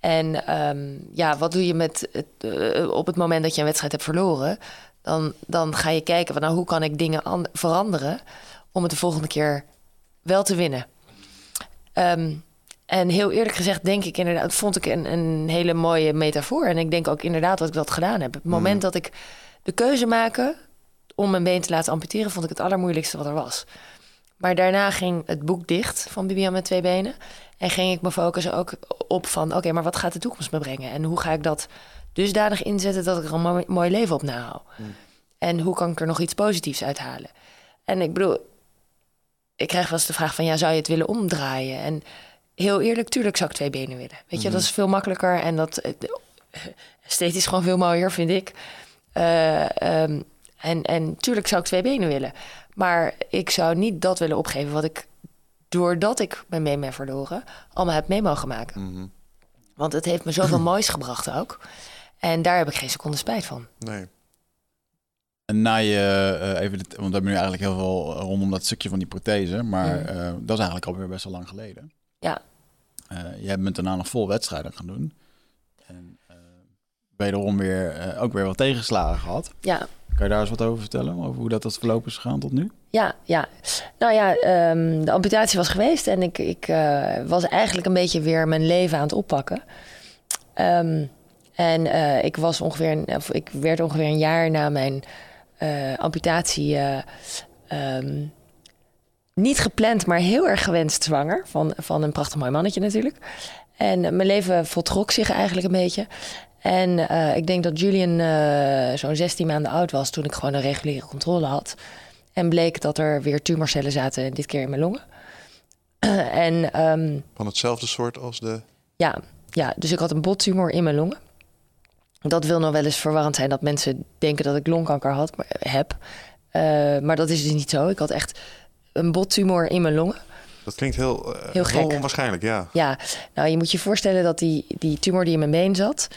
S3: En ehm, ja, wat doe je met het, eh, op het moment dat je een wedstrijd hebt verloren? Dan, dan ga je kijken van nou, hoe kan ik dingen an- veranderen om het de volgende keer wel te winnen. Ehm, en heel eerlijk gezegd, denk ik inderdaad, vond ik een, een hele mooie metafoor. En ik denk ook inderdaad dat ik dat gedaan heb. Het moment dat ik de keuze maakte om mijn been te laten amputeren, vond ik het allermoeilijkste wat er was. Maar daarna ging het boek dicht van Bibian met twee benen. En ging ik me focussen ook op van... oké, maar wat gaat de toekomst me brengen? En hoe ga ik dat dusdanig inzetten dat ik er een mooi, mooi leven op nahoud? En hoe kan ik er nog iets positiefs uithalen? En ik bedoel, ik krijg wel eens de vraag van... ja, zou je het willen omdraaien? En heel eerlijk, tuurlijk zou ik twee benen willen. Weet je, dat is veel makkelijker en dat... eh, esthetisch gewoon veel mooier, vind ik. Eh, ehm, En, en tuurlijk zou ik twee benen willen. Maar ik zou niet dat willen opgeven wat ik, doordat ik mijn been ben verloren, allemaal heb mee mogen maken.
S2: Mhm.
S3: Want het heeft me zoveel moois gebracht ook. En daar heb ik geen seconde spijt van.
S2: Nee.
S1: En na je, eh, even, dit, want we hebben nu eigenlijk heel veel rondom dat stukje van die prothese, maar
S3: Mhm.
S1: eh, dat is eigenlijk alweer best wel lang geleden.
S3: Ja.
S1: Eh, jij bent daarna nog vol wedstrijden gaan doen. En eh wederom weer, eh, ook weer wat tegenslagen gehad.
S3: Ja,
S1: Kan je daar eens wat over vertellen? Over hoe dat, dat verlopen is gegaan tot nu?
S3: Ja, ja. Nou ja, ehm, de amputatie was geweest en ik, ik eh, was eigenlijk een beetje weer mijn leven aan het oppakken. Ehm, en eh, ik, was ongeveer, een- of ik werd ongeveer een jaar na mijn eh, amputatie eh, ehm, niet gepland, maar heel erg gewenst zwanger. Van, van een prachtig mooi mannetje natuurlijk. En mijn leven voltrok zich eigenlijk een beetje. En ik denk dat Julian zo'n 16 maanden oud was toen ik gewoon een reguliere controle had. En bleek dat er weer tumorcellen zaten, dit keer in mijn longen. en ehm,
S2: Van hetzelfde soort als de...
S3: ja, ja, dus ik had een bottumor in mijn longen. Dat wil nog wel eens verwarrend zijn dat mensen denken dat ik longkanker had, maar, heb. Eh, maar dat is dus niet zo. Ik had echt een bottumor in mijn longen.
S2: Dat klinkt heel, eh,
S3: Heel gek.
S2: onwaarschijnlijk, ja.
S3: Ja, nou je moet je voorstellen dat die, die tumor die in mijn been zat...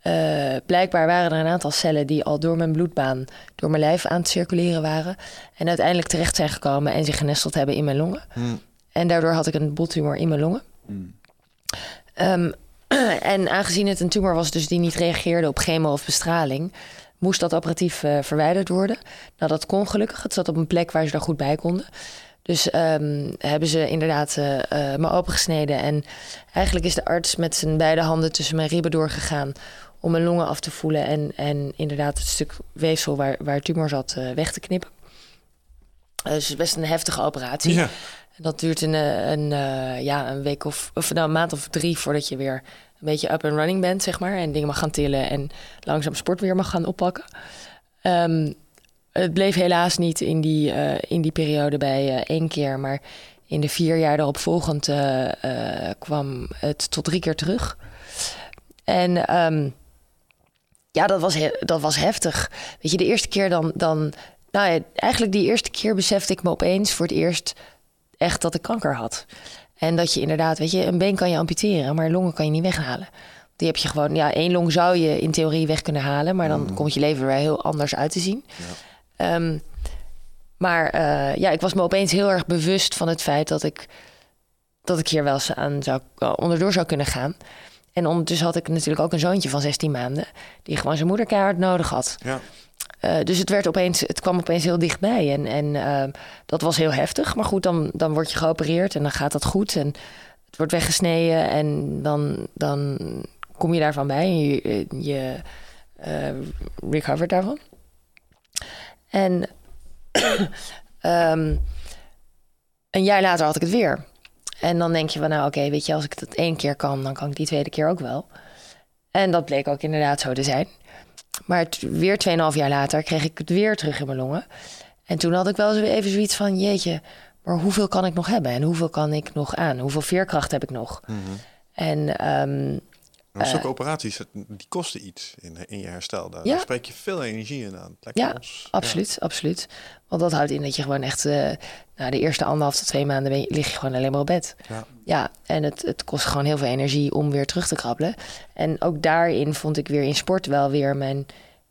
S3: eh, blijkbaar waren er een aantal cellen die al door mijn bloedbaan... door mijn lijf aan het circuleren waren... en uiteindelijk terecht zijn gekomen en zich genesteld hebben in mijn longen.
S2: Hm.
S3: En daardoor had ik een bottumor in mijn longen. Ehm, en aangezien het een tumor was dus die niet reageerde op chemo of bestraling... moest dat operatief eh, verwijderd worden. Nou, dat kon gelukkig. Het zat op een plek waar ze daar goed bij konden. Dus ehm, hebben ze inderdaad eh, me opengesneden. En eigenlijk is de arts met zijn beide handen tussen mijn ribben doorgegaan... om mijn longen af te voelen en, en inderdaad het stuk weefsel waar, waar tumor zat weg te knippen. Dus best een heftige operatie.
S2: Ja.
S3: Dat duurt een, eh, een, eh, ja, een week of, of nou, een maand of drie voordat je weer een beetje up and running bent, zeg maar. En dingen mag gaan tillen en langzaam sport weer mag gaan oppakken. Ehm, het bleef helaas niet in die, eh, in die periode bij eh, één keer, maar in de vier jaar daarop volgend kwam het tot drie keer terug. En ehm, ja, dat was, dat was heftig. Weet je, de eerste keer dan, dan nou ja, eigenlijk die eerste keer besefte ik me opeens voor het eerst echt dat ik kanker had. En dat je inderdaad, weet je, een been kan je amputeren, maar longen kan je niet weghalen. Die heb je gewoon, ja, één long zou je in theorie weg kunnen halen, maar dan komt je leven er weer heel anders uit te zien. Ehm, maar eh, ja, ik was me opeens heel erg bewust van het feit dat ik, dat ik hier wel eens aan zou, eh, onderdoor zou kunnen gaan. En ondertussen had ik natuurlijk ook een zoontje van 16 maanden, die gewoon zijn moeder keihard nodig had.
S2: Ja.
S3: Eh, dus het, werd opeens, het kwam opeens heel dichtbij. En, en eh, dat was heel heftig. Maar goed, dan, dan word je geopereerd en dan gaat dat goed. En het wordt weggesneden en dan, dan kom je daarvan bij. En je, je eh, recovert daarvan. En ehm, een jaar later had ik het weer. En dan denk je van, nou oké, weet je, als ik dat één keer kan, dan kan ik die tweede keer ook wel. En dat bleek ook inderdaad zo te zijn. Maar weer 2,5 jaar later kreeg ik het weer terug in mijn longen. En toen had ik wel eens even zoiets van: jeetje, maar hoeveel kan ik nog hebben? En hoeveel kan ik nog aan? Hoeveel veerkracht heb ik nog? En ehm,
S2: Maar zulke operaties, het- die kosten iets in, in je herstel. Daar,
S3: Ja.
S2: daar spreek je veel energie in aan. Lijkt
S3: Ja,
S2: ons-
S3: absoluut, absoluut. Want dat houdt in dat je gewoon echt... eh nou, de eerste anderhalf tot twee maanden ben je, lig je gewoon alleen maar op bed.
S2: Ja.
S3: Ja, en het, het kost gewoon heel veel energie om weer terug te krabbelen. En ook daarin vond ik weer in sport wel weer mijn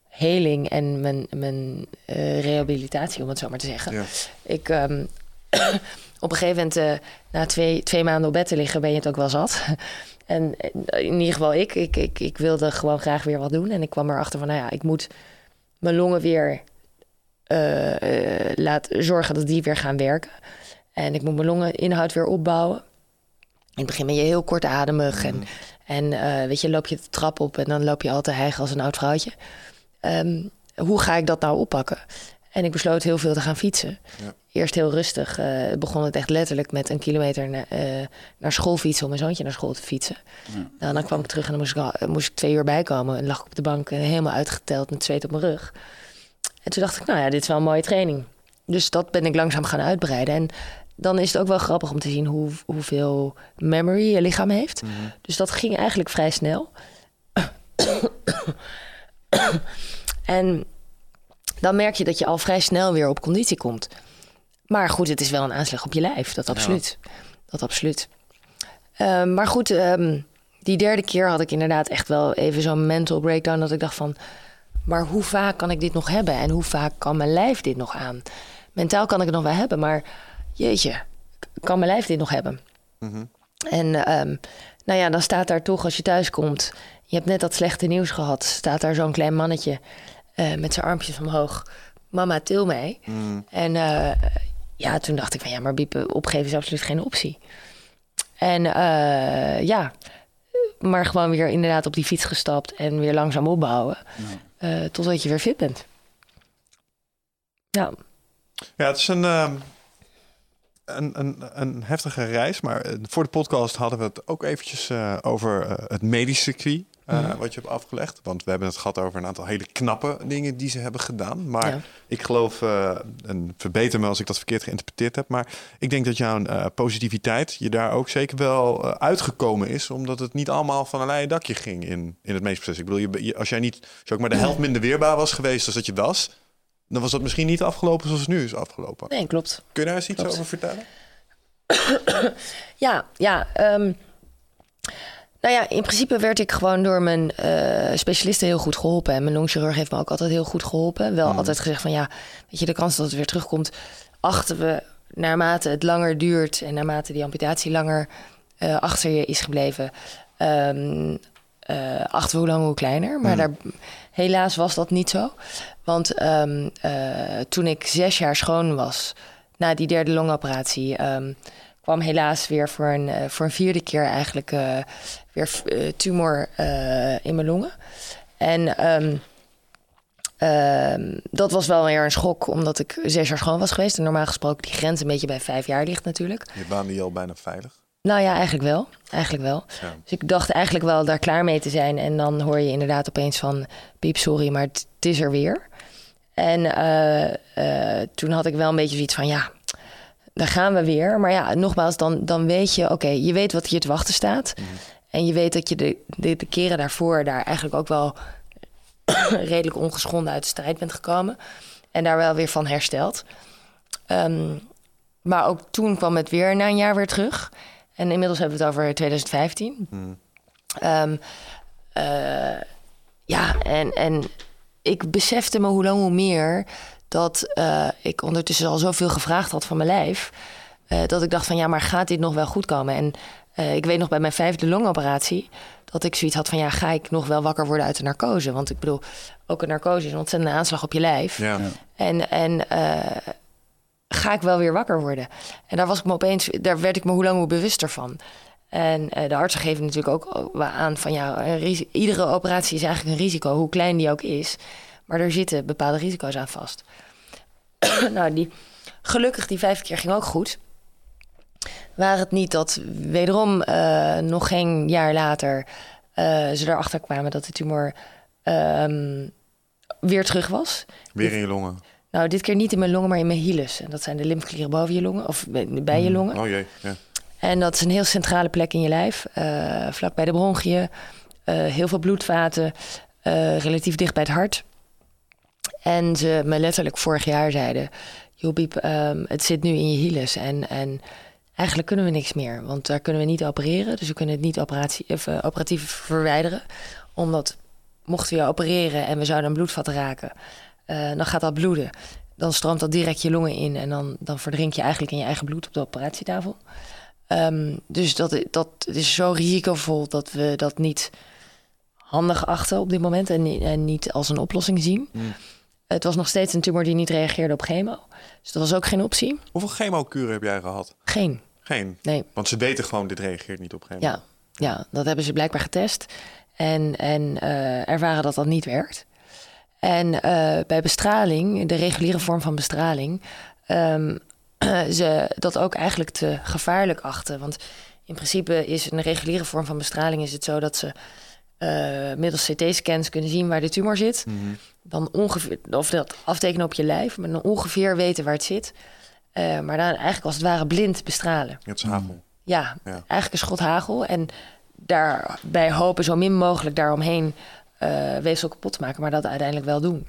S3: heling en mijn, mijn eh, rehabilitatie, om het zo maar te zeggen.
S2: Ja.
S3: Ik, ehm, op een gegeven moment, eh, na twee, twee maanden op bed te liggen, ben je het ook wel zat. en in ieder geval ik, ik, ik, ik wilde gewoon graag weer wat doen. En ik kwam erachter van, nou ja, ik moet mijn longen weer eh, eh, laten zorgen dat die weer gaan werken. En ik moet mijn longeninhoud weer opbouwen. In het begin ben je heel kortademig en, en eh, weet je, loop je de trap op en dan loop je altijd hijgen als een oud vrouwtje. Ehm, hoe ga ik dat nou oppakken? En ik besloot heel veel te gaan fietsen.
S2: Ja.
S3: Eerst heel rustig. begon het echt letterlijk met een kilometer na- naar school fietsen om mijn zoontje naar school te fietsen. Nou, dan kwam ik terug en dan moest ik, al- moest ik twee uur bijkomen. En lag ik op de bank helemaal uitgeteld met zweet op mijn rug. En toen dacht ik, nou ja, dit is wel een mooie training. Dus dat ben ik langzaam gaan uitbreiden. En dan is het ook wel grappig om te zien hoe, hoeveel memory je lichaam heeft. Dus dat ging eigenlijk vrij snel. en dan merk je dat je al vrij snel weer op conditie komt. Maar goed, het is wel een aanslag op je lijf. Dat absoluut. Dat absoluut. Ehm, maar goed, ehm, die derde keer had ik inderdaad echt wel even zo'n mental breakdown. Dat ik dacht van, maar hoe vaak kan ik dit nog hebben? En hoe vaak kan mijn lijf dit nog aan? Mentaal kan ik het nog wel hebben, maar jeetje, kan mijn lijf dit nog hebben? En ehm, nou ja, dan staat daar toch als je thuis komt. Je hebt net dat slechte nieuws gehad. Staat daar zo'n klein mannetje eh, met zijn armpjes omhoog. Mama, til mij. En eh, ja, toen dacht ik van ja, maar Biep, opgeven is absoluut geen optie. En eh, ja, maar gewoon weer inderdaad op die fiets gestapt en weer langzaam opbouwen. Eh, totdat je weer fit bent. Ja,
S2: Ja, het is een, ehm, een, een, heftige reis. Maar eh, voor de podcast hadden we het ook eventjes eh, over het medisch circuit. Eh, Wat je hebt afgelegd. Want we hebben het gehad over een aantal hele knappe dingen die ze hebben gedaan. Maar
S3: Ja.
S2: ik geloof, eh, en verbeter me als ik dat verkeerd geïnterpreteerd heb. Maar ik denk dat jouw eh, positiviteit je daar ook zeker wel uitgekomen is. Omdat het niet allemaal van een leien dakje ging in, in het meeste proces. Ik bedoel, je, als jij niet, als ook maar de helft minder weerbaar was geweest als dat je was. Dan was dat misschien niet afgelopen zoals het nu is afgelopen.
S3: nee, klopt.
S2: Kun je daar eens iets
S3: Klopt.
S2: over vertellen?
S3: Ja, ja. ehm, nou ja, in principe werd ik gewoon door mijn eh, specialisten heel goed geholpen. En mijn longchirurg heeft me ook altijd heel goed geholpen. Wel altijd gezegd van ja, weet je, de kans dat het weer terugkomt... achten we naarmate het langer duurt... en naarmate die amputatie langer eh, achter je is gebleven... ehm, eh, achten we hoe langer hoe kleiner. Maar daar, helaas was dat niet zo. Want ehm, eh, toen ik zes jaar schoon was... na die derde longoperatie... ehm, kwam helaas weer voor een, eh, voor een vierde keer eigenlijk eh, weer eh, tumor in mijn longen. En ehm, ehm, dat was wel weer een schok, omdat ik zes jaar schoon was geweest. En normaal gesproken die grens een beetje bij vijf jaar ligt natuurlijk.
S2: Je baande je al bijna veilig.
S3: Nou ja, eigenlijk wel. Eigenlijk wel.
S2: Ja.
S3: Dus ik dacht eigenlijk wel daar klaar mee te zijn. En dan hoor je inderdaad opeens van... Piep, sorry, maar het, is er weer. En toen had ik wel een beetje zoiets van... ja, daar gaan we weer. Maar ja, nogmaals, dan, dan weet je... oké, je weet wat hier te wachten staat. En je weet dat je de, de, de keren daarvoor... daar eigenlijk ook wel redelijk ongeschonden uit de strijd bent gekomen. En daar wel weer van hersteld. Ehm, maar ook toen kwam het weer na een jaar weer terug. En inmiddels hebben we het over 2015. Ehm, eh, ja, en, en ik besefte me hoe lang hoe meer dat eh, ik ondertussen al zoveel gevraagd had van mijn lijf. eh, dat ik dacht van ja, maar gaat dit nog wel goed komen? En eh, ik weet nog bij mijn vijfde longoperatie dat ik zoiets had van ja, ga ik nog wel wakker worden uit de narcose? Want ik bedoel, ook een narcose is een ontzettende aanslag op je lijf.
S2: Ja.
S3: En, en eh, ga ik wel weer wakker worden? En daar was ik me opeens, daar werd ik me hoe lang hoe bewuster van. En eh, de artsen geven natuurlijk ook aan van ja, iedere operatie is eigenlijk een risico, hoe klein die ook is. Maar er zitten bepaalde risico's aan vast. nou, die, gelukkig die vijf keer ging ook goed. Waar het niet dat wederom eh, nog geen jaar later eh, ze erachter kwamen dat de tumor ehm, weer terug was.
S2: Weer in je longen.
S3: Nou, dit keer niet in mijn longen, maar in mijn hilus. En dat zijn de lymfeklieren boven je longen, of bij je longen.
S2: Oh jee. Ja.
S3: En dat is een heel centrale plek in je lijf. eh, vlak bij de bronchiën. heel veel bloedvaten. relatief dicht bij het hart. En ze me letterlijk vorig jaar zeiden... joh Biep, ehm, het zit nu in je hilus. En, en eigenlijk kunnen we niks meer. Want daar kunnen we niet opereren. Dus we kunnen het niet operatie, eh, operatief verwijderen. Omdat mochten we je opereren en we zouden een bloedvat raken... eh, dan gaat dat bloeden. Dan stroomt dat direct je longen in. En dan, dan verdrink je eigenlijk in je eigen bloed op de operatietafel. Ehm, dus dat, dat is zo risicovol dat we dat niet handig achten op dit moment en, en niet als een oplossing zien. Het was nog steeds een tumor die niet reageerde op chemo. Dus dat was ook geen optie.
S2: Hoeveel chemokuren heb jij gehad?
S3: Geen.
S2: Geen.
S3: Nee.
S2: Want ze weten gewoon, dit reageert niet op chemo.
S3: Ja, ja dat hebben ze blijkbaar getest. En, en eh, ervaren dat dat niet werkt. En eh, bij bestraling, de reguliere vorm van bestraling, ehm, ze dat ook eigenlijk te gevaarlijk achten. Want in principe is een reguliere vorm van bestraling is het zo dat ze eh, middels CT-scans kunnen zien waar de tumor zit. Dan ongeveer, of dat aftekenen op je lijf, maar dan ongeveer weten waar het zit. Eh, maar dan eigenlijk als het ware blind bestralen.
S2: Het is hagel.
S3: Ja,
S2: Ja.
S3: eigenlijk een schot hagel. En daarbij hopen zo min mogelijk daaromheen eh weefsel kapot te maken, maar dat uiteindelijk wel doen.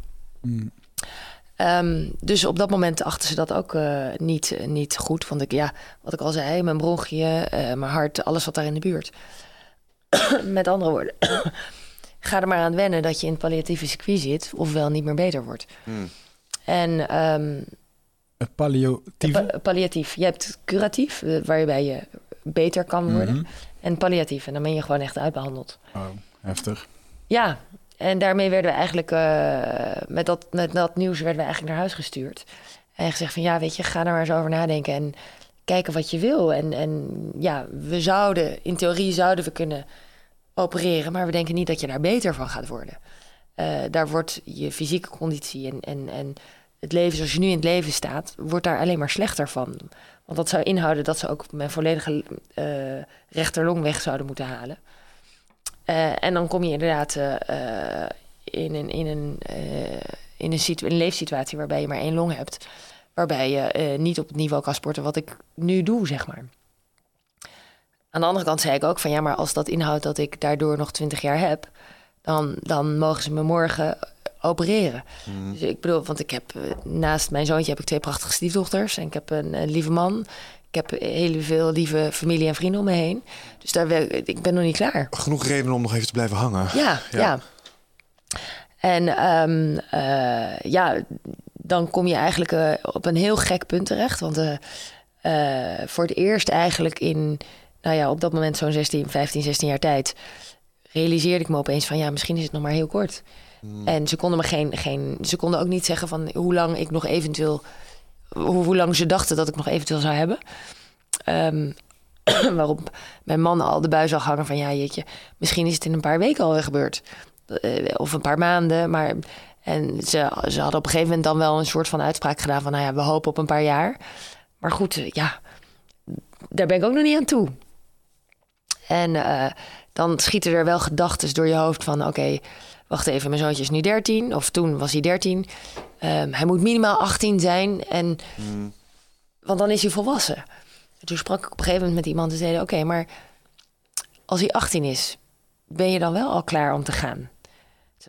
S3: Ehm, dus op dat moment achten ze dat ook eh, niet, niet goed. Want ik, ja, wat ik al zei, mijn bronchiën, eh, mijn hart, alles wat daar in de buurt. Met andere woorden, ga er maar aan wennen dat je in het palliatieve circuit zit, ofwel niet meer beter wordt.
S2: Hmm.
S3: En ehm,
S1: Het palliatieve?
S3: pa- palliatief, je hebt curatief, eh, waarbij je beter kan worden,
S1: Mhm.
S3: en palliatief, en dan ben je gewoon echt uitbehandeld.
S1: Oh, heftig.
S3: Ja, en daarmee werden we eigenlijk, eh, met, dat, met dat nieuws werden we eigenlijk naar huis gestuurd. En gezegd van ja, weet je, ga er maar eens over nadenken en kijken wat je wil. En, en ja, we zouden, in theorie zouden we kunnen opereren, maar we denken niet dat je daar beter van gaat worden. Eh, daar wordt je fysieke conditie en, en, en het leven zoals je nu in het leven staat, wordt daar alleen maar slechter van. Want dat zou inhouden dat ze ook mijn volledige eh rechterlong weg zouden moeten halen. Eh, en dan kom je inderdaad in een, in, een, in, een situ- een leefsituatie waarbij je maar één long hebt. Waarbij je eh, niet op het niveau kan sporten wat ik nu doe, zeg maar. Aan de andere kant zei ik ook van ja, maar als dat inhoudt dat ik daardoor nog twintig jaar heb, dan, dan mogen ze me morgen opereren. Dus ik bedoel, want ik heb eh, naast mijn zoontje heb ik twee prachtige stiefdochters en ik heb een, een lieve man. Ik heb heel veel lieve familie en vrienden om me heen. Dus daar, wil- ik ben nog niet klaar.
S2: Genoeg reden om nog even te blijven hangen.
S3: Ja,
S2: Ja.
S3: ja. En ehm, eh, ja, dan kom je eigenlijk eh, op een heel gek punt terecht. Want eh, eh, voor het eerst eigenlijk in, nou ja, op dat moment zo'n 16, 15, 16 jaar tijd... realiseerde ik me opeens van, ja, misschien is het nog maar heel kort. En ze konden me geen, geen, ze konden ook niet zeggen van hoe lang ik nog eventueel, hoe, hoe lang ze dachten dat ik nog eventueel zou hebben. Ehm, waarop mijn man al de bui zag hangen van ja, jeetje, misschien is het in een paar weken alweer gebeurd. Of een paar maanden. Maar en ze, ze hadden op een gegeven moment dan wel een soort van uitspraak gedaan van nou ja, we hopen op een paar jaar. Maar goed, eh, ja, daar ben ik ook nog niet aan toe. En eh, dan schieten er wel gedachten door je hoofd van oké, wacht even, mijn zoontje is nu 13. Of toen was hij 13. Ehm, hij moet minimaal 18 zijn. En, Want dan is hij volwassen. En toen sprak ik op een gegeven moment met iemand en zei: Oké, maar als hij 18 is, ben je dan wel al klaar om te gaan?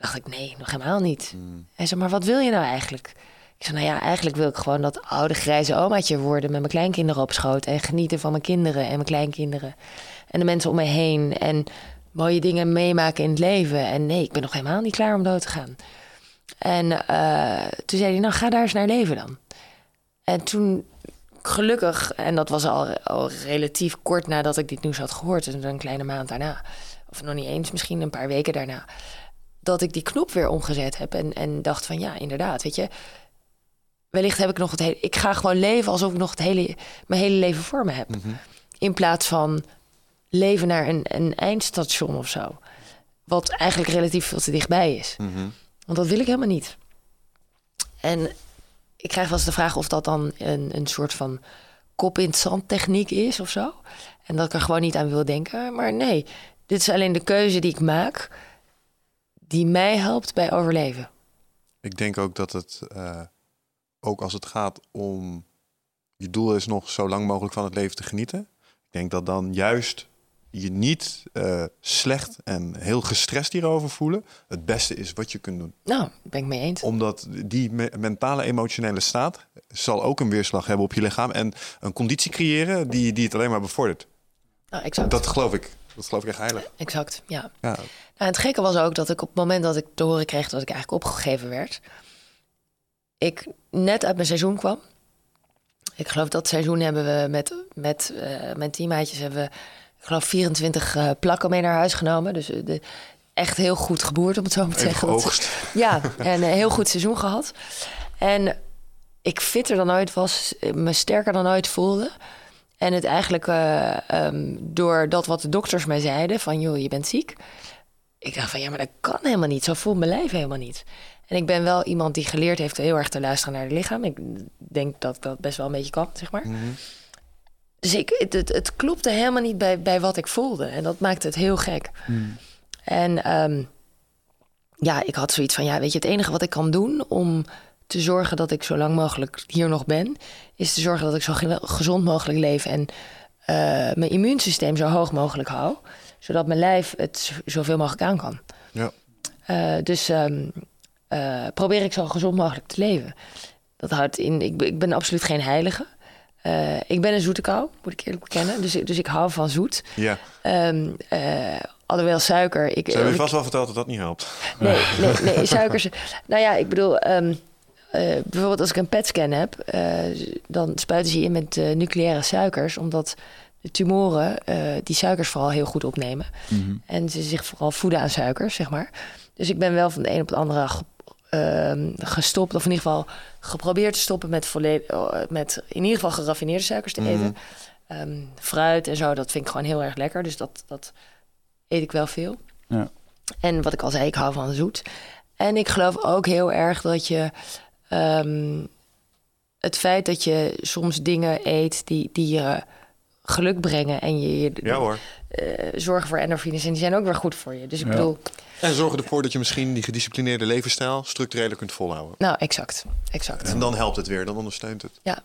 S3: Dacht ik: Nee, nog helemaal niet. Hij zei: Maar wat wil je nou eigenlijk? Ik zei: Nou ja, eigenlijk wil ik gewoon dat oude grijze omaatje worden met mijn kleinkinderen op schoot. En genieten van mijn kinderen en mijn kleinkinderen. En de mensen om me heen. En mooie dingen meemaken in het leven. En nee, ik ben nog helemaal niet klaar om dood te gaan. En eh, toen zei hij: Nou, ga daar eens naar leven dan. En toen gelukkig, en dat was al, al relatief kort nadat ik dit nieuws had gehoord, dus een kleine maand daarna, of nog niet eens, misschien een paar weken daarna, dat ik die knop weer omgezet heb en, en dacht van ja, inderdaad, weet je, wellicht heb ik nog het hele, ik ga gewoon leven alsof ik nog het hele, mijn hele leven voor me heb, in plaats van leven naar een, een eindstation of zo, wat eigenlijk relatief veel te dichtbij is, want dat wil ik helemaal niet. En ik krijg wel eens de vraag of dat dan een, een soort van kop in het zand techniek is of zo. En dat ik er gewoon niet aan wil denken. Maar nee, dit is alleen de keuze die ik maak, die mij helpt bij overleven.
S2: Ik denk ook dat het, eh, ook als het gaat om je doel is nog zo lang mogelijk van het leven te genieten. Ik denk dat dan juist je niet eh, slecht en heel gestrest hierover voelen het beste is wat je kunt doen.
S3: Nou, ben ik mee eens.
S2: Omdat die me- mentale, emotionele staat zal ook een weerslag hebben op je lichaam en een conditie creëren die, die het alleen maar bevordert.
S3: Nou, exact.
S2: Dat geloof ik. Dat geloof ik echt heilig.
S3: Exact, ja.
S2: Ja.
S3: Nou, het gekke was ook dat ik op het moment dat ik te horen kreeg dat ik eigenlijk opgegeven werd, ik net uit mijn seizoen kwam. Ik geloof dat seizoen hebben we met, met eh, mijn teammaatjes hebben we, ik geloof 24 eh, plakken mee naar huis genomen. Dus eh, de, echt heel goed geboerd, om het zo maar te zeggen.
S2: Geoogst.
S3: ja, en een heel goed seizoen gehad. En ik fitter dan ooit was, me sterker dan ooit voelde. En het eigenlijk ehm, door dat wat de dokters mij zeiden, van joh, je bent ziek. Ik dacht van ja, maar dat kan helemaal niet. Zo voelt mijn lijf helemaal niet. En ik ben wel iemand die geleerd heeft heel erg te luisteren naar het lichaam. Ik denk dat dat best wel een beetje kan, zeg maar. Dus ik, het, het, het klopte helemaal niet bij, bij wat ik voelde. En dat maakte het heel gek. En ehm, ja, ik had zoiets van, ja, weet je, het enige wat ik kan doen om te zorgen dat ik zo lang mogelijk hier nog ben, is te zorgen dat ik zo ge- gezond mogelijk leef en eh, mijn immuunsysteem zo hoog mogelijk hou, zodat mijn lijf het zoveel mogelijk aan kan.
S2: Ja.
S3: Eh, dus ehm, eh, probeer ik zo gezond mogelijk te leven. Dat houdt in, ik, ben- ik ben absoluut geen heilige. Eh, ik ben een zoete kou, moet ik eerlijk bekennen. Dus, ik- dus ik hou van zoet.
S2: Ja.
S3: Eh, alhoewel suiker... Ik,
S2: Ze hebben je vast wel verteld dat dat niet helpt.
S3: Nee, nee, nee, suikers. Nou ja, ik bedoel, ehm, eh, bijvoorbeeld als ik een PET-scan heb, dan spuiten ze je in met nucleaire suikers, omdat de tumoren eh, die suikers vooral heel goed opnemen.
S1: Mhm.
S3: En ze zich vooral voeden aan suikers, zeg maar. Dus ik ben wel van de een op de andere ge- ehm, gestopt, of in ieder geval geprobeerd te stoppen met, volledig, eh, met in ieder geval geraffineerde suikers te
S2: Mhm.
S3: eten. Ehm, fruit en zo, dat vind ik gewoon heel erg lekker. Dus dat, dat eet ik wel veel.
S1: Ja.
S3: En wat ik al zei, ik hou van zoet. En ik geloof ook heel erg dat je... ehm, het feit dat je soms dingen eet die, die je geluk brengen... en je, je
S2: Ja hoor.
S3: eh, zorgen voor endorfines... en die zijn ook weer goed voor je. Dus ik
S1: Ja.
S3: bedoel...
S4: En zorgen ervoor dat je misschien die gedisciplineerde levensstijl structureler kunt volhouden.
S3: Nou, exact. Exact.
S4: En dan helpt het weer, dan ondersteunt het.
S3: Ja.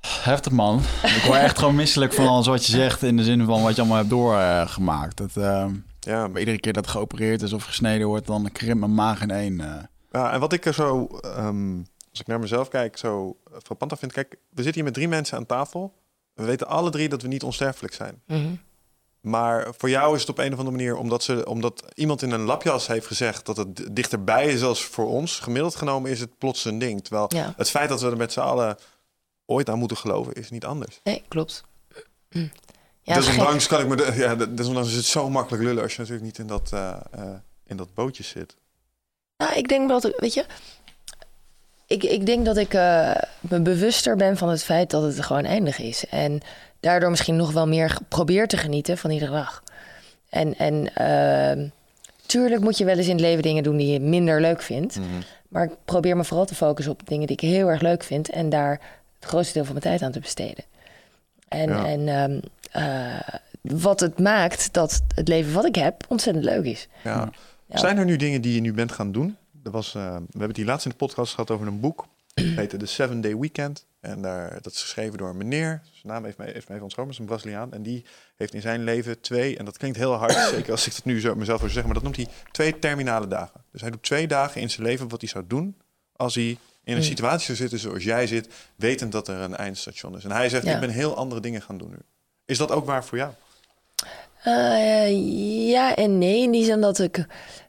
S1: Heftig man. Ik word echt gewoon misselijk van alles wat je zegt in de zin van wat je allemaal hebt doorgemaakt. dat, eh,
S4: Ja,
S1: maar iedere keer dat geopereerd is of gesneden wordt, dan krimpt mijn maag in één. eh.
S2: Ja, en wat ik er zo, ehm, als ik naar mezelf kijk, zo frappant aan vind. Kijk, we zitten hier met drie mensen aan tafel. We weten alle drie dat we niet onsterfelijk zijn.
S3: Mhm.
S2: Maar voor jou is het op een of andere manier, omdat, ze, omdat iemand in een lapjas heeft gezegd dat het dichterbij is als voor ons. Gemiddeld genomen is het plots een ding. Terwijl
S3: Ja.
S2: het feit dat we er met z'n allen ooit aan moeten geloven, is niet anders.
S3: Nee, klopt. Hm. Ja,
S2: desondanks kan ik me, de, ja, de- desondanks is het zo makkelijk lullen als je natuurlijk niet in dat, eh, eh, in dat bootje zit.
S3: Nou, ik denk dat, weet je, ik, ik denk dat ik eh, me bewuster ben van het feit dat het gewoon eindig is. En daardoor misschien nog wel meer probeer te genieten van iedere dag. En, en ehm, tuurlijk moet je wel eens in het leven dingen doen die je minder leuk vindt.
S2: Mhm.
S3: Maar ik probeer me vooral te focussen op dingen die ik heel erg leuk vind. En daar het grootste deel van mijn tijd aan te besteden. En,
S2: Ja.
S3: en ehm, eh, wat het maakt dat het leven wat ik heb ontzettend leuk is.
S2: Ja.
S3: Ja.
S2: Zijn er nu dingen die je nu bent gaan doen? Er was, eh, we hebben het hier laatst in de podcast gehad over een boek. Het heette The Seven Day Weekend. En daar, dat is geschreven door een meneer. Zijn naam heeft mij, heeft mij even ontschromen. is een Braziliaan. En die heeft in zijn leven twee, en dat klinkt heel hard, zeker als ik dat nu zo mezelf zou zeggen, maar dat noemt hij twee terminale dagen. Dus hij doet twee dagen in zijn leven wat hij zou doen als hij in een
S3: Hmm.
S2: situatie zou zitten zoals jij zit, wetend dat er een eindstation is. En hij zegt,
S3: Ja.
S2: ik ben heel andere dingen gaan doen nu. Is dat ook waar voor jou?
S3: Eh, ja en nee. In die zin dat ik.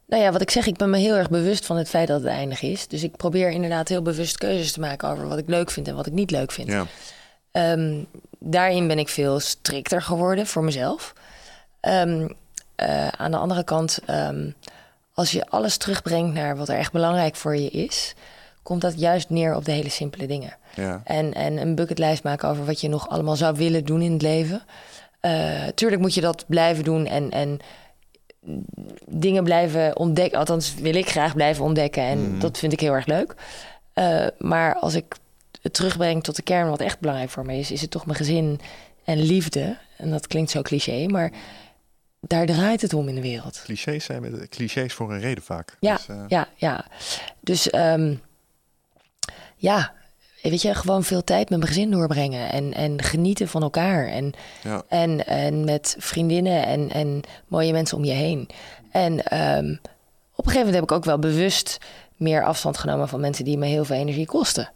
S3: Nou ja, wat ik zeg, ik ben me heel erg bewust van het feit dat het eindig is. Dus ik probeer inderdaad heel bewust keuzes te maken over wat ik leuk vind en wat ik niet leuk vind.
S2: Ja.
S3: Ehm, daarin ben ik veel strikter geworden voor mezelf. Ehm, eh, aan de andere kant, ehm, als je alles terugbrengt naar wat er echt belangrijk voor je is, komt dat juist neer op de hele simpele dingen.
S2: Ja.
S3: En, en een bucketlijst maken over wat je nog allemaal zou willen doen in het leven. Eh, tuurlijk moet je dat blijven doen en, en dingen blijven ontdekken. Althans, wil ik graag blijven ontdekken. En
S2: Mhm.
S3: dat vind ik heel erg leuk. Eh, maar als ik het terugbreng tot de kern, wat echt belangrijk voor me is, is het toch mijn gezin en liefde. En dat klinkt zo cliché, maar daar draait het om in de wereld.
S2: Clichés zijn met clichés voor een reden vaak.
S3: Ja,
S2: Dus, eh,
S3: ja, ja. Dus ehm, ja, weet je, gewoon veel tijd met mijn gezin doorbrengen en, en genieten van elkaar. En,
S2: ja.
S3: en, en met vriendinnen en, en mooie mensen om je heen. En ehm, op een gegeven moment heb ik ook wel bewust meer afstand genomen van mensen die me heel veel energie kosten.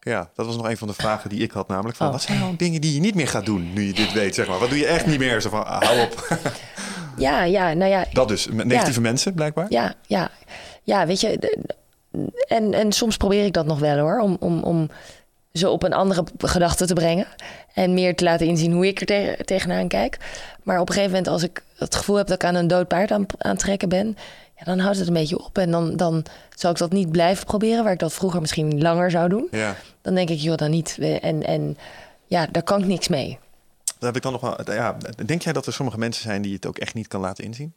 S2: Ja, dat was nog een van de vragen die ik had, namelijk van
S3: Oh.
S2: wat zijn nou dingen die je niet meer gaat doen nu je dit weet, zeg maar. Wat doe je echt niet meer? Zo van, ah, hou op.
S3: Ja, ja, nou ja,
S2: Dat dus, met negatieve mensen blijkbaar.
S3: Ja, ja. ja weet je. En, en soms probeer ik dat nog wel hoor. Om, om, om ze op een andere gedachte te brengen. En meer te laten inzien hoe ik er te- tegenaan kijk. Maar op een gegeven moment, als ik het gevoel heb dat ik aan een dood paard aan, aan het trekken ben. Ja, dan houdt het een beetje op. En dan, dan zal ik dat niet blijven proberen. Waar ik dat vroeger misschien langer zou doen.
S2: Ja.
S3: Dan denk ik, joh, dan niet. En, en ja, daar kan ik niks mee.
S2: Daar heb ik dan nog wel. Ja, denk jij dat er sommige mensen zijn die het ook echt niet kan laten inzien?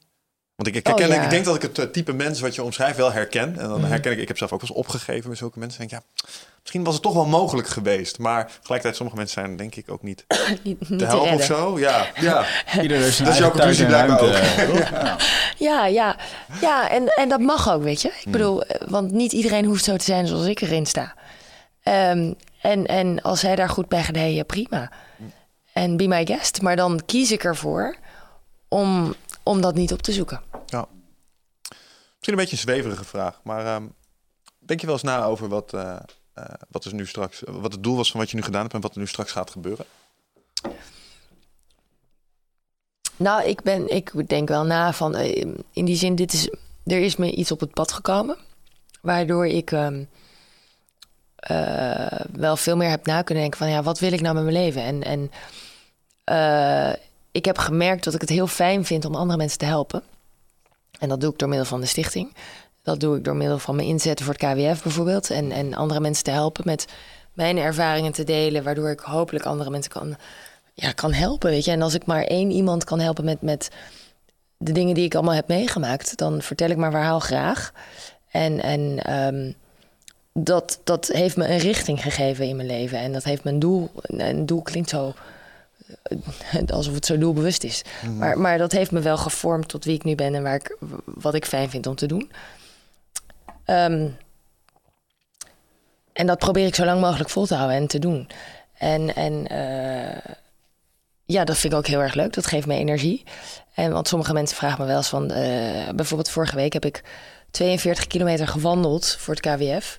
S2: Want ik, ik,
S3: Oh,
S2: herken,
S3: ja.
S2: ik denk dat ik het eh, type mens wat je omschrijft wel herken. En dan
S3: Mhm.
S2: herken ik, ik heb zelf ook wel eens opgegeven met zulke mensen. Denk ik, ja, misschien was het toch wel mogelijk geweest. Maar tegelijkertijd, sommige mensen zijn denk ik ook niet
S3: niet niet
S2: te helpen of
S3: redden.
S2: zo. Ja, ja.
S1: Ieder heeft zijn
S2: Dat is jouw conclusie
S1: en
S2: blijkbaar
S1: ruimte, toch? Ja.
S3: Ja, ja, ja en, en dat mag ook, weet je. Ik bedoel, eh, want niet iedereen hoeft zo te zijn zoals ik erin sta. Ehm, en, en als hij daar goed bij gaat, hey, ja, prima. En be my guest. Maar dan kies ik ervoor om, om dat niet op te zoeken.
S4: Misschien een beetje een zweverige vraag, maar ehm, denk je wel eens na over wat, eh, eh, wat, is nu straks, wat het doel was van wat je nu gedaan hebt en wat er nu straks gaat gebeuren?
S3: Nou, ik, ben, ik denk wel na van, eh, in die zin, dit is, er is me iets op het pad gekomen. Waardoor ik ehm, eh, wel veel meer heb na kunnen denken van, ja, wat wil ik nou met mijn leven? En, en ik heb gemerkt dat ik het heel fijn vind om andere mensen te helpen. En dat doe ik door middel van de stichting. Dat doe ik door middel van mijn inzetten voor het KWF bijvoorbeeld. En, en andere mensen te helpen met mijn ervaringen te delen, waardoor ik hopelijk andere mensen kan ja, kan helpen, weet je. En als ik maar één iemand kan helpen met, met de dingen die ik allemaal heb meegemaakt, dan vertel ik mijn verhaal graag. En, en ehm, dat, dat heeft me een richting gegeven in mijn leven. En dat heeft een doel. Een doel klinkt zo alsof het zo doelbewust is. Maar, maar dat heeft me wel gevormd tot wie ik nu ben en waar ik, wat ik fijn vind om te doen. Ehm, en dat probeer ik zo lang mogelijk vol te houden en te doen. En, en eh, ja, dat vind ik ook heel erg leuk. Dat geeft me energie. En want sommige mensen vragen me wel eens van... eh, bijvoorbeeld vorige week heb ik 42 kilometer gewandeld voor het KWF.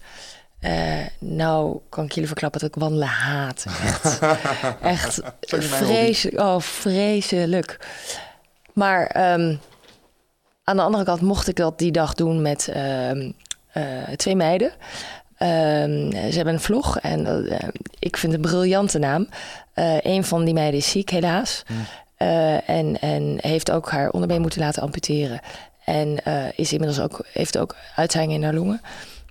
S3: Eh, nou kan ik jullie verklappen dat ik wandelen haat. Echt, echt vreselijk. Oh, vreselijk. Maar ehm, aan de andere kant mocht ik dat die dag doen met ehm, eh, twee meiden. Ehm, ze hebben een vlog en eh, ik vind het een briljante naam. Een van die meiden is ziek, helaas. Eh, en, en heeft ook haar onderbeen moeten laten amputeren. En is inmiddels ook, heeft ook uitzaaiingen in haar longen.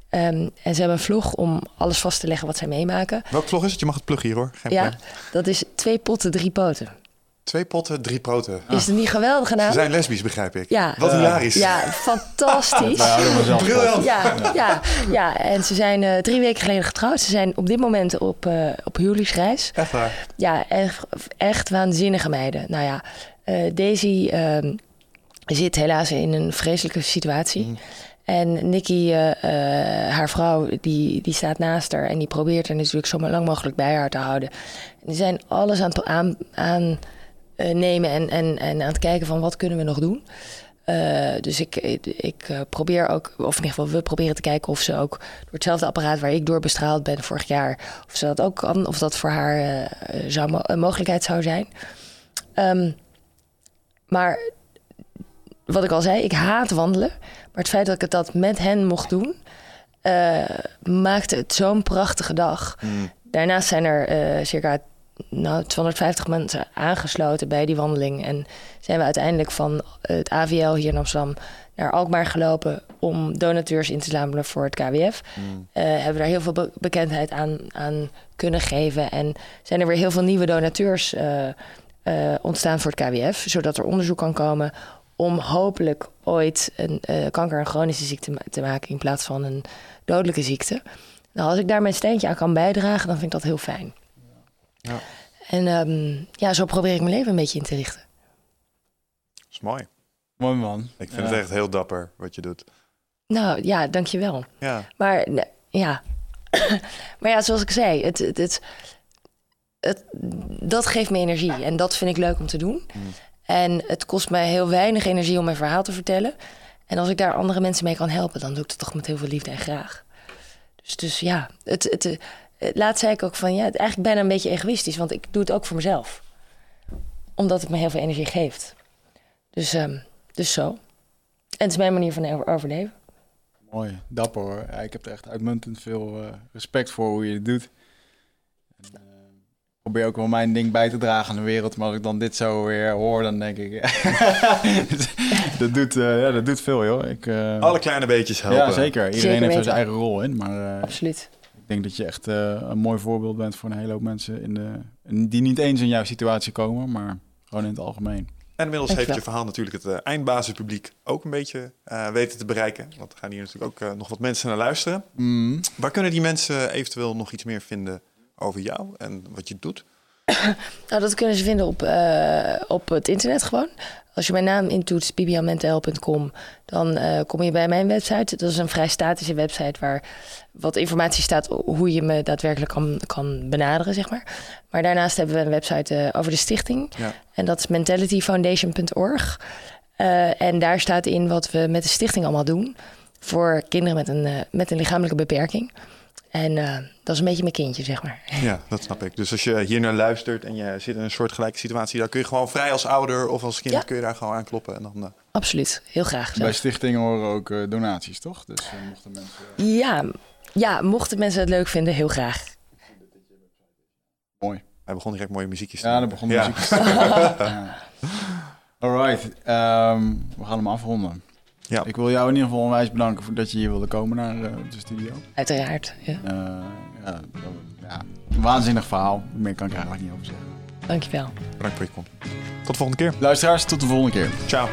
S3: Ehm, en ze hebben een vlog om alles vast te leggen wat zij meemaken.
S4: Welk vlog is het? Je mag het pluggen hier hoor. Geen
S3: Ja,
S4: probleem.
S3: dat is twee potten, drie poten.
S4: Twee potten, drie poten.
S3: Is het niet geweldig gedaan?
S4: Ze zijn lesbisch, begrijp ik.
S3: Ja.
S4: Wat hilarisch.
S3: Ja, fantastisch.
S4: Briljant.
S3: Ja, ja, ja, en ze zijn eh, drie weken geleden getrouwd. Ze zijn op dit moment op, eh op huwelijksreis.
S4: Echt waar.
S3: Ja, echt, echt waanzinnige meiden. Nou ja, eh, Daisy ehm, zit helaas in een vreselijke situatie. En Nikki, eh, eh, haar vrouw, die, die staat naast haar en die probeert er natuurlijk zo lang mogelijk bij haar te houden. En die zijn alles aan het aan, aan eh, nemen en, en, en aan het kijken van wat kunnen we nog doen. Dus ik, ik probeer ook, of in ieder geval we proberen te kijken of ze ook door hetzelfde apparaat waar ik door bestraald ben vorig jaar, of ze dat ook kan, of dat voor haar zou een mogelijkheid zou zijn. Ehm, maar wat ik al zei, ik haat wandelen. Maar het feit dat ik het dat met hen mocht doen, eh, maakte het zo'n prachtige dag. Daarnaast zijn er eh, circa nou, 250 mensen aangesloten bij die wandeling. En zijn we uiteindelijk van het AVL hier in Amsterdam naar Alkmaar gelopen om donateurs in te zamelen voor het KWF. Eh, hebben we daar heel veel be- bekendheid aan, aan kunnen geven. En zijn er weer heel veel nieuwe donateurs ontstaan voor het KWF. Zodat er onderzoek kan komen om hopelijk ooit een eh, kanker een chronische ziekte ma- te maken in plaats van een dodelijke ziekte. Nou, als ik daar mijn steentje aan kan bijdragen, dan vind ik dat heel fijn.
S4: Ja.
S3: En ehm, ja, zo probeer ik mijn leven een beetje in te richten.
S4: Dat is mooi.
S1: Mooi man.
S4: Ik vind
S1: Ja.
S4: het echt heel dapper wat je doet.
S3: Nou ja, dankjewel.
S4: Ja.
S3: Maar ja. maar ja, zoals ik zei, het, het, het, het- dat geeft me energie. En dat vind ik leuk om te doen. En het kost mij heel weinig energie om mijn verhaal te vertellen. En als ik daar andere mensen mee kan helpen, dan doe ik het toch met heel veel liefde en graag. Dus, dus ja, het, het, eh, laatst zei ik ook van ja, het eigenlijk bijna een beetje egoïstisch, want ik doe het ook voor mezelf. Omdat het me heel veel energie geeft. Dus, ehm, dus zo. En het is mijn manier van over- overleven.
S1: Mooi, dapper hoor. Ik heb er echt uitmuntend veel eh, respect voor hoe je het doet. Probeer ook wel mijn ding bij te dragen aan de wereld, maar als ik dan dit zo weer hoor, dan denk ik... dat, doet, eh, ja, dat doet veel joh. Ik, eh,
S4: Alle kleine beetjes helpen.
S1: ja, zeker. Iedereen
S3: Zeker
S1: heeft zo zijn eigen rol in, maar eh,
S3: Absoluut.
S1: ik denk dat je echt eh, een mooi voorbeeld bent voor een hele hoop mensen in de, die niet eens in jouw situatie komen, maar gewoon in het algemeen.
S4: En inmiddels heeft je verhaal natuurlijk het eindbasispubliek ook een beetje eh, weten te bereiken. Want er gaan hier natuurlijk ook nog wat mensen naar luisteren.
S1: Mm.
S4: Waar kunnen die mensen eventueel nog iets meer vinden over jou en wat je doet?
S3: Nou, dat kunnen ze vinden op, eh, op het internet gewoon. Als je mijn naam intoetst, bibianmentel.com, dan eh, kom je bij mijn website. Dat is een vrij statische website waar wat informatie staat hoe je me daadwerkelijk kan, kan benaderen, zeg maar. Maar daarnaast hebben we een website eh, over de stichting.
S4: Ja.
S3: En dat is mentalityfoundation.org. En daar staat in wat we met de stichting allemaal doen voor kinderen met een, met een lichamelijke beperking. En dat is een beetje mijn kindje, zeg maar.
S2: Ja, dat snap ik. Dus als je hier naar luistert en je zit in een soortgelijke situatie, dan kun je gewoon vrij als ouder of als kind
S3: Ja.
S2: kun je daar gewoon aankloppen. En dan, eh,
S3: Absoluut, heel graag.
S1: Bij stichtingen horen ook eh, donaties, toch? Dus eh, mochten mensen...
S3: Ja, ja, mochten mensen het leuk vinden, heel graag.
S1: Mooi.
S2: hij begon direct mooie muziekjes te
S1: Ja, dan begon de
S2: Ja.
S1: muziek. ja. Alright, ehm, we gaan hem afronden.
S2: Ja.
S1: Ik wil jou in ieder geval onwijs bedanken voor dat je hier wilde komen naar de studio.
S3: Uiteraard. Ja.
S1: Ja, waanzinnig verhaal. Meer kan ik er eigenlijk niet over zeggen.
S3: Dankjewel.
S2: Bedankt voor je komst. Tot de volgende keer.
S1: Luisteraars, tot de volgende keer.
S2: Ciao.